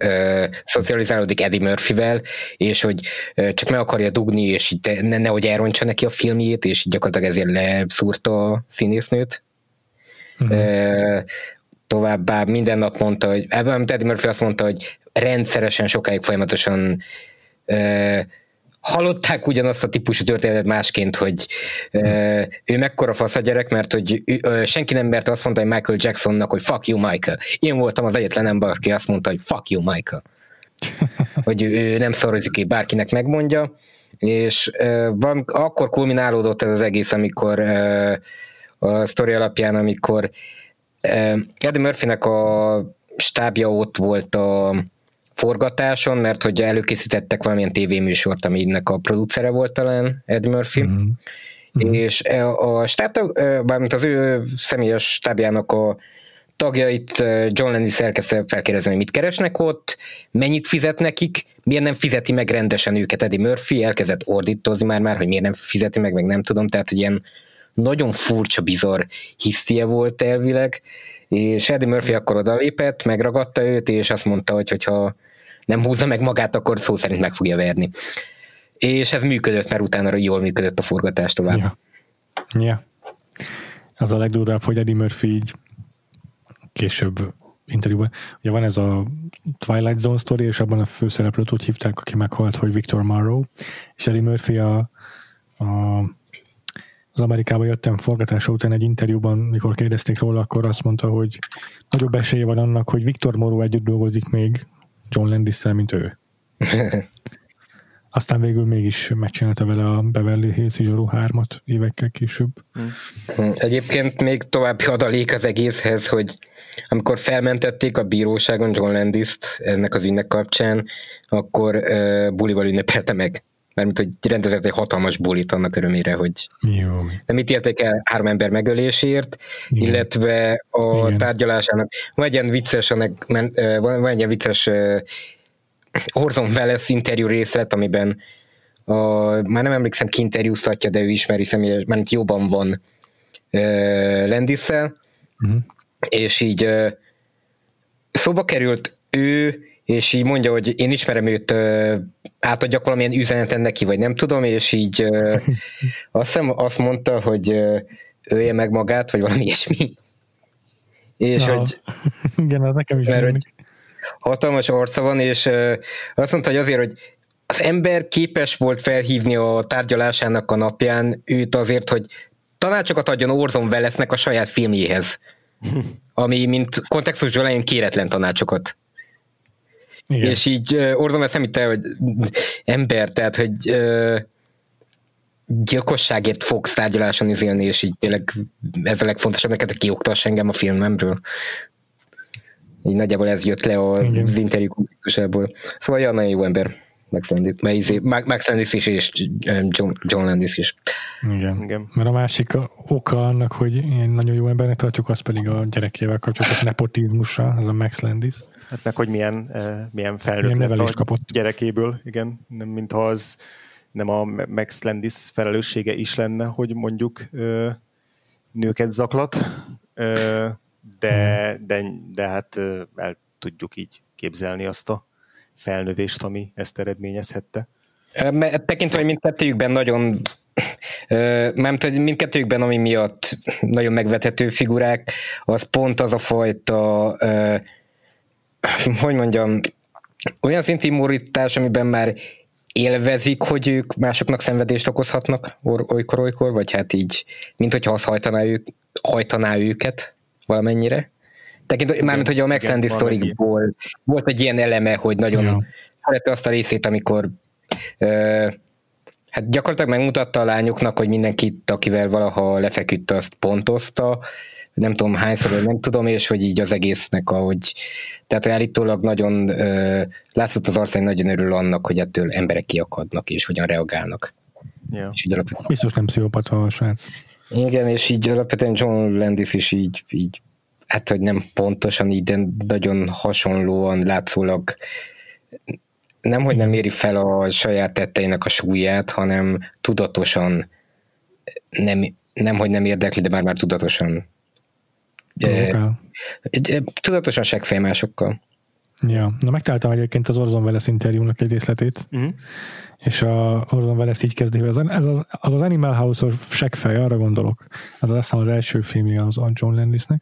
szocializálódik Eddie Murphyvel, és hogy csak meg akarja dugni, és így ne, nehogy elrontsa neki a filmjét, és gyakorlatilag ezért leszúrta a színésznőt. Uh-huh. Uh, továbbá minden nap mondta, hogy ebben Eddie Murphy azt mondta, hogy rendszeresen, sokáig folyamatosan uh, hallották ugyanazt a típusú történetet másként, hogy ő mekkora fasz a gyerek, mert hogy senki nem mert azt mondta, hogy Michael Jacksonnak, hogy fuck you Michael. Én voltam az egyetlen ember, aki azt mondta, hogy fuck you Michael. hogy ő, nem szorozik ki, bárkinek megmondja, és van, akkor kulminálódott ez az egész, amikor a sztori alapján, amikor Eddie Murphynek a stábja ott volt a forgatáson, mert hogy előkészítettek valamilyen tévéműsort, aminek a producere volt talán Ed Murphy, mm-hmm. és a stáb, mármint az ő személyes stábjának a tagjait John Landis elkezdte felkérdezni, hogy mit keresnek ott, mennyit fizet nekik, miért nem fizeti meg rendesen őket Eddie Murphy, elkezdett ordítozni már, már hogy miért nem fizeti meg, meg nem tudom, tehát hogy ilyen nagyon furcsa, bizarr hisztie volt elvileg, és Eddie Murphy akkor odalépett, megragadta őt, és azt mondta, hogy hogyha nem húzza meg magát, akkor szó szerint meg fogja verni. És ez működött, mert utána jól működött a forgatás tovább. Ja. ja. Az a legdurvább, hogy Eddie Murphy így később interjúban. Ugye van ez a Twilight Zone story, és abban a főszereplőt úgy hívták, aki meghalt, hogy Victor Morrow, és Eddie Murphy a, a az Amerikába jöttem forgatása után egy interjúban, mikor kérdezték róla, akkor azt mondta, hogy nagyobb esélye van annak, hogy Victor Morrow együtt dolgozik még John landis mint ő. Aztán végül mégis megcsinálta vele a Beverly Hills Zsarú 3-at évekkel később. Hm. Egyébként még további adalék az egészhez, hogy amikor felmentették a bíróságon John Landis-t ennek az ügynek kapcsán, akkor uh, bulival ünnepelte meg mert hogy rendezett egy hatalmas bulit annak örömére, hogy Jó. nem ítélték el három ember megölésért, Igen. illetve a Igen. tárgyalásának van egy ilyen vicces, van egy ilyen vicces Orson Welles interjú részlet, amiben a, már nem emlékszem ki interjúztatja, de ő ismeri személyes, mert jobban van Landisszel, uh-huh. és így szóba került ő, és így mondja, hogy én ismerem őt, átadjak valamilyen üzeneten neki, vagy nem tudom, és így azt, hiszem, azt mondta, hogy ölje meg magát, vagy valami ilyesmi. És Na, hogy... Igen, az nekem is mert, hogy, hatalmas arca van, és azt mondta, hogy azért, hogy az ember képes volt felhívni a tárgyalásának a napján őt azért, hogy tanácsokat adjon Orson Wellesnek a saját filmjéhez. Ami, mint kontextusban legyen kéretlen tanácsokat. Igen. És így uh, Orson Welles említette, hogy ember, tehát, hogy uh, gyilkosságért fogsz tárgyaláson izélni, és így tényleg ez a legfontosabb neked, hogy kioktass engem a filmemről. Így nagyjából ez jött le az interjú kontextusából. Szóval olyan nagyon jó ember. Max Landis, izé, Max Landis is, és John, John Landis is. Igen. Igen. Mert a másik oka annak, hogy én nagyon jó embernek tartjuk, az pedig a gyerekével kapcsolatos nepotizmusra, az a Max Landis. Hát meg, hogy milyen, milyen felnőtt milyen lett a kapott. gyerekéből, igen, nem mintha az nem a Max Landis felelőssége is lenne, hogy mondjuk nőket zaklat, de, hmm. de, de hát el tudjuk így képzelni azt a felnövést, ami ezt eredményezhette. Tekintve, hogy mindkettőjükben nagyon mert hogy mindkettőjükben, ami miatt nagyon megvethető figurák, az pont az a fajta, hogy mondjam, olyan szintű morítás, amiben már élvezik, hogy ők másoknak szenvedést okozhatnak olykor-olykor, vagy hát így, mint hogyha az hajtaná, ők, hajtaná őket valamennyire. Tekintve, mármint, hogy a Max Landis sztorikból volt egy ilyen eleme, hogy nagyon ja. szerette azt a részét, amikor ö, hát gyakorlatilag megmutatta a lányoknak, hogy mindenkit, akivel valaha lefeküdt, azt pontozta, nem tudom hányszor, nem tudom, és hogy így az egésznek, ahogy, tehát állítólag nagyon ö, látszott az arcán, nagyon örül annak, hogy ettől emberek kiakadnak, és hogyan reagálnak. Yeah. És így alapvetően... Biztos nem pszichopata a srác. Igen, és így alapvetően John Landis is így, így hát hogy nem pontosan így, de nagyon hasonlóan látszólag nem, hogy nem éri fel a saját tetteinek a súlyát, hanem tudatosan nem, nem hogy nem érdekli, de már-már tudatosan okay. tudatosan másokkal. Ja, na megtaláltam egyébként az Orson Welles interjúnak egy részletét, uh-huh. és a Orson Welles így kezdi, hogy az, ez az, az, az Animal House-os seggfej, arra gondolok, az azt az első filmje az John Landisnek,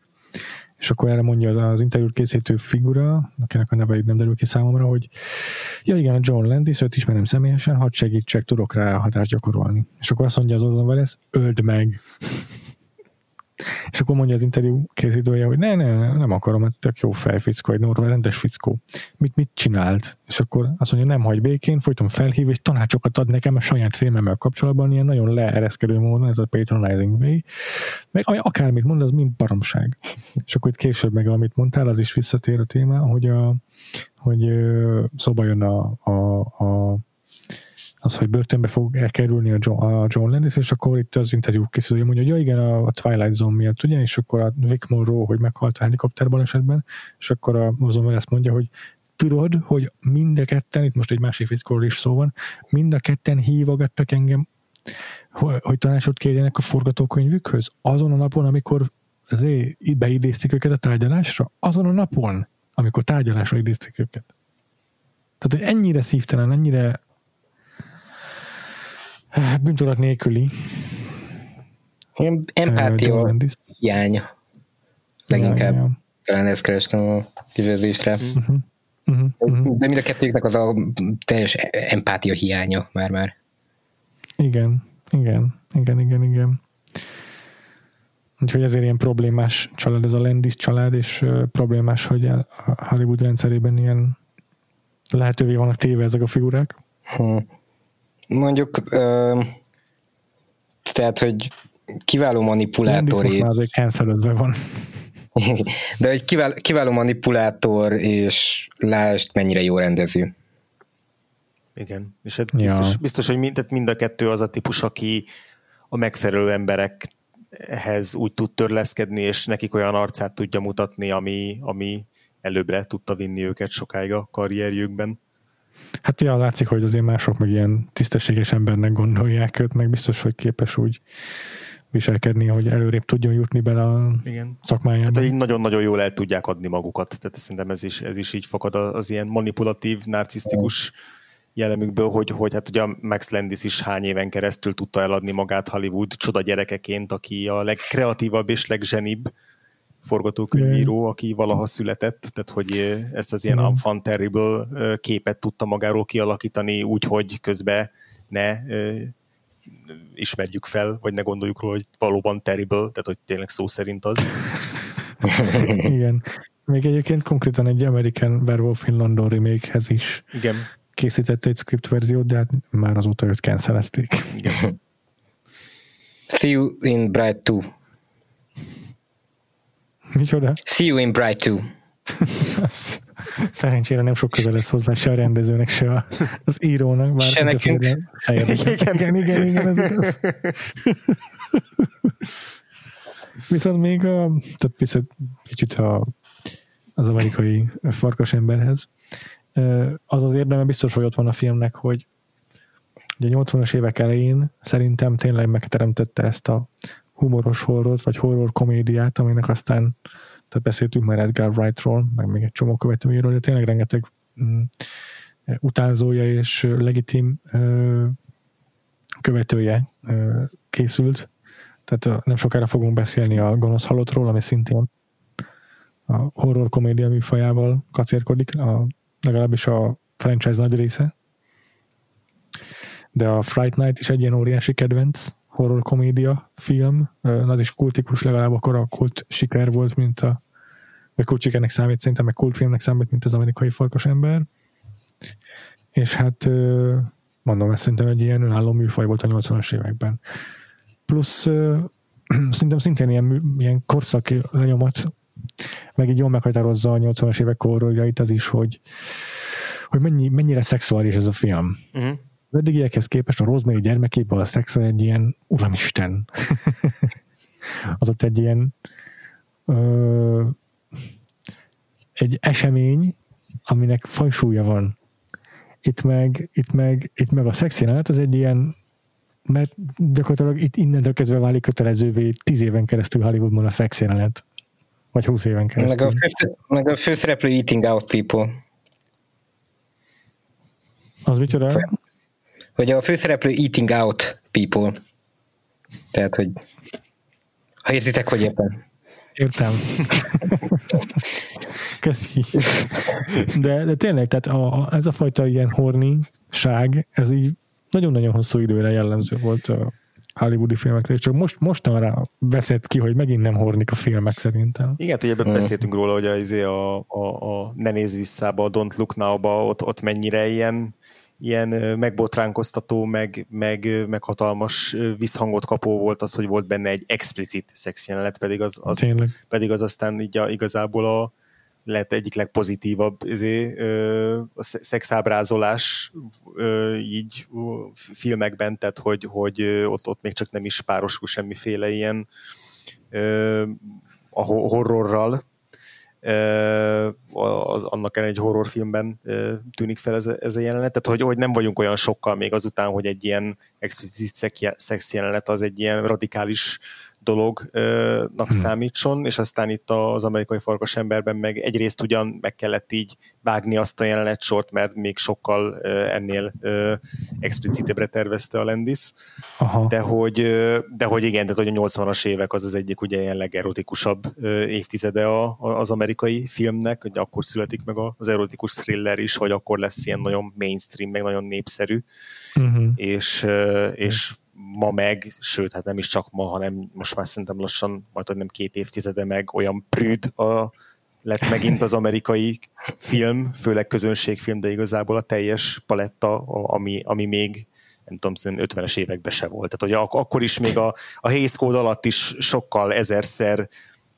és akkor erre mondja az, az interjút készítő figura, akinek a neve nem derül ki számomra, hogy ja igen, a John Landis, őt ismerem személyesen, hadd segítsek, tudok rá hatást gyakorolni. És akkor azt mondja az Orson Welles, öld meg. És akkor mondja az interjú készítője, hogy ne, ne, ne nem akarom, mert tök jó fejfickó, egy norvál rendes fickó. Mit, mit csinált? És akkor azt mondja, nem hagy békén, folyton felhív, és tanácsokat ad nekem a saját filmemmel kapcsolatban, ilyen nagyon leereszkedő módon, ez a patronizing way. Meg akármit mond, az mind baromság. És akkor itt később meg, amit mondtál, az is visszatér a téma, hogy, a, hogy szóba jön a, a, a az, hogy börtönbe fog elkerülni a John, a John Landis, és akkor itt az interjú készítője mondja, hogy ja igen, a, Twilight Zone miatt, ugye, és akkor a Vic Monroe, hogy meghalt a helikopterban esetben, és akkor a Ozon ezt mondja, hogy tudod, hogy mind a ketten, itt most egy másik fickóról is szó van, mind a ketten hívogattak engem, hogy tanácsot kérjenek a forgatókönyvükhöz, azon a napon, amikor azért beidézték őket a tárgyalásra, azon a napon, amikor tárgyalásra idézték őket. Tehát, hogy ennyire szívtelen, ennyire bűntudat nélküli. Empátia hiány. Leginkább. Ja, ja. Talán ezt kerestem a kifejezésre. Uh-huh. Uh-huh. Uh-huh. De mind a kettőknek az a teljes empátia hiánya már-már. Igen, igen, igen, igen, igen. Úgyhogy ezért ilyen problémás család ez a Landis család, és uh, problémás, hogy a Hollywood rendszerében ilyen lehetővé vannak téve ezek a figurák. Hmm. Mondjuk, ö, tehát, hogy kiváló manipulátor. Most már azért van. De hogy kiváló, kiváló manipulátor, és lásd, mennyire jó rendező. Igen, és hát biztos, ja. biztos hogy mind, tehát mind a kettő az a típus, aki a megfelelő emberekhez úgy tud törleszkedni, és nekik olyan arcát tudja mutatni, ami, ami előbbre tudta vinni őket sokáig a karrierjükben. Hát ja, látszik, hogy azért mások meg ilyen tisztességes embernek gondolják őt, meg biztos, hogy képes úgy viselkedni, hogy előrébb tudjon jutni bele a Igen. szakmájába. Tehát így nagyon-nagyon jól el tudják adni magukat. Tehát szerintem ez is, ez is így fakad az ilyen manipulatív, narcisztikus jellemükből, hogy, hogy hát ugye Max Landis is hány éven keresztül tudta eladni magát Hollywood csoda gyerekeként, aki a legkreatívabb és legzsenibb forgatókönyvíró, aki valaha született, tehát hogy ezt az ilyen unfun terrible képet tudta magáról kialakítani úgy, hogy közben ne ismerjük fel, vagy ne gondoljuk róla, hogy valóban terrible, tehát hogy tényleg szó szerint az. Igen. Még egyébként konkrétan egy American Werewolf in London remake is Igen. készített egy script verziót, de hát már azóta őt cancelezték. Igen. See you in Bright 2. Micsoda? See you in Bright 2. Szerencsére nem sok köze lesz hozzá se a rendezőnek, se az írónak. Bár se nekünk. Igen, igen, igen, igen, ez Viszont még a, tehát viszont kicsit a, az amerikai farkas emberhez, az az érdeme biztos, hogy ott van a filmnek, hogy ugye a 80-as évek elején szerintem tényleg megteremtette ezt a humoros horror vagy horror komédiát, aminek aztán tehát beszéltünk már Edgar Wrightról, meg még egy csomó követőjéről, de tényleg rengeteg mm, utánzója és legitim ö, követője ö, készült. Tehát nem sokára fogunk beszélni a Gonosz Halottról, ami szintén a horror komédia műfajával kacérkodik, a, legalábbis a franchise nagy része. De a Fright Night is egy ilyen óriási kedvenc horror komédia film, az is kultikus, legalább akkor a kult siker volt, mint a vagy kult sikernek számít, szerintem meg kultfilmnek számít, mint az amerikai farkas ember. És hát mondom, ez szerintem egy ilyen önálló műfaj volt a 80-as években. Plusz szerintem szintén ilyen, ilyen korszak lenyomat, meg így jól meghatározza a 80-as évek horrorjait az is, hogy, hogy mennyi, mennyire szexuális ez a film. Uh-huh az eddigiekhez képest a Rosemary gyermekében a szex egy ilyen uramisten. az ott egy ilyen ö, egy esemény, aminek fajsúlya van. Itt meg, itt meg, itt meg a szex jelenet az egy ilyen mert gyakorlatilag itt innentől kezdve válik kötelezővé tíz éven keresztül Hollywoodban a szex jelenet. Vagy húsz éven keresztül. Meg a, fő, meg a főszereplő Eating Out People. Az micsoda? Hogy a főszereplő eating out people. Tehát, hogy ha értitek, hogy értem. Értem. Köszi. De, de tényleg, tehát a, a, ez a fajta ilyen horniság, ez így nagyon-nagyon hosszú időre jellemző volt a hollywoodi filmekre, és csak most, mostanra beszélt ki, hogy megint nem hornik a filmek szerintem. Igen, hogy ebben mm. beszéltünk róla, hogy az, izé a, a, a Ne nézz visszába, a Don't Look Now-ba, ott, ott mennyire ilyen ilyen megbotránkoztató, meg, meg, meg hatalmas visszhangot kapó volt az, hogy volt benne egy explicit szex jelenet, pedig az, az, pedig az aztán így a, igazából a, lehet egyik legpozitívabb izé, a szexábrázolás így filmekben, tehát hogy, hogy ott, ott még csak nem is párosul semmiféle ilyen a horrorral, az, annak egy horrorfilmben tűnik fel ez ez a jelenet, tehát hogy, hogy nem vagyunk olyan sokkal még azután, hogy egy ilyen explicit szex jelenet az egy ilyen radikális dolognak hmm. számítson, és aztán itt az amerikai farkas emberben meg egyrészt ugyan meg kellett így vágni azt a jelenet sort, mert még sokkal ennél explicitebbre tervezte a Landis, Aha. De, hogy, de hogy igen, tehát hogy a 80-as évek az az egyik ugye ilyen legerotikusabb évtizede a, az amerikai filmnek, hogy akkor születik meg az erotikus thriller is, hogy akkor lesz ilyen nagyon mainstream, meg nagyon népszerű, uh-huh. és, és ma meg, sőt, hát nem is csak ma, hanem most már szerintem lassan, majd nem két évtizede meg olyan prűd a, lett megint az amerikai film, főleg közönségfilm, de igazából a teljes paletta, ami, ami még nem tudom, szerintem 50-es években se volt. Tehát, hogy ak- akkor is még a, a Hays Code alatt is sokkal ezerszer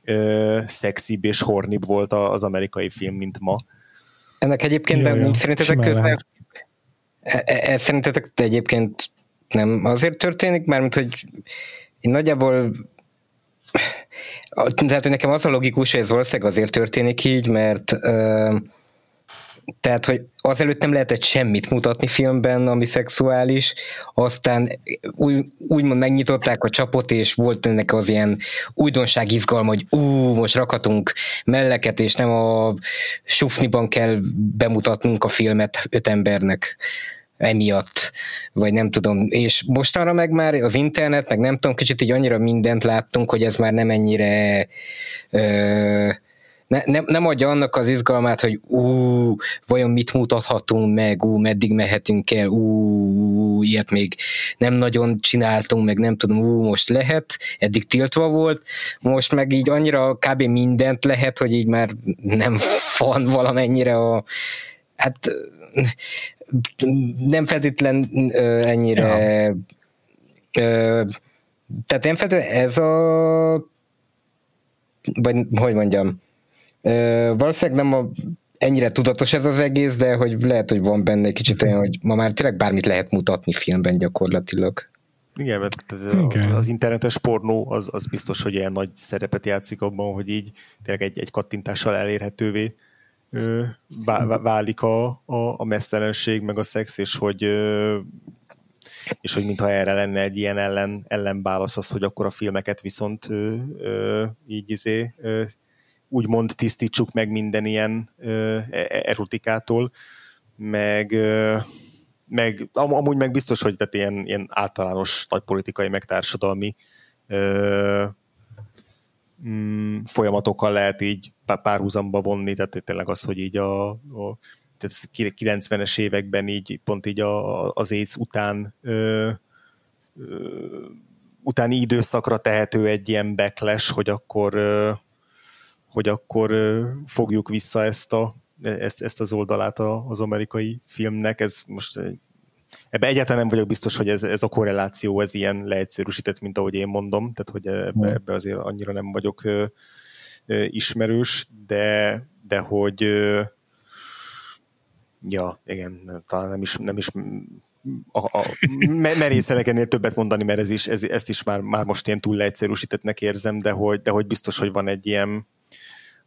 ö, szexibb és hornibb volt az amerikai film, mint ma. Ennek egyébként nem, szerintetek közben e, e, e, szerintetek egyébként nem azért történik, mármint, hogy én nagyjából tehát, hogy nekem az a logikus, hogy ez valószínűleg azért történik így, mert tehát, hogy azelőtt nem lehetett semmit mutatni filmben, ami szexuális, aztán úgy, úgymond megnyitották a csapot, és volt ennek az ilyen újdonság izgalma, hogy ú, most rakhatunk melleket, és nem a sufniban kell bemutatnunk a filmet öt embernek emiatt, vagy nem tudom, és mostanra meg már az internet, meg nem tudom, kicsit így annyira mindent láttunk, hogy ez már nem ennyire ö, ne, nem, nem adja annak az izgalmát, hogy ú, vajon mit mutathatunk meg, ú, meddig mehetünk el, ú, ilyet még nem nagyon csináltunk, meg nem tudom, ú, most lehet, eddig tiltva volt, most meg így annyira kb. mindent lehet, hogy így már nem van valamennyire a hát nem feltétlen ö, ennyire ja. ö, tehát nem feltétlen ez a vagy hogy mondjam ö, valószínűleg nem a ennyire tudatos ez az egész, de hogy lehet, hogy van benne egy kicsit olyan, hogy ma már tényleg bármit lehet mutatni filmben gyakorlatilag. Igen, mert Igen. az internetes pornó az, az biztos, hogy ilyen nagy szerepet játszik abban, hogy így tényleg egy, egy kattintással elérhetővé válik a, a, a mesztelenség, meg a szex, és hogy és hogy mintha erre lenne egy ilyen ellen, ellenválasz az, hogy akkor a filmeket viszont ö, ö, így izé, ö, úgymond tisztítsuk meg minden ilyen ö, e, e, erotikától, meg, ö, meg am, amúgy meg biztos, hogy tehát ilyen, ilyen általános nagy politikai, meg társadalmi mm, folyamatokkal lehet így párhuzamba vonni, tehát tényleg az, hogy így a, a 90-es években így pont így a, az AIDS után ö, ö, utáni időszakra tehető egy ilyen backlash, hogy akkor ö, hogy akkor ö, fogjuk vissza ezt, a, ezt, ezt az oldalát az amerikai filmnek. Ez most ebbe egyáltalán nem vagyok biztos, hogy ez, ez a korreláció ez ilyen leegyszerűsített, mint ahogy én mondom, tehát hogy ebbe, ebbe azért annyira nem vagyok ö, ö, ismerős, de, de hogy ö, ja, igen, talán nem is, nem is a, a, merészelek ennél többet mondani, mert ez is, ez, ezt is már, már most ilyen túl leegyszerűsítettnek érzem, de hogy, de hogy biztos, hogy van egy ilyen,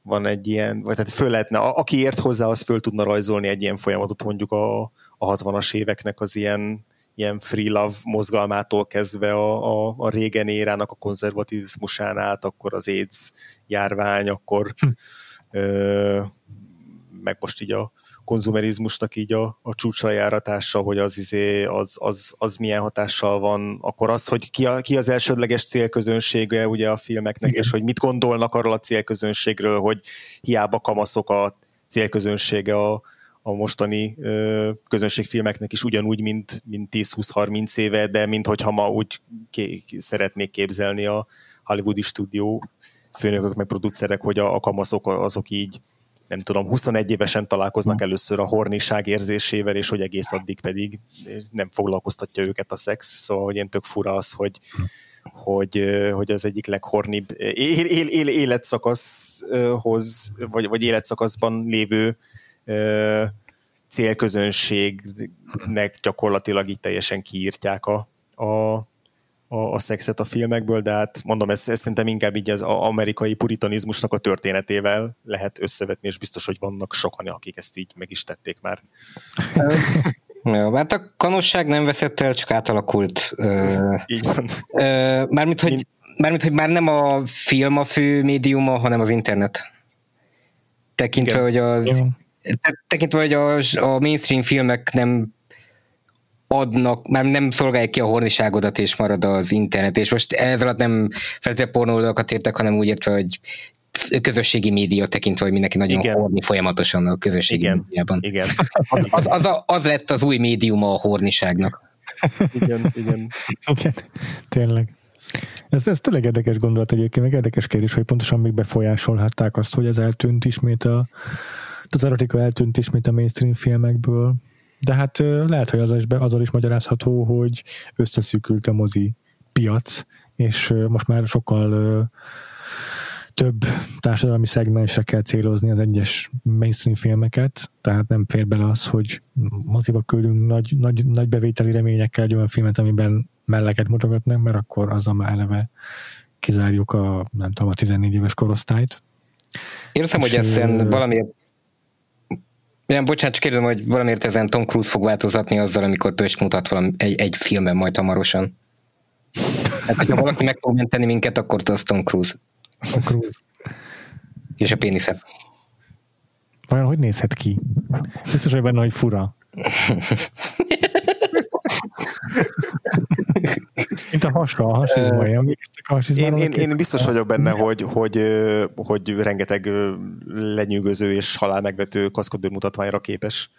van egy ilyen, vagy tehát föl lehetne, aki ért hozzá, az föl tudna rajzolni egy ilyen folyamatot mondjuk a, a 60-as éveknek az ilyen, ilyen free love mozgalmától kezdve a, a, a régen érának a konzervativizmusán át, akkor az AIDS járvány, akkor hm. ö, meg most így a konzumerizmusnak így a, a csúcsra járatása, hogy az, izé, az, az, az milyen hatással van, akkor az, hogy ki, a, ki az elsődleges célközönsége ugye a filmeknek, Igen. és hogy mit gondolnak arról a célközönségről, hogy hiába kamaszok a célközönsége a, a mostani ö, közönségfilmeknek is ugyanúgy, mint, mint 10-20-30 éve, de minthogyha ma úgy ké- szeretnék képzelni a hollywoodi stúdió főnökök, meg producerek, hogy a, a kamaszok azok így nem tudom, 21 évesen találkoznak hm. először a horniság érzésével, és hogy egész addig pedig nem foglalkoztatja őket a szex, szóval hogy én tök fura az, hogy, hogy, hogy az egyik leghornibb él, él, él, életszakaszhoz, vagy, vagy életszakaszban lévő célközönségnek gyakorlatilag így teljesen kiírtják a, a, a, a szexet a filmekből, de hát mondom, ez, ez szerintem inkább így az amerikai puritanizmusnak a történetével lehet összevetni, és biztos, hogy vannak sokan, akik ezt így meg is tették már. Jó, hát a kanosság nem veszett el, csak átalakult. Így van. mármint, hogy, mármint, hogy már nem a film a fő médiuma, hanem az internet. Tekintve, Igen. hogy az, tekintve, hogy a, a mainstream filmek nem adnak, már nem szolgálják ki a horniságodat, és marad az internet. És most ez alatt nem feltétlenül pornóoldalakat értek, hanem úgy értve, hogy közösségi média tekintve, hogy mindenki nagyon igen. horni folyamatosan a közösségi igen. médiában. Igen. Az, az, az, a, az lett az új médiuma a horniságnak. Igen, igen. igen, tényleg. Ez, ez tényleg érdekes gondolat egyébként, meg érdekes kérdés, hogy pontosan még befolyásolhatták azt, hogy ez eltűnt ismét a, az erotika eltűnt ismét a mainstream filmekből, de hát lehet, hogy az is, azzal is magyarázható, hogy összeszűkült a mozi piac, és most már sokkal több társadalmi szegmensre kell célozni az egyes mainstream filmeket, tehát nem fér bele az, hogy moziba küldünk nagy, nagy, nagy bevételi reményekkel egy olyan filmet, amiben melleket mutogatnak, mert akkor azzal már eleve kizárjuk a, nem tudom, a 14 éves korosztályt. Értem, hogy ezen valamiért igen, bocsánat, csak kérdezem, hogy valamiért ezen Tom Cruise fog változatni azzal, amikor Pöst mutat valami, egy, egy filmben majd hamarosan. Hát, hogyha valaki meg fog menteni minket, akkor az Tom Cruise. Tom Cruise. És a pénisze. Vajon hogy nézhet ki? Biztos, hogy benne, hogy fura. Mint a hasra, a hasizmai, a én, én, én, biztos vagyok benne, hogy, hogy, hogy rengeteg lenyűgöző és halál megvető kaszkodő mutatványra képes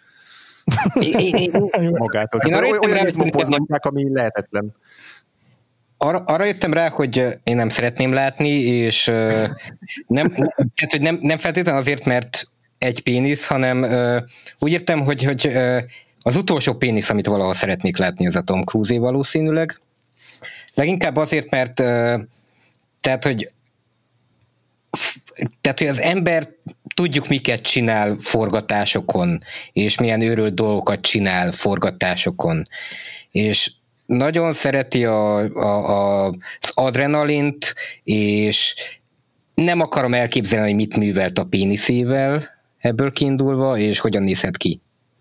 magától. Én arra olyan izmopozgatják, ami lehetetlen. Arra, arra jöttem rá, hogy én nem szeretném látni, és nem, tehát, hogy nem, nem feltétlenül azért, mert egy pénisz, hanem úgy értem, hogy, hogy az utolsó pénisz, amit valaha szeretnék látni, az a Tom Cruise valószínűleg. Leginkább azért, mert tehát, hogy tehát, hogy az ember tudjuk, miket csinál forgatásokon, és milyen őrült dolgokat csinál forgatásokon. És nagyon szereti a, a, a, az adrenalint, és nem akarom elképzelni, hogy mit művelt a péniszével ebből kiindulva, és hogyan nézhet ki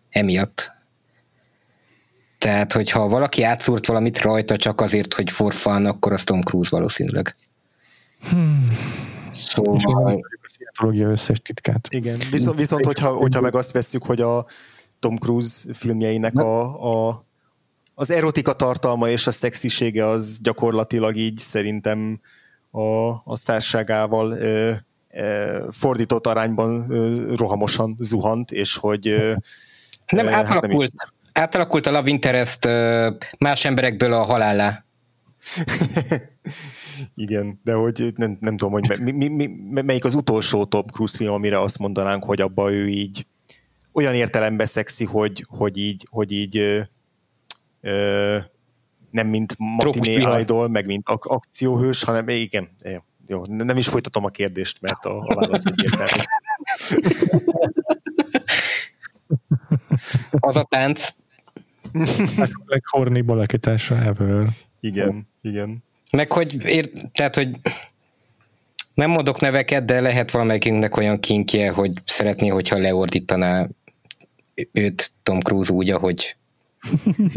emiatt. Tehát, hogyha valaki átszúrt valamit rajta csak azért, hogy for fun, akkor az Tom Cruise valószínűleg. Hmm. Szóval... A összes titkát. Igen, viszont, viszont hogyha, hogyha meg azt veszük, hogy a Tom Cruise filmjeinek a, a, az erotika tartalma és a szexisége az gyakorlatilag így szerintem a, a szárságával ö, ö, fordított arányban ö, rohamosan zuhant, és hogy ö, nem hát átalakult. Nem is, átalakult a Love Interest más emberekből a halálá. Igen, de hogy nem, nem tudom, hogy mi, mi, mi, melyik az utolsó Tom Cruise film, amire azt mondanánk, hogy abba ő így olyan értelemben szexi, hogy, hogy így, hogy így ö, ö, nem mint matiné idol, meg mint ak- akcióhős, hanem igen, jó, nem is folytatom a kérdést, mert a, a válasz egyértelmű. Az a tánc, leghornibb alakítása ever. Igen, igen. Meg hogy, ér, tehát, hogy nem mondok neveket, de lehet valamelyikünknek olyan kinkje, hogy szeretné, hogyha leordítaná őt Tom Cruise úgy, ahogy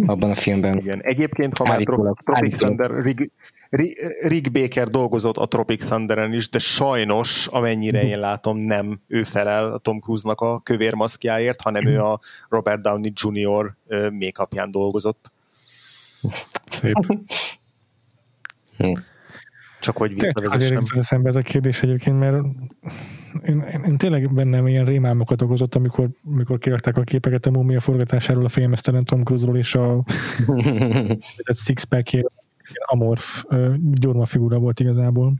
abban a filmben. Igen. Egyébként, ha már Tropic Thunder, Rick Baker dolgozott a Tropic Thunderen is, de sajnos, amennyire én látom, nem ő felel a Tom Cruise-nak a kövér maszkjáért, hanem ő a Robert Downey Jr. make dolgozott. Szép. Hm. csak hogy visszavezessem. Azért eszembe ez a kérdés egyébként, mert én, én, én tényleg bennem ilyen rémálmokat okozott, amikor, amikor kirakták a képeket a múmia forgatásáról, a filmesztelen Tom Cruise-ról és a six-pack amorf gyurma figura volt igazából.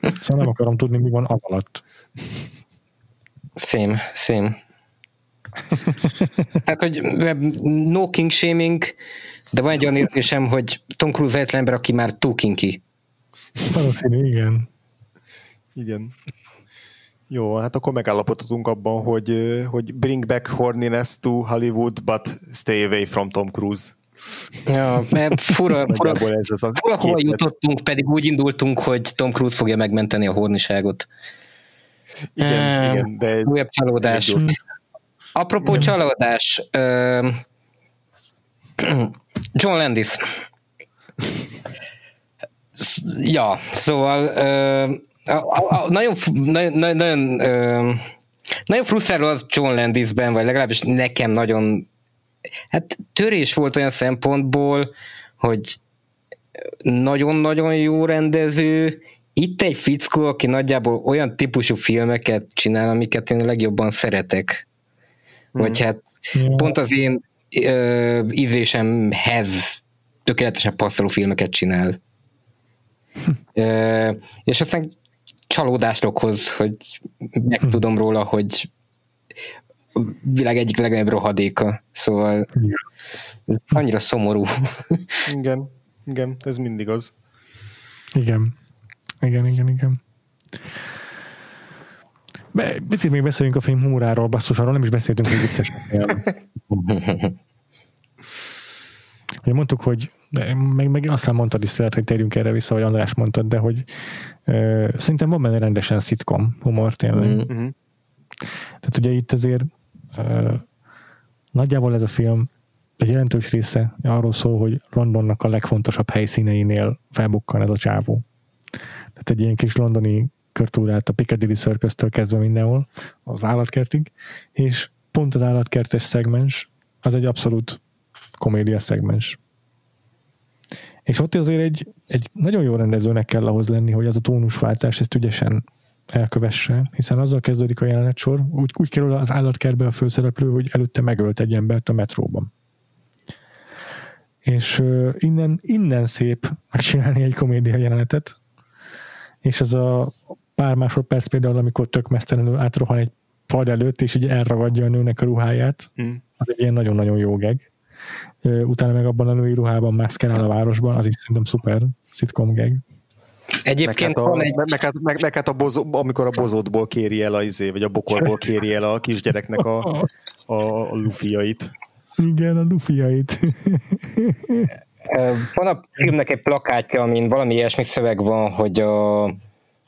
Szóval nem akarom tudni, mi van az alatt. Szém, szém. Tehát, hogy no king shaming, de van egy olyan érzésem, hogy Tom Cruise egy ember, aki már túl kinki. Valószínű, igen. Igen. Jó, hát akkor megállapodhatunk abban, hogy, hogy bring back horniness to Hollywood, but stay away from Tom Cruise. Ja, mert fura, fura, ez az a fura hova jutottunk, pedig úgy indultunk, hogy Tom Cruise fogja megmenteni a horniságot. Igen, uh, igen, de... Újabb csalódás. Apropó igen. csalódás, uh, John Landis. Ja, szóval uh, a, a, nagyon, nagyon, nagyon, uh, nagyon frusztráló az John Landisben, vagy legalábbis nekem nagyon hát törés volt olyan szempontból, hogy nagyon-nagyon jó rendező, itt egy fickó, aki nagyjából olyan típusú filmeket csinál, amiket én legjobban szeretek. Vagy mm. hát yeah. pont az én ö, ízlésemhez tökéletesen passzoló filmeket csinál. ö, és aztán csalódást okoz, hogy megtudom róla, hogy a világ egyik legnagyobb rohadéka. Szóval ez annyira szomorú. Igen, igen, ez mindig az. Igen. Igen, igen, igen. Be, picit még beszéljünk a film humoráról, basszus, arról nem is beszéltünk, hogy vicces. Ugye mondtuk, hogy meg, meg aztán mondtad is szeret, hogy térjünk erre vissza, vagy András mondtad, de hogy ö, szerintem van benne rendesen szitkom humor tényleg. Mm-hmm. Tehát ugye itt azért nagyjából ez a film egy jelentős része arról szól, hogy Londonnak a legfontosabb helyszíneinél felbukkan ez a csávó. Tehát egy ilyen kis londoni körtúrát a Piccadilly circus kezdve mindenhol, az állatkertig, és pont az állatkertes szegmens az egy abszolút komédia szegmens. És ott azért egy, egy nagyon jó rendezőnek kell ahhoz lenni, hogy az a tónusváltás ezt ügyesen elkövesse, hiszen azzal kezdődik a jelenetsor, úgy, úgy kerül az állatkertbe a főszereplő, hogy előtte megölt egy embert a metróban. És uh, innen, innen szép megcsinálni egy komédia jelenetet, és ez a pár másodperc például, amikor tök mesztelenül átrohan egy pad előtt, és így elragadja a nőnek a ruháját, mm. az egy ilyen nagyon-nagyon jó geg. Utána meg abban a női ruhában mászkál a városban, az is szerintem szuper sitcom geg. Egyébként meg hát a, egy... meg, hát, meg, meg hát a bozó, amikor a bozótból kéri el a izé, vagy a bokorból kéri el a kisgyereknek a, a, a lufiait. Igen, a lufiait. Van a filmnek egy plakátja, amin valami ilyesmi szöveg van, hogy a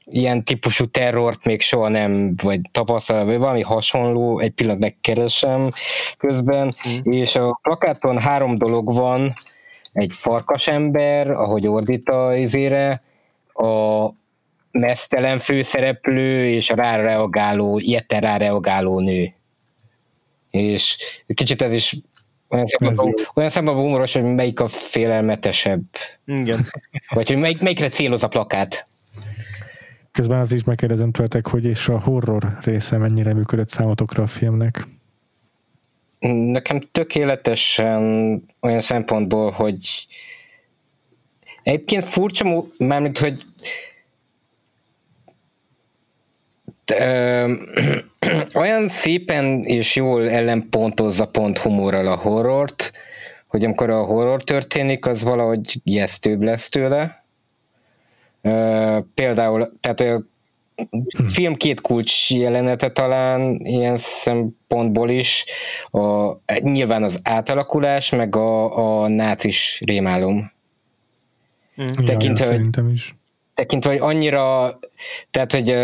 ilyen típusú terrort még soha nem, vagy tapasztal, vagy valami hasonló, egy pillanat megkeresem közben, mm. és a plakáton három dolog van, egy farkasember, ahogy ordít a izére, a mesztelen főszereplő, és a ráreagáló, ilyeten ráreagáló nő. És kicsit ez is olyan szempontból, olyan szempontból humoros, hogy melyik a félelmetesebb. Igen. Vagy hogy melyik, melyikre céloz a plakát. Közben az is megkérdezem tőletek, hogy és a horror része mennyire működött számotokra a filmnek? Nekem tökéletesen olyan szempontból, hogy egyébként furcsa, mármint, hogy olyan szépen és jól ellenpontozza pont humorral a horrort, hogy amikor a horror történik, az valahogy ijesztőbb lesz tőle, például, tehát a film két kulcs jelenete talán ilyen szempontból is, a, nyilván az átalakulás, meg a, a nácis rémálom. Mm. Tekintve, ja, hogy, is. Tekintve, hogy annyira, tehát, hogy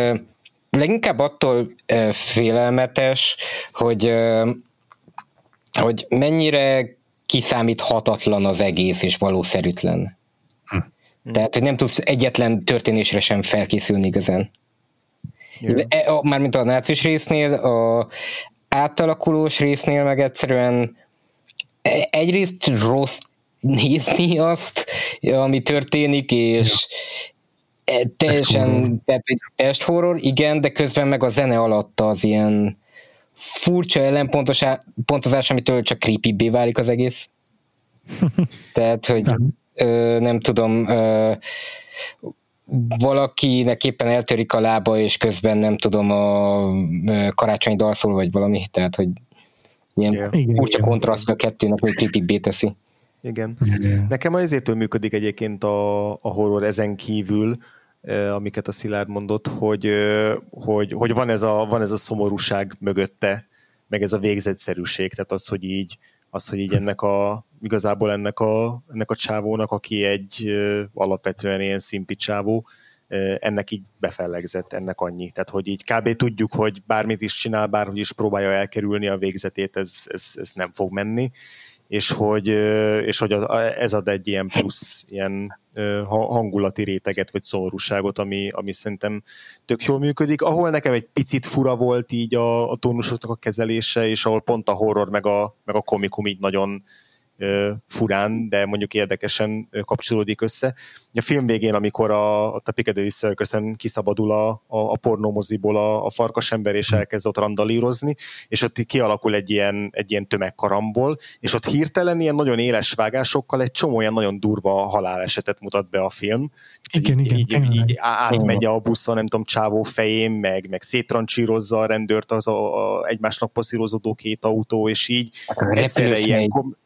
leginkább attól félelmetes, hogy, hogy mennyire kiszámíthatatlan az egész, és valószerűtlen. Mm. Tehát, hogy nem tudsz egyetlen történésre sem felkészülni igazán. Yeah. Mármint a nácis résznél, a átalakulós résznél meg egyszerűen e, egyrészt rossz nézni azt, ami történik, és teljesen test horror, igen, de közben meg a zene alatt az ilyen furcsa ellenpontozás, amitől csak creepy válik az egész. Tehát, hogy nem, ö, nem tudom, ö, valakinek éppen eltörik a lába, és közben nem tudom, a karácsonyi dalszól, vagy valami, tehát, hogy ilyen yeah. furcsa kontraszt a kettőnek, hogy creepy teszi. Igen. Igen. Nekem azért működik egyébként a, a horror ezen kívül, amiket a Szilárd mondott, hogy, hogy, hogy van, ez a, van ez a szomorúság mögötte, meg ez a végzetszerűség, tehát az, hogy így, az, hogy így ennek a, igazából ennek a, ennek a csávónak, aki egy alapvetően ilyen szimpi csávó, ennek így befellegzett, ennek annyi. Tehát, hogy így kb. tudjuk, hogy bármit is csinál, bárhogy is próbálja elkerülni a végzetét, ez, ez, ez nem fog menni, és hogy, és hogy ez ad egy ilyen plusz ilyen hangulati réteget, vagy szomorúságot, ami, ami szerintem tök jól működik. Ahol nekem egy picit fura volt így a, a tónusoknak a kezelése, és ahol pont a horror meg a, meg a komikum így nagyon, furán, de mondjuk érdekesen kapcsolódik össze. A film végén, amikor a, a Piccadilly circus kiszabadul a, a, a pornómoziból a, a farkasember, és elkezd ott randalírozni, és ott kialakul egy ilyen, egy ilyen tömegkarambol, és ott hirtelen ilyen nagyon éles vágásokkal egy csomó olyan nagyon durva halálesetet mutat be a film. Igen, így, igen, így, így, így átmegy a buszon, nem tudom, csávó fején, meg, meg széttrancsírozza a rendőrt az a, a egymásnak passzírozódó két autó, és így egyszerre ilyen, kom-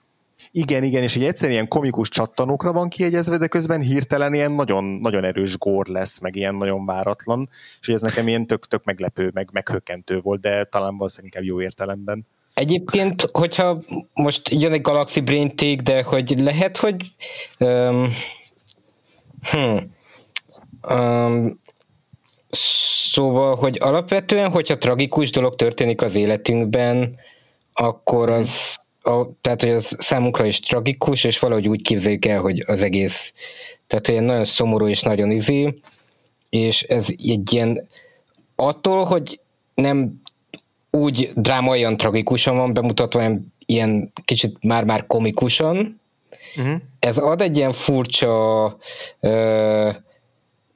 igen, igen, és egy egyszerűen ilyen komikus csattanókra van kiegyezve, de közben hirtelen ilyen nagyon, nagyon erős gór lesz, meg ilyen nagyon váratlan, és ez nekem ilyen tök-tök meglepő, meg meghökkentő volt, de talán valószínűleg jó értelemben. Egyébként, hogyha most jön egy Galaxy Brain Take, de hogy lehet, hogy um, hmm, um, szóval, hogy alapvetően, hogyha tragikus dolog történik az életünkben, akkor az a, tehát, hogy az számunkra is tragikus, és valahogy úgy képzeljük el, hogy az egész, tehát olyan nagyon szomorú és nagyon izé, és ez egy ilyen, attól, hogy nem úgy drámaian tragikusan van bemutatva, hanem ilyen kicsit már-már komikusan, uh-huh. ez ad egy ilyen furcsa ö,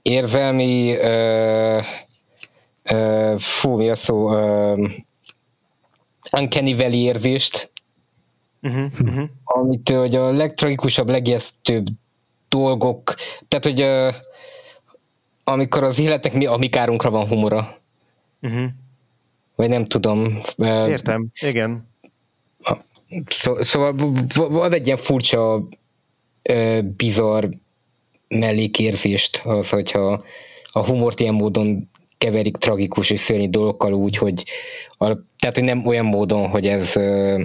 érzelmi ö, ö, fú, mi a szó, ö, uncanny valley érzést, uh-huh, uh-huh. amit hogy a legtragikusabb, legijesztőbb dolgok, tehát hogy uh, amikor az életnek mi a mi kárunkra van humora. Uh-huh. Vagy nem tudom. Uh, Értem, igen. Szó, szóval van egy ilyen furcsa, uh, bizarr mellékérzést az, hogyha a humort ilyen módon keverik tragikus és szörnyű dolgokkal úgy, hogy a, tehát, hogy nem olyan módon, hogy ez uh,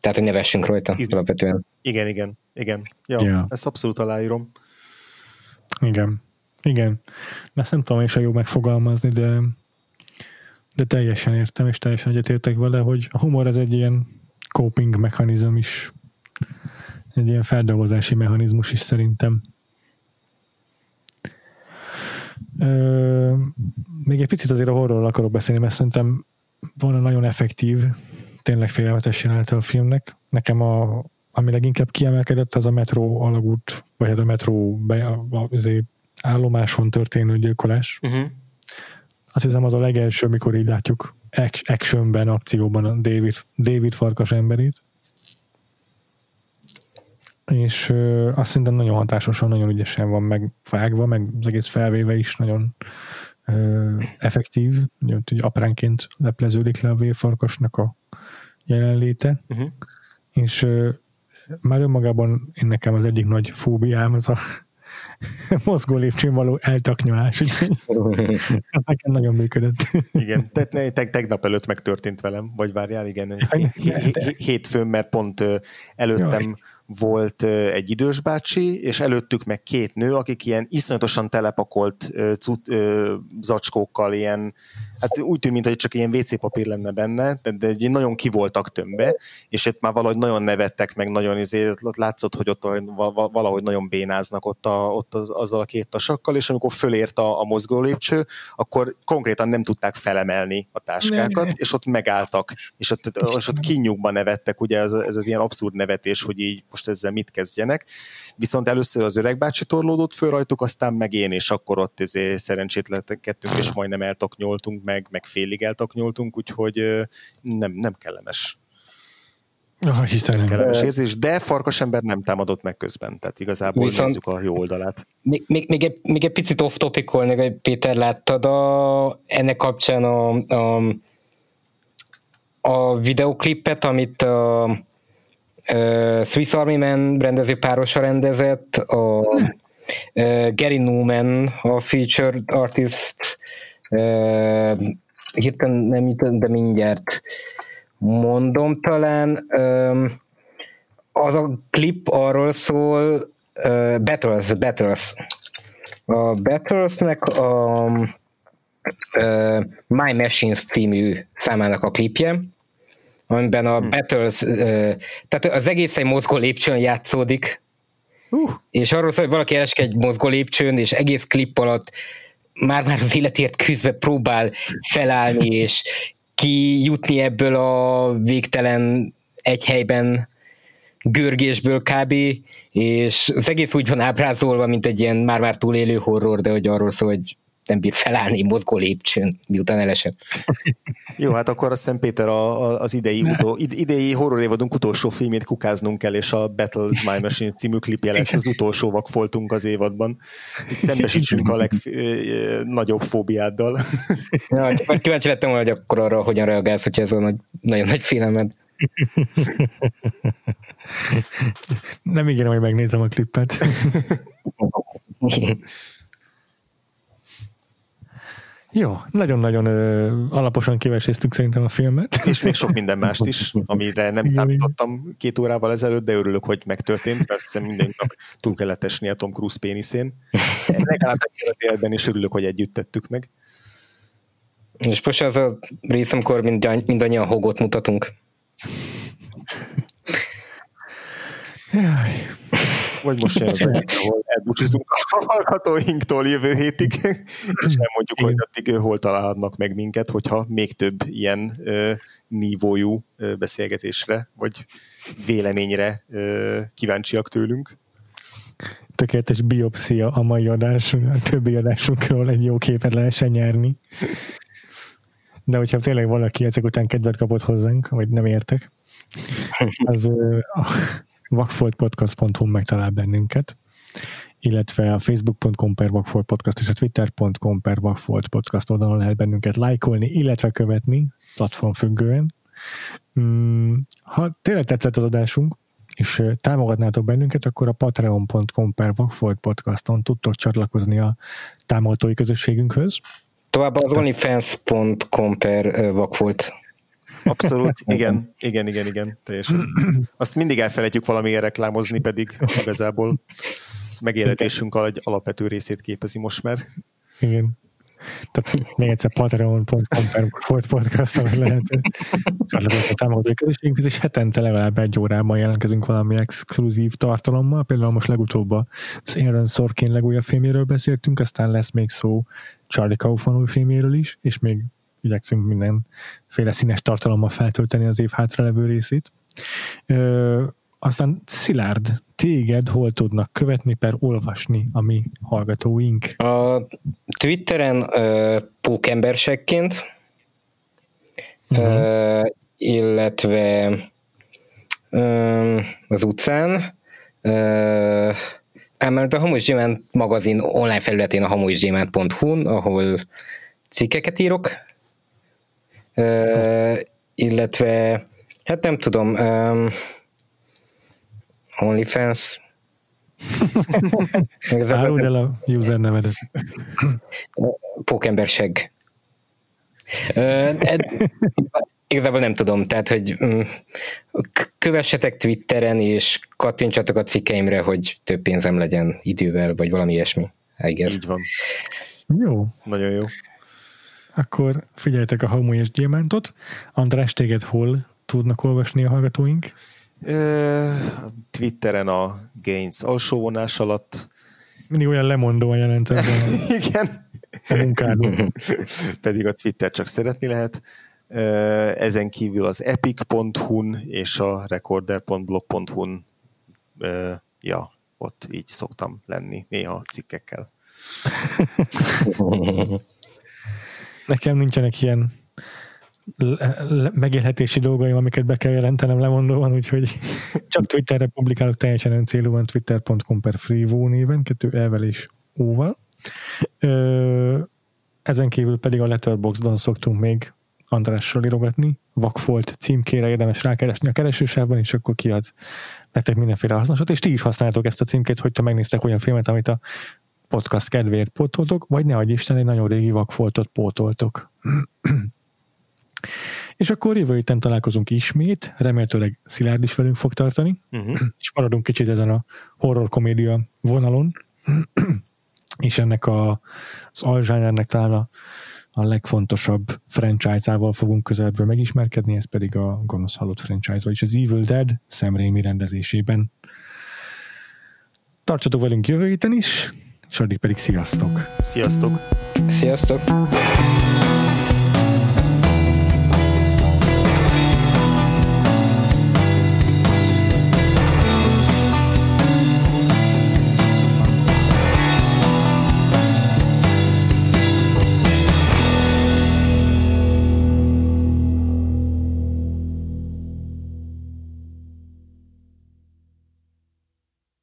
tehát, hogy nevessünk rajta Iz- alapvetően. Igen, igen, igen. Ja, yeah. ezt abszolút aláírom. Igen. Igen. Ezt nem tudom is a jó megfogalmazni, de de teljesen értem, és teljesen egyetértek vele, hogy a humor ez egy ilyen coping mechanizm is, egy ilyen feldolgozási mechanizmus is szerintem. Ö, még egy picit azért a horrorról akarok beszélni, mert szerintem van nagyon effektív tényleg félelmetes jelenete a filmnek. Nekem a, ami leginkább kiemelkedett, az a metró alagút, vagy hát a metró be, a, a, azért állomáson történő gyilkolás. Uh-huh. Azt hiszem az a legelső, mikor így látjuk actionben, akcióban a David, David farkas emberét. És ö, azt szerintem nagyon hatásosan, nagyon ügyesen van megvágva, meg az egész felvéve is nagyon ö, effektív, hogy apránként lepleződik le a vérfarkasnak a jelenléte, uh-huh. és már önmagában én nekem az egyik nagy fóbiám az a mozgó lépcsőn való eltaknyolás. Ez nekem nagyon működött. Igen, tehát te, tegnap előtt megtörtént velem, vagy várjál, igen, hétfőn, mert pont előttem Jaj volt egy idős bácsi, és előttük meg két nő, akik ilyen iszonyatosan telepakolt cut, zacskókkal, ilyen, hát úgy tűnt, mintha csak ilyen WC papír lenne benne, de, de nagyon ki voltak tömbbe, és itt már valahogy nagyon nevettek, meg nagyon izé, látszott, hogy ott valahogy nagyon bénáznak ott a, ott az, azzal a két tasakkal, és amikor fölért a, a mozgó lépcső, akkor konkrétan nem tudták felemelni a táskákat, ne, és ott megálltak, és ott, és ott kinyugban nevettek, ugye ez, ez az ilyen abszurd nevetés, hogy így most ezzel mit kezdjenek. Viszont először az öreg bácsi torlódott föl rajtuk, aztán meg én, és akkor ott ezért szerencsétletekedtünk, és majdnem eltaknyoltunk, meg, meg félig eltaknyoltunk, úgyhogy nem, nem kellemes. Oh, Istenem. Kellemes érzés, de farkasember nem támadott meg közben, tehát igazából Viszont nézzük a jó oldalát. Még, még, még, egy, még egy picit off topic hogy Péter, láttad a, ennek kapcsán a, a, a videoklipet, amit a, Swiss Army Man rendező párosa rendezett, a, Gary Newman, a featured artist, a, hirtelen nem de mindjárt mondom talán, az a klip arról szól, Battles, Battles. A Battlesnek a My Machines című számának a klipje, amiben a hmm. Battles, tehát az egész egy mozgó lépcsőn játszódik, uh. és arról szól, hogy valaki esik egy mozgó lépcsőn, és egész klip alatt már-már az életért küzdve próbál felállni, és kijutni ebből a végtelen egy helyben görgésből kb. És az egész úgy van ábrázolva, mint egy ilyen már-már túlélő horror, de hogy arról szól, hogy nem bír felállni mozgó lépcsőn, miután elesett. Jó, hát akkor azt hiszem Péter a, a, az idei, utó, idei horror évadunk utolsó filmét kukáznunk kell, és a Battles My Machine című klipje lesz az utolsó vakfoltunk az évadban. Itt szembesítsünk a legnagyobb fóbiáddal. Ja, kíváncsi lettem volna, hogy akkor arra hogyan reagálsz, hogyha ez a nagy, nagyon nagy félelmed. Nem ígérem, hogy megnézem a klippet. Jó, nagyon-nagyon ö, alaposan kiveséztük szerintem a filmet. És még sok minden mást is, amire nem számítottam két órával ezelőtt, de örülök, hogy megtörtént, mert hiszem mindenkinek túl kellett esni a Tom Cruise péniszén. Legalább egyszer az életben is örülök, hogy együtt tettük meg. És most az a rész, amikor mind, mindannyian hogot mutatunk. Jaj. Vagy most jön az egész, ahol elbúcsúzunk a hallgatóinktól jövő hétig, és nem mondjuk, hogy addig hol találhatnak meg minket, hogyha még több ilyen ö, nívójú ö, beszélgetésre, vagy véleményre ö, kíváncsiak tőlünk. Tökéletes biopszia a mai adás, a többi adásunkról egy jó képet lehessen nyerni. De hogyha tényleg valaki ezek után kedvet kapott hozzánk, vagy nem értek, az vakfoltpodcast.hu megtalál bennünket, illetve a facebook.com per vakfoltpodcast és a twitter.com per vakfoltpodcast oldalon lehet bennünket lájkolni, illetve követni platformfüggően. Mm, ha tényleg tetszett az adásunk, és támogatnátok bennünket, akkor a patreon.com per Vagfolt podcaston tudtok csatlakozni a támogatói közösségünkhöz. Továbbá az onlyfans.com per Vagfolt Abszolút, igen, igen, igen, igen, teljesen. Azt mindig elfelejtjük valamiért reklámozni, pedig igazából megélhetésünk egy alapvető részét képezi most már. Igen. Tehát még egyszer patreon.com per podcast, ahol lehet csatlakozni a támogatói közösségünk, és hetente legalább egy órában jelentkezünk valami exkluzív tartalommal. Például most legutóbb az Aaron Sorkin legújabb filméről beszéltünk, aztán lesz még szó Charlie Kaufman új filméről is, és még igyekszünk mindenféle színes tartalommal feltölteni az év hátralevő részét. Ö, aztán Szilárd, téged hol tudnak követni per olvasni a mi hallgatóink? A Twitteren uh, pókembersekként, uh-huh. uh, illetve uh, az utcán, uh, emellett a Hamus Gyémánt magazin online felületén a hamuisgyémánt.hu-n, ahol cikkeket írok, Illetve, hát nem tudom, um, OnlyFans. Áruld el a user nevedet. Pókemberseg. Igazából nem tudom, tehát, hogy um, kövessetek Twitteren, és kattintsatok a cikkeimre, hogy több pénzem legyen idővel, vagy valami ilyesmi. Így van. Jó. Nagyon jó akkor figyeljetek a Hamu és Gyémántot. András, téged hol tudnak olvasni a hallgatóink? Twitteren a Gains alsó vonás alatt, Mindig olyan lemondóan jelentett. Igen. A munkádon. Pedig a Twitter csak szeretni lehet. Ezen kívül az epic.hu-n és a recorder.blog.hu-n ja, ott így szoktam lenni néha cikkekkel. Nekem nincsenek ilyen megélhetési dolgaim, amiket be kell jelentenem lemondóan, úgyhogy csak Twitterre publikálok teljesen öncélúan twitter.com per freevo néven, kettő elvel és óval. Ezen kívül pedig a Letterboxdon szoktunk még Andrással írogatni, Vakfolt címkére érdemes rákeresni a keresősávban, és akkor kiad nektek mindenféle hasznosat, és ti is használtok ezt a címkét, hogyha megnéztek olyan filmet, amit a podcast kedvéért pótoltok, vagy ne adj Isten, egy nagyon régi vakfoltot pótoltok. és akkor jövő héten találkozunk ismét, remélhetőleg Szilárd is velünk fog tartani, uh-huh. és maradunk kicsit ezen a horror komédia vonalon, és ennek a, az alzsányernek talán a, a legfontosabb franchise-ával fogunk közelebbről megismerkedni, ez pedig a Gonosz Halott franchise, vagyis az Evil Dead Sam Raimi rendezésében. Tartsatok velünk jövő héten is, és addig pedig sziasztok! Sziasztok! Sziasztok!